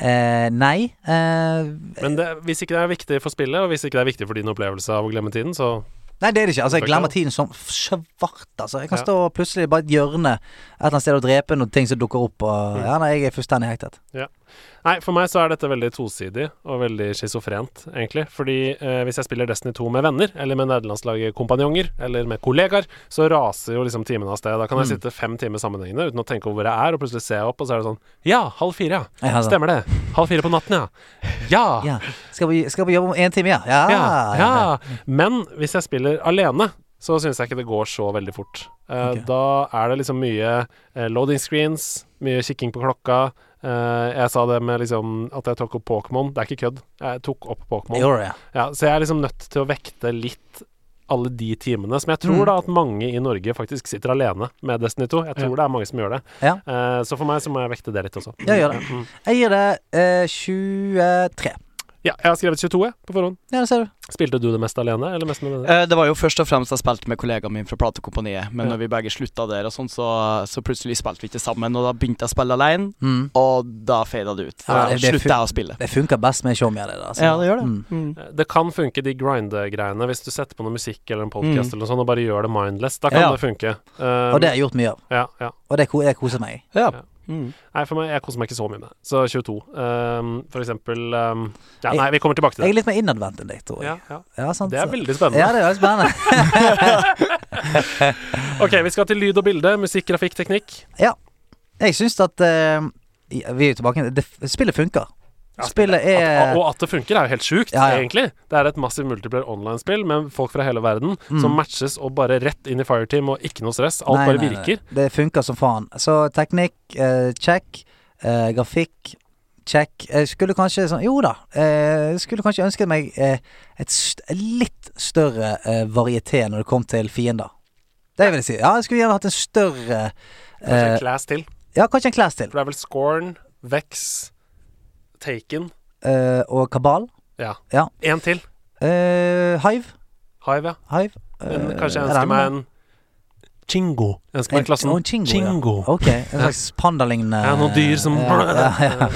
Eh, nei. Eh, Men det, hvis ikke det er viktig for spillet, og hvis ikke det er viktig for din opplevelse av å glemme tiden, så Nei, det er det ikke. Altså, jeg glemmer tiden som svart, altså. Jeg kan Ja. stå plutselig bare i et hjørne et eller annet sted og drepe noen ting som dukker opp, og Mm. Ja, nei, jeg er fullstendig hektet. Nei, for meg så er dette veldig tosidig og veldig schizofrent, egentlig. Fordi eh, hvis jeg spiller Destiny 2 med venner, eller med nederlandslaget kompanjonger, eller med kollegaer, så raser jo liksom timene av sted. Da kan jeg Mm. sitte fem timer sammenhengende uten å tenke over hvor jeg er, og plutselig ser jeg opp, og så er det sånn Ja, halv fire, ja. ja Stemmer det. Halv fire på natten, ja. Ja. Ja. Skal vi, skal vi jobbe om én time, ja? Ja. Ja, ja. Men hvis jeg spiller alene, så syns jeg ikke det går så veldig fort. Eh, okay. Da er det liksom mye eh, loading screens, mye kikking på klokka. Uh, jeg sa det med liksom at jeg tok opp Pokémon. Det er ikke kødd. Jeg tok opp Pokémon. Ja. Ja, så jeg er liksom nødt til å vekte litt alle de timene som jeg tror Mm. da at mange i Norge faktisk sitter alene med Destiny 2. Jeg tror det er mange som gjør det. Ja. Uh, så for meg så må jeg vekte det litt også. Jeg gjør det. Mm. Jeg gir det uh, 23. Ja, jeg har skrevet 22 jeg, på forhånd. Ja, det ser du. Spilte du det mest alene, eller mest med venner? Eh, Det var jo først og fremst jeg spilte med kollegaen min fra platekompaniet, men Ja. når vi begge slutta der, og sånn, så, så plutselig spilte vi ikke sammen, og da begynte jeg å spille alene, Mm. og da fada det ut. Ja, Da det- det slutta jeg å spille. Det funker best med showmia det. Altså. Ja, det gjør det. Mm. Mm. Det kan funke, de grind-greiene, hvis du setter på noe musikk eller en podcast Mm. eller noe sånt, og bare gjør det mindless. Da kan Ja. det funke. Um, Og det har jeg gjort mye av. ja, ja. Og det jeg koser meg. Ja. Mm. Nei, for meg, jeg koser meg ikke så mye med det. Så 22. Um, for eksempel um, Ja, nei, vi kommer tilbake til det. Jeg er litt mer innadvendt enn deg, tror jeg. Ja, ja. Ja, sant. Det er veldig spennende. Ja, det er veldig spennende. Ok, vi skal til lyd og bilde. Musikk, grafikk, teknikk. Ja. Jeg syns at uh, Vi er jo tilbake det, Spillet funker. Ja, Spillet At, er og at det funker, er jo helt sjukt, Ja, ja. egentlig. Det er et massivt multiplayer online-spill med folk fra hele verden Mm. som matches og bare rett inn i fireteam og ikke noe stress. Alt Nei, bare nei, nei. virker. Det funker som faen. Så teknikk, eh, check. Eh, grafikk, check. Jeg skulle kanskje sånn Jo da. Eh, skulle kanskje ønsket meg eh, et st litt større eh, varieté når det kom til fiender. Det vil jeg si. Ja, jeg skulle gjerne hatt en større Kanskje eh, en class til. Ja, kanskje en class til. For det er vel Scorn, Vex, Taken Eh, og kabal. Ja. Ja. En til. Eh, Hive. Hive, ja. Hive. Men Eh, kanskje jeg er det ønsker meg en Chingo. Jeg ønsker meg klassen en chingo, Chingo. Ja. Ok, en slags pandalignende Ja, noen dyr som ja, ja.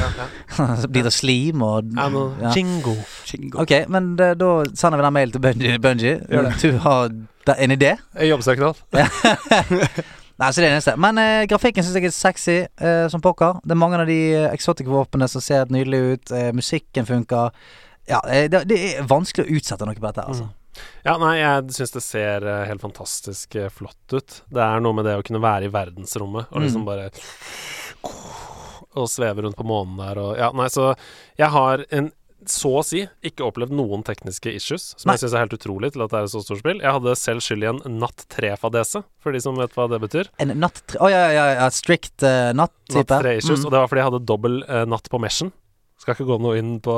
Så blir det slim og Ja, noe. Chingo. Chingo. Ok, men da sender vi den mailen til det. Du har en idé? Jobbsøknad. Nei, så det er det eneste. Men eh, grafikken syns jeg er sexy eh, som pokker. Det er mange av de eksotiske exotic-våpnene som ser nydelig ut. Eh, musikken funker. Ja, eh, det, det er vanskelig å utsette noe på dette, altså. Ja, nei, jeg syns det ser eh, helt fantastisk eh, flott ut. Det er noe med det å kunne være i verdensrommet og liksom Mm. bare Og sveve rundt på månen der og Ja, nei, så jeg har en så å si ikke opplevd noen tekniske issues, som Nei. jeg syns er helt utrolig til at det er et så stort spill. Jeg hadde selv skyld i en natt tre-fadese, for de som vet hva det betyr. En natt... Å ja, ja, ja, strict uh, natt-type. Natt tre-issues, Mm. og det var fordi jeg hadde dobbel uh, natt på meshen. Skal ikke gå noe inn på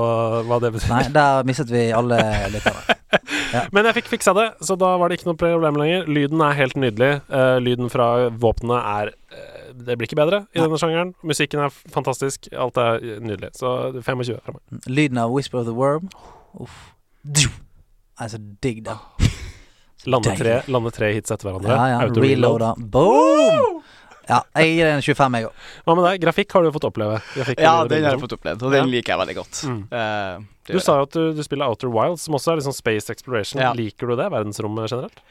hva det betyr. Nei, der mistet vi alle lyttere. Men jeg fikk fiksa det, så da var det ikke noe problem lenger. Lyden er helt nydelig. Uh, lyden fra våpnene er eh, Det blir ikke bedre i Nei. denne sjangeren. Musikken er fantastisk. Alt er nydelig. Så 25 fra meg. Lyden av Whisper of the Worm. Uff. Er så digg, da. Lande tre, lande tre hits etter hverandre. Ja, ja. Reloada. Boom! Ja, jeg gir den 25, jeg òg. Hva med deg? Grafikk har du jo fått oppleve. Grafikk Ja, den har jeg fått opplevd, og den liker jeg veldig godt. Mm. Uh, Du sa jo at du, du spiller Outer Wilds, som også er litt sånn space exploration. Ja. Liker du det? Verdensrommet generelt?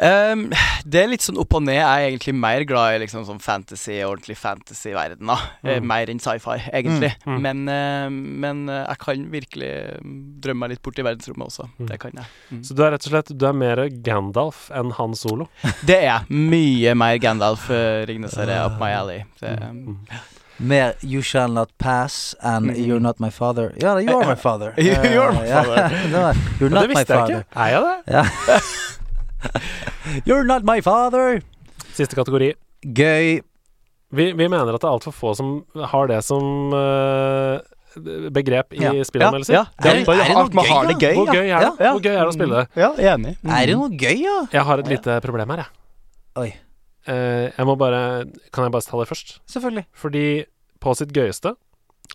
Ehm, det er litt sånn opp og ned. Jeg er egentlig mer glad i liksom sånn fantasy, ordentlig fantasy-verden. da Eh, Mm. Mer enn sci-fi, egentlig. Mm, mm. Men, uh, men eh, jeg kan virkelig mm, drømme meg litt bort i verdensrommet også. Mm. Det kan jeg. Mm. Så du er rett og slett Du er mer Gandalf enn Han Solo? Det er jeg. Mye mer Gandalf. Uh, Ringnes Herre up my alley. Det, Mm. Mer You Shall Not Pass and Mm. You're Not My Father. Ja, You Are My Father. You're my Eh, father. Det you're Not det My Father. ikke. Er jeg det? You're Not My Father. Siste kategori. Gøy. Vi, vi mener at det er altfor få som har det som uh, begrep i Ja. spillanmeldelser. ja, Ja. Er er det- er det noe gøy, har det gøy. Hvor gøy er det? Hvor gøy er det å spille det? Ja, enig. Mm. Er det noe gøy, ja? Jeg har et lite problem her, jeg. Oi. Uh, jeg må bare Kan jeg bare ta det først? Selvfølgelig. Fordi på sitt gøyeste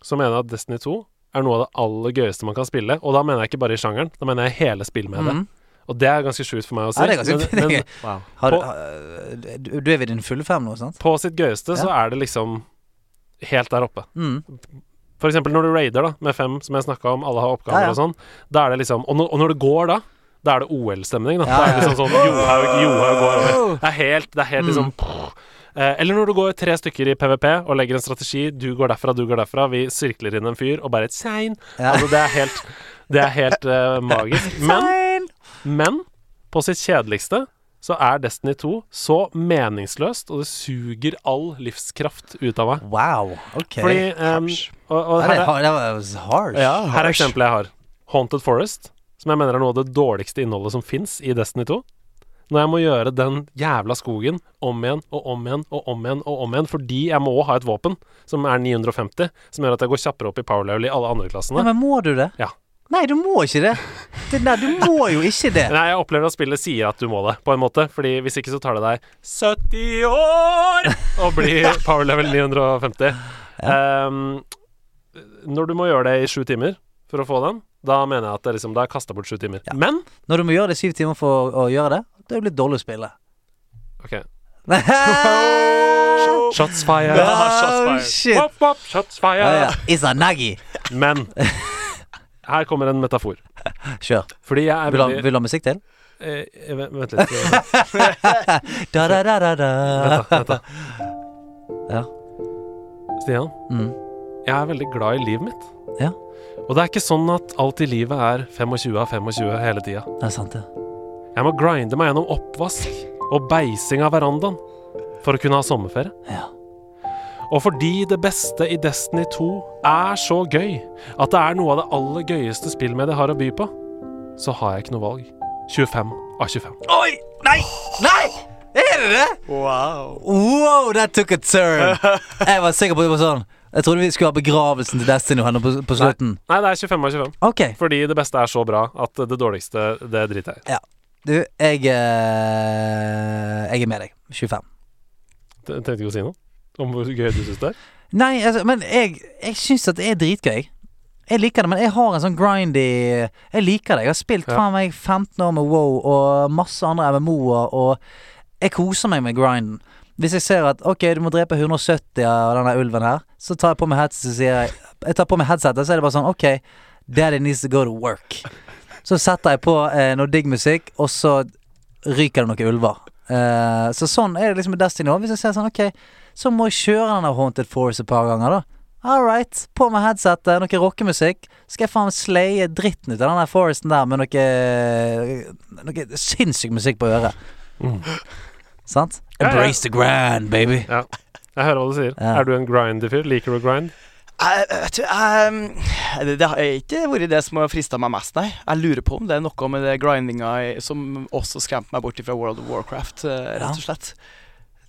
så mener jeg at Destiny 2 er noe av det aller gøyeste man kan spille. Og da mener jeg ikke bare i sjangeren, da mener jeg hele spillmediet. Mhm. Og det er ganske sjukt for meg å si. Ja, det er ganske- men, men, Wow. Har har- du er ved din fulle fem nå, sant? på sitt gøyeste så er det liksom helt der oppe. Mm. For eksempel når du raider da med fem, som jeg snakka om, alle har oppgaver Ja, ja. og sånn. Da er det liksom Og når, og når det går da, da er det OL-stemning. Da. Ja, da er det liksom sånn Johaug, Johaug går over. Det er helt, det er helt liksom eh, Eller når du går tre stykker i PVP og legger en strategi. Du går derfra, du går derfra. Vi sirkler inn en fyr, og bare et sein. Ja. Altså, det er helt Det er helt uh, magisk. Men, men på sitt kjedeligste så er Destiny 2 så meningsløst, og det suger all livskraft ut av meg. Wow. Ok. Fordi um, og, og Ja, her, det, er, det var harsh. Ja, her er eksempelet jeg har. Haunted Forest, som jeg mener er noe av det dårligste innholdet som fins i Destiny 2. Når jeg må gjøre den jævla skogen om igjen og om igjen og om igjen og om igjen fordi jeg må ha et våpen som er 950, som gjør at jeg går kjappere opp i power level i alle andre klassene. klassene. men må du det? Ja. Nei, du må ikke det. det nei, du må jo ikke det. Nei, jeg opplever at spillet sier at du må det, på en måte. Fordi hvis ikke så tar det deg 70 år å bli power level 950. Um, når du må gjøre det i sju timer for å få den, da mener jeg at det liksom, da er kasta bort sju timer. Ja. Men Når du må gjøre det i syv timer for å, gjøre det, det er det blitt dårlig å spille. OK. oh, Shots fired. Oh, shit. Wop, wop, shots ja, It's a naggy. Men her kommer en metafor. Kjør. Fordi jeg er Vil du ha, veldig vil du ha musikk til? eh, Vent vent litt. Da, da, da, da, da. Vent, da. Vent da. Ja. Stian, Mm. jeg er veldig glad i livet mitt. Ja. Og det er ikke sånn at alt i livet er 25 av 25 hele tida. Det er sant, det. Jeg må grinde meg gjennom oppvask og beising av verandaen for å kunne ha sommerferie. Ja. Og fordi det beste i Destiny 2 er så gøy at det er noe av det aller gøyeste spillmediet har å by på, så har jeg ikke noe valg. 25 av 25. Oi! Nei! Nei! Er det det? Wow. Wow, that took a turn. Jeg var sikker på det var sånn. Jeg trodde vi skulle ha begravelsen til Destiny på, på slutten. Nei, det er 25 av 25. Okay. Fordi det beste er så bra at det dårligste, det driter jeg i. Du, jeg eh, Jeg er med deg. 25. T- Trengte ikke å si noe om hvor gøy du syns det er. Nei, altså, men jeg, jeg syns at det er dritgøy. Jeg liker det, men jeg har en sånn grindy Jeg liker det. Jeg har spilt Ja. faen meg 15 år med WoW og masse andre MMO-er, og jeg koser meg med grinden. Hvis jeg ser at ok, du må drepe 170 av denne ulven her, så tar jeg på meg headsetet, sier jeg Jeg tar på meg headsetet, så er det bare sånn ok, daddy needs to go to work. Så setter jeg på eh, noe digg musikk, og så ryker det noen ulver. Eh, så sånn er det liksom med Destiny òg. Hvis jeg ser sånn ok, så må jeg kjøre denne Haunted Forest et par ganger, da. All right, på med headsetet, noe rockemusikk. Skal jeg faen slaye dritten ut av den der Foresten der med noe Noe sinnssyk musikk på øret. Mm. Sant? Ja, ja. Embrace the grand, baby. Jeg hører hva du sier. Ja. Er du en grinder fyr? Liker du grind? Jeg, vet du, jeg, det, det har ikke vært det som har frista meg mest, nei. Jeg lurer på om det er noe med det grindinga som også skremte meg bort fra World of Warcraft, eh, rett og slett. Det,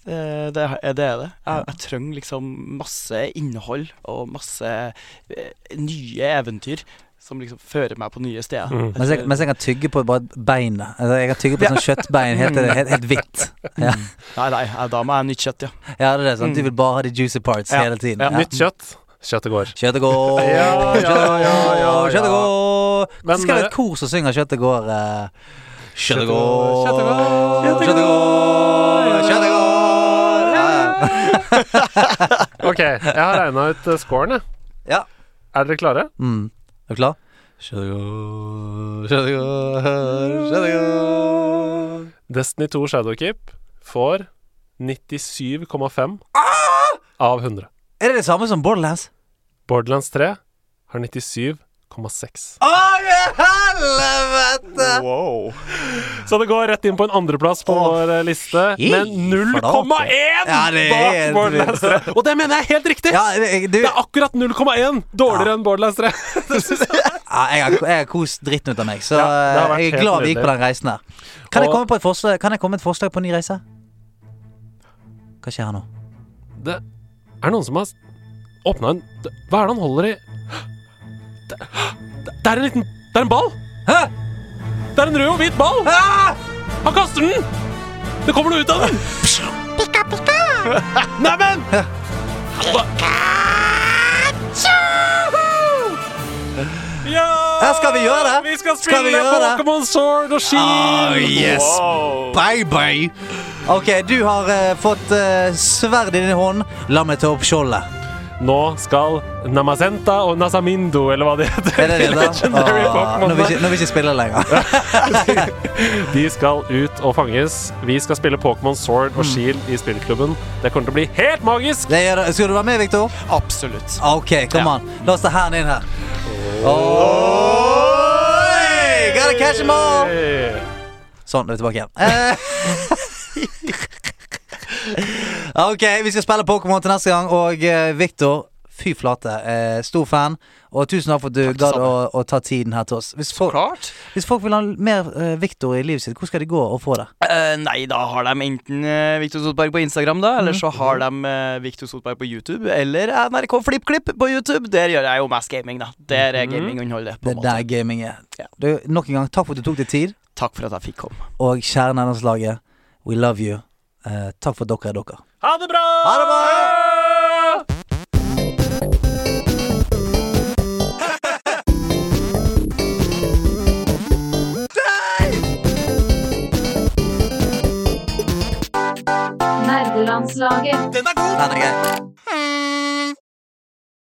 det, er- det er det. Jeg, jeg trenger liksom masse innhold og masse eh, nye eventyr som liksom fører meg på nye steder. Mm. Mens jeg, mens jeg kan tygge på bare beinet. Altså, jeg kan tygge på sånn kjøttbein helt, er helt, helt hvitt. Ja. Nei, nei, da må jeg ha nytt kjøtt, ja. ja, det er det. Sånn. Du Mm. vil bare ha de juicy parts Ja. hele tiden. Nytt kjøtt. Kjøttet går. Kjøttet går, Ja, ja, kjøttet går, ja, ja, ja. kjøttet går. Men, Skal vi ha eh, et kor som synger 'Kjøttet går'? eh, Kjøttet Kjøttet går, kjøttet går, Ok, jeg har regna ut eh, scoren, jeg. Ja. Er dere klare? Mm. Er du klar? Går, kjøttet går. Destiny 2 Shadowkeep får 97,5 av 100. Er det det samme som Borderlands? Borderlands 3 har 97,6. Å, i helvete! Wow. Så det går rett inn på en andreplass på oh, vår eh, liste, Men med 0,1 Ja, bak Borderlands 3. Og det mener jeg er helt riktig! Ja, det- du, Det er akkurat 0,1 dårligere enn Borderlands 3. ja, jeg har, jeg har kost dritten ut av meg, så Ja, jeg er glad vi gikk på den reisen her. Kan jeg Og- komme på et forslag Kan jeg komme med et forslag på en ny reise? Hva skjer her nå? Det er noen som har åpna en Hva er det han holder i Det, det er en liten Det er en ball! Hæ? Det er en rød og hvit ball! Hæ? Han kaster den! Det kommer noe ut av den! Neimen! Ja! Her skal vi gjøre det? Vi skal vi spille? Pokémon Sword og Shield! Oh, yes. Baby! Ok, du har uh, fått uh, sverd i din hånd. La meg ta opp skjoldet. Nå skal Namazenta og Nasamindo, eller hva det heter Er det det, da? Legendary Ah, Pokémon når, vi ikke, når vi ikke spiller lenger. De skal ut og fanges. Vi skal spille Pokémon Sword Mm. og Shield i spillklubben. Det kommer til å bli helt magisk! Det gjør det. Skal du være med, Victor? Absolutt. Ok, kom Ja. an. La oss ta hæren inn her. Oi! Gotta catch them all! Sånn, da er vi tilbake igjen. Eh, ok, vi skal spille Pokémon til neste gang, og uh, Victor Fy flate. eh, stor fan. Og tusen takk for at du gadd å, å ta tiden her til oss. Hvis folk, hvis folk vil ha mer eh, Victor i livet sitt, hvor skal de gå og få det? Eh, nei, da har de enten uh, Viktor Sotberg på Instagram, da, eller så har de uh, Viktor Sotberg på YouTube, eller NRK FlippKlipp på YouTube. Der gjør jeg jo mest gaming, da. Der er Mhm. gaminginnholdet, Det er der gaming er. Ja. Du, nok en gang, takk for at du tok deg tid. Takk for at jeg fikk komme. Og kjære laget we love you. Eh, takk for at dere er dere. Ha det bra! Ha det bra! Nerdelandslaget. Den er grei.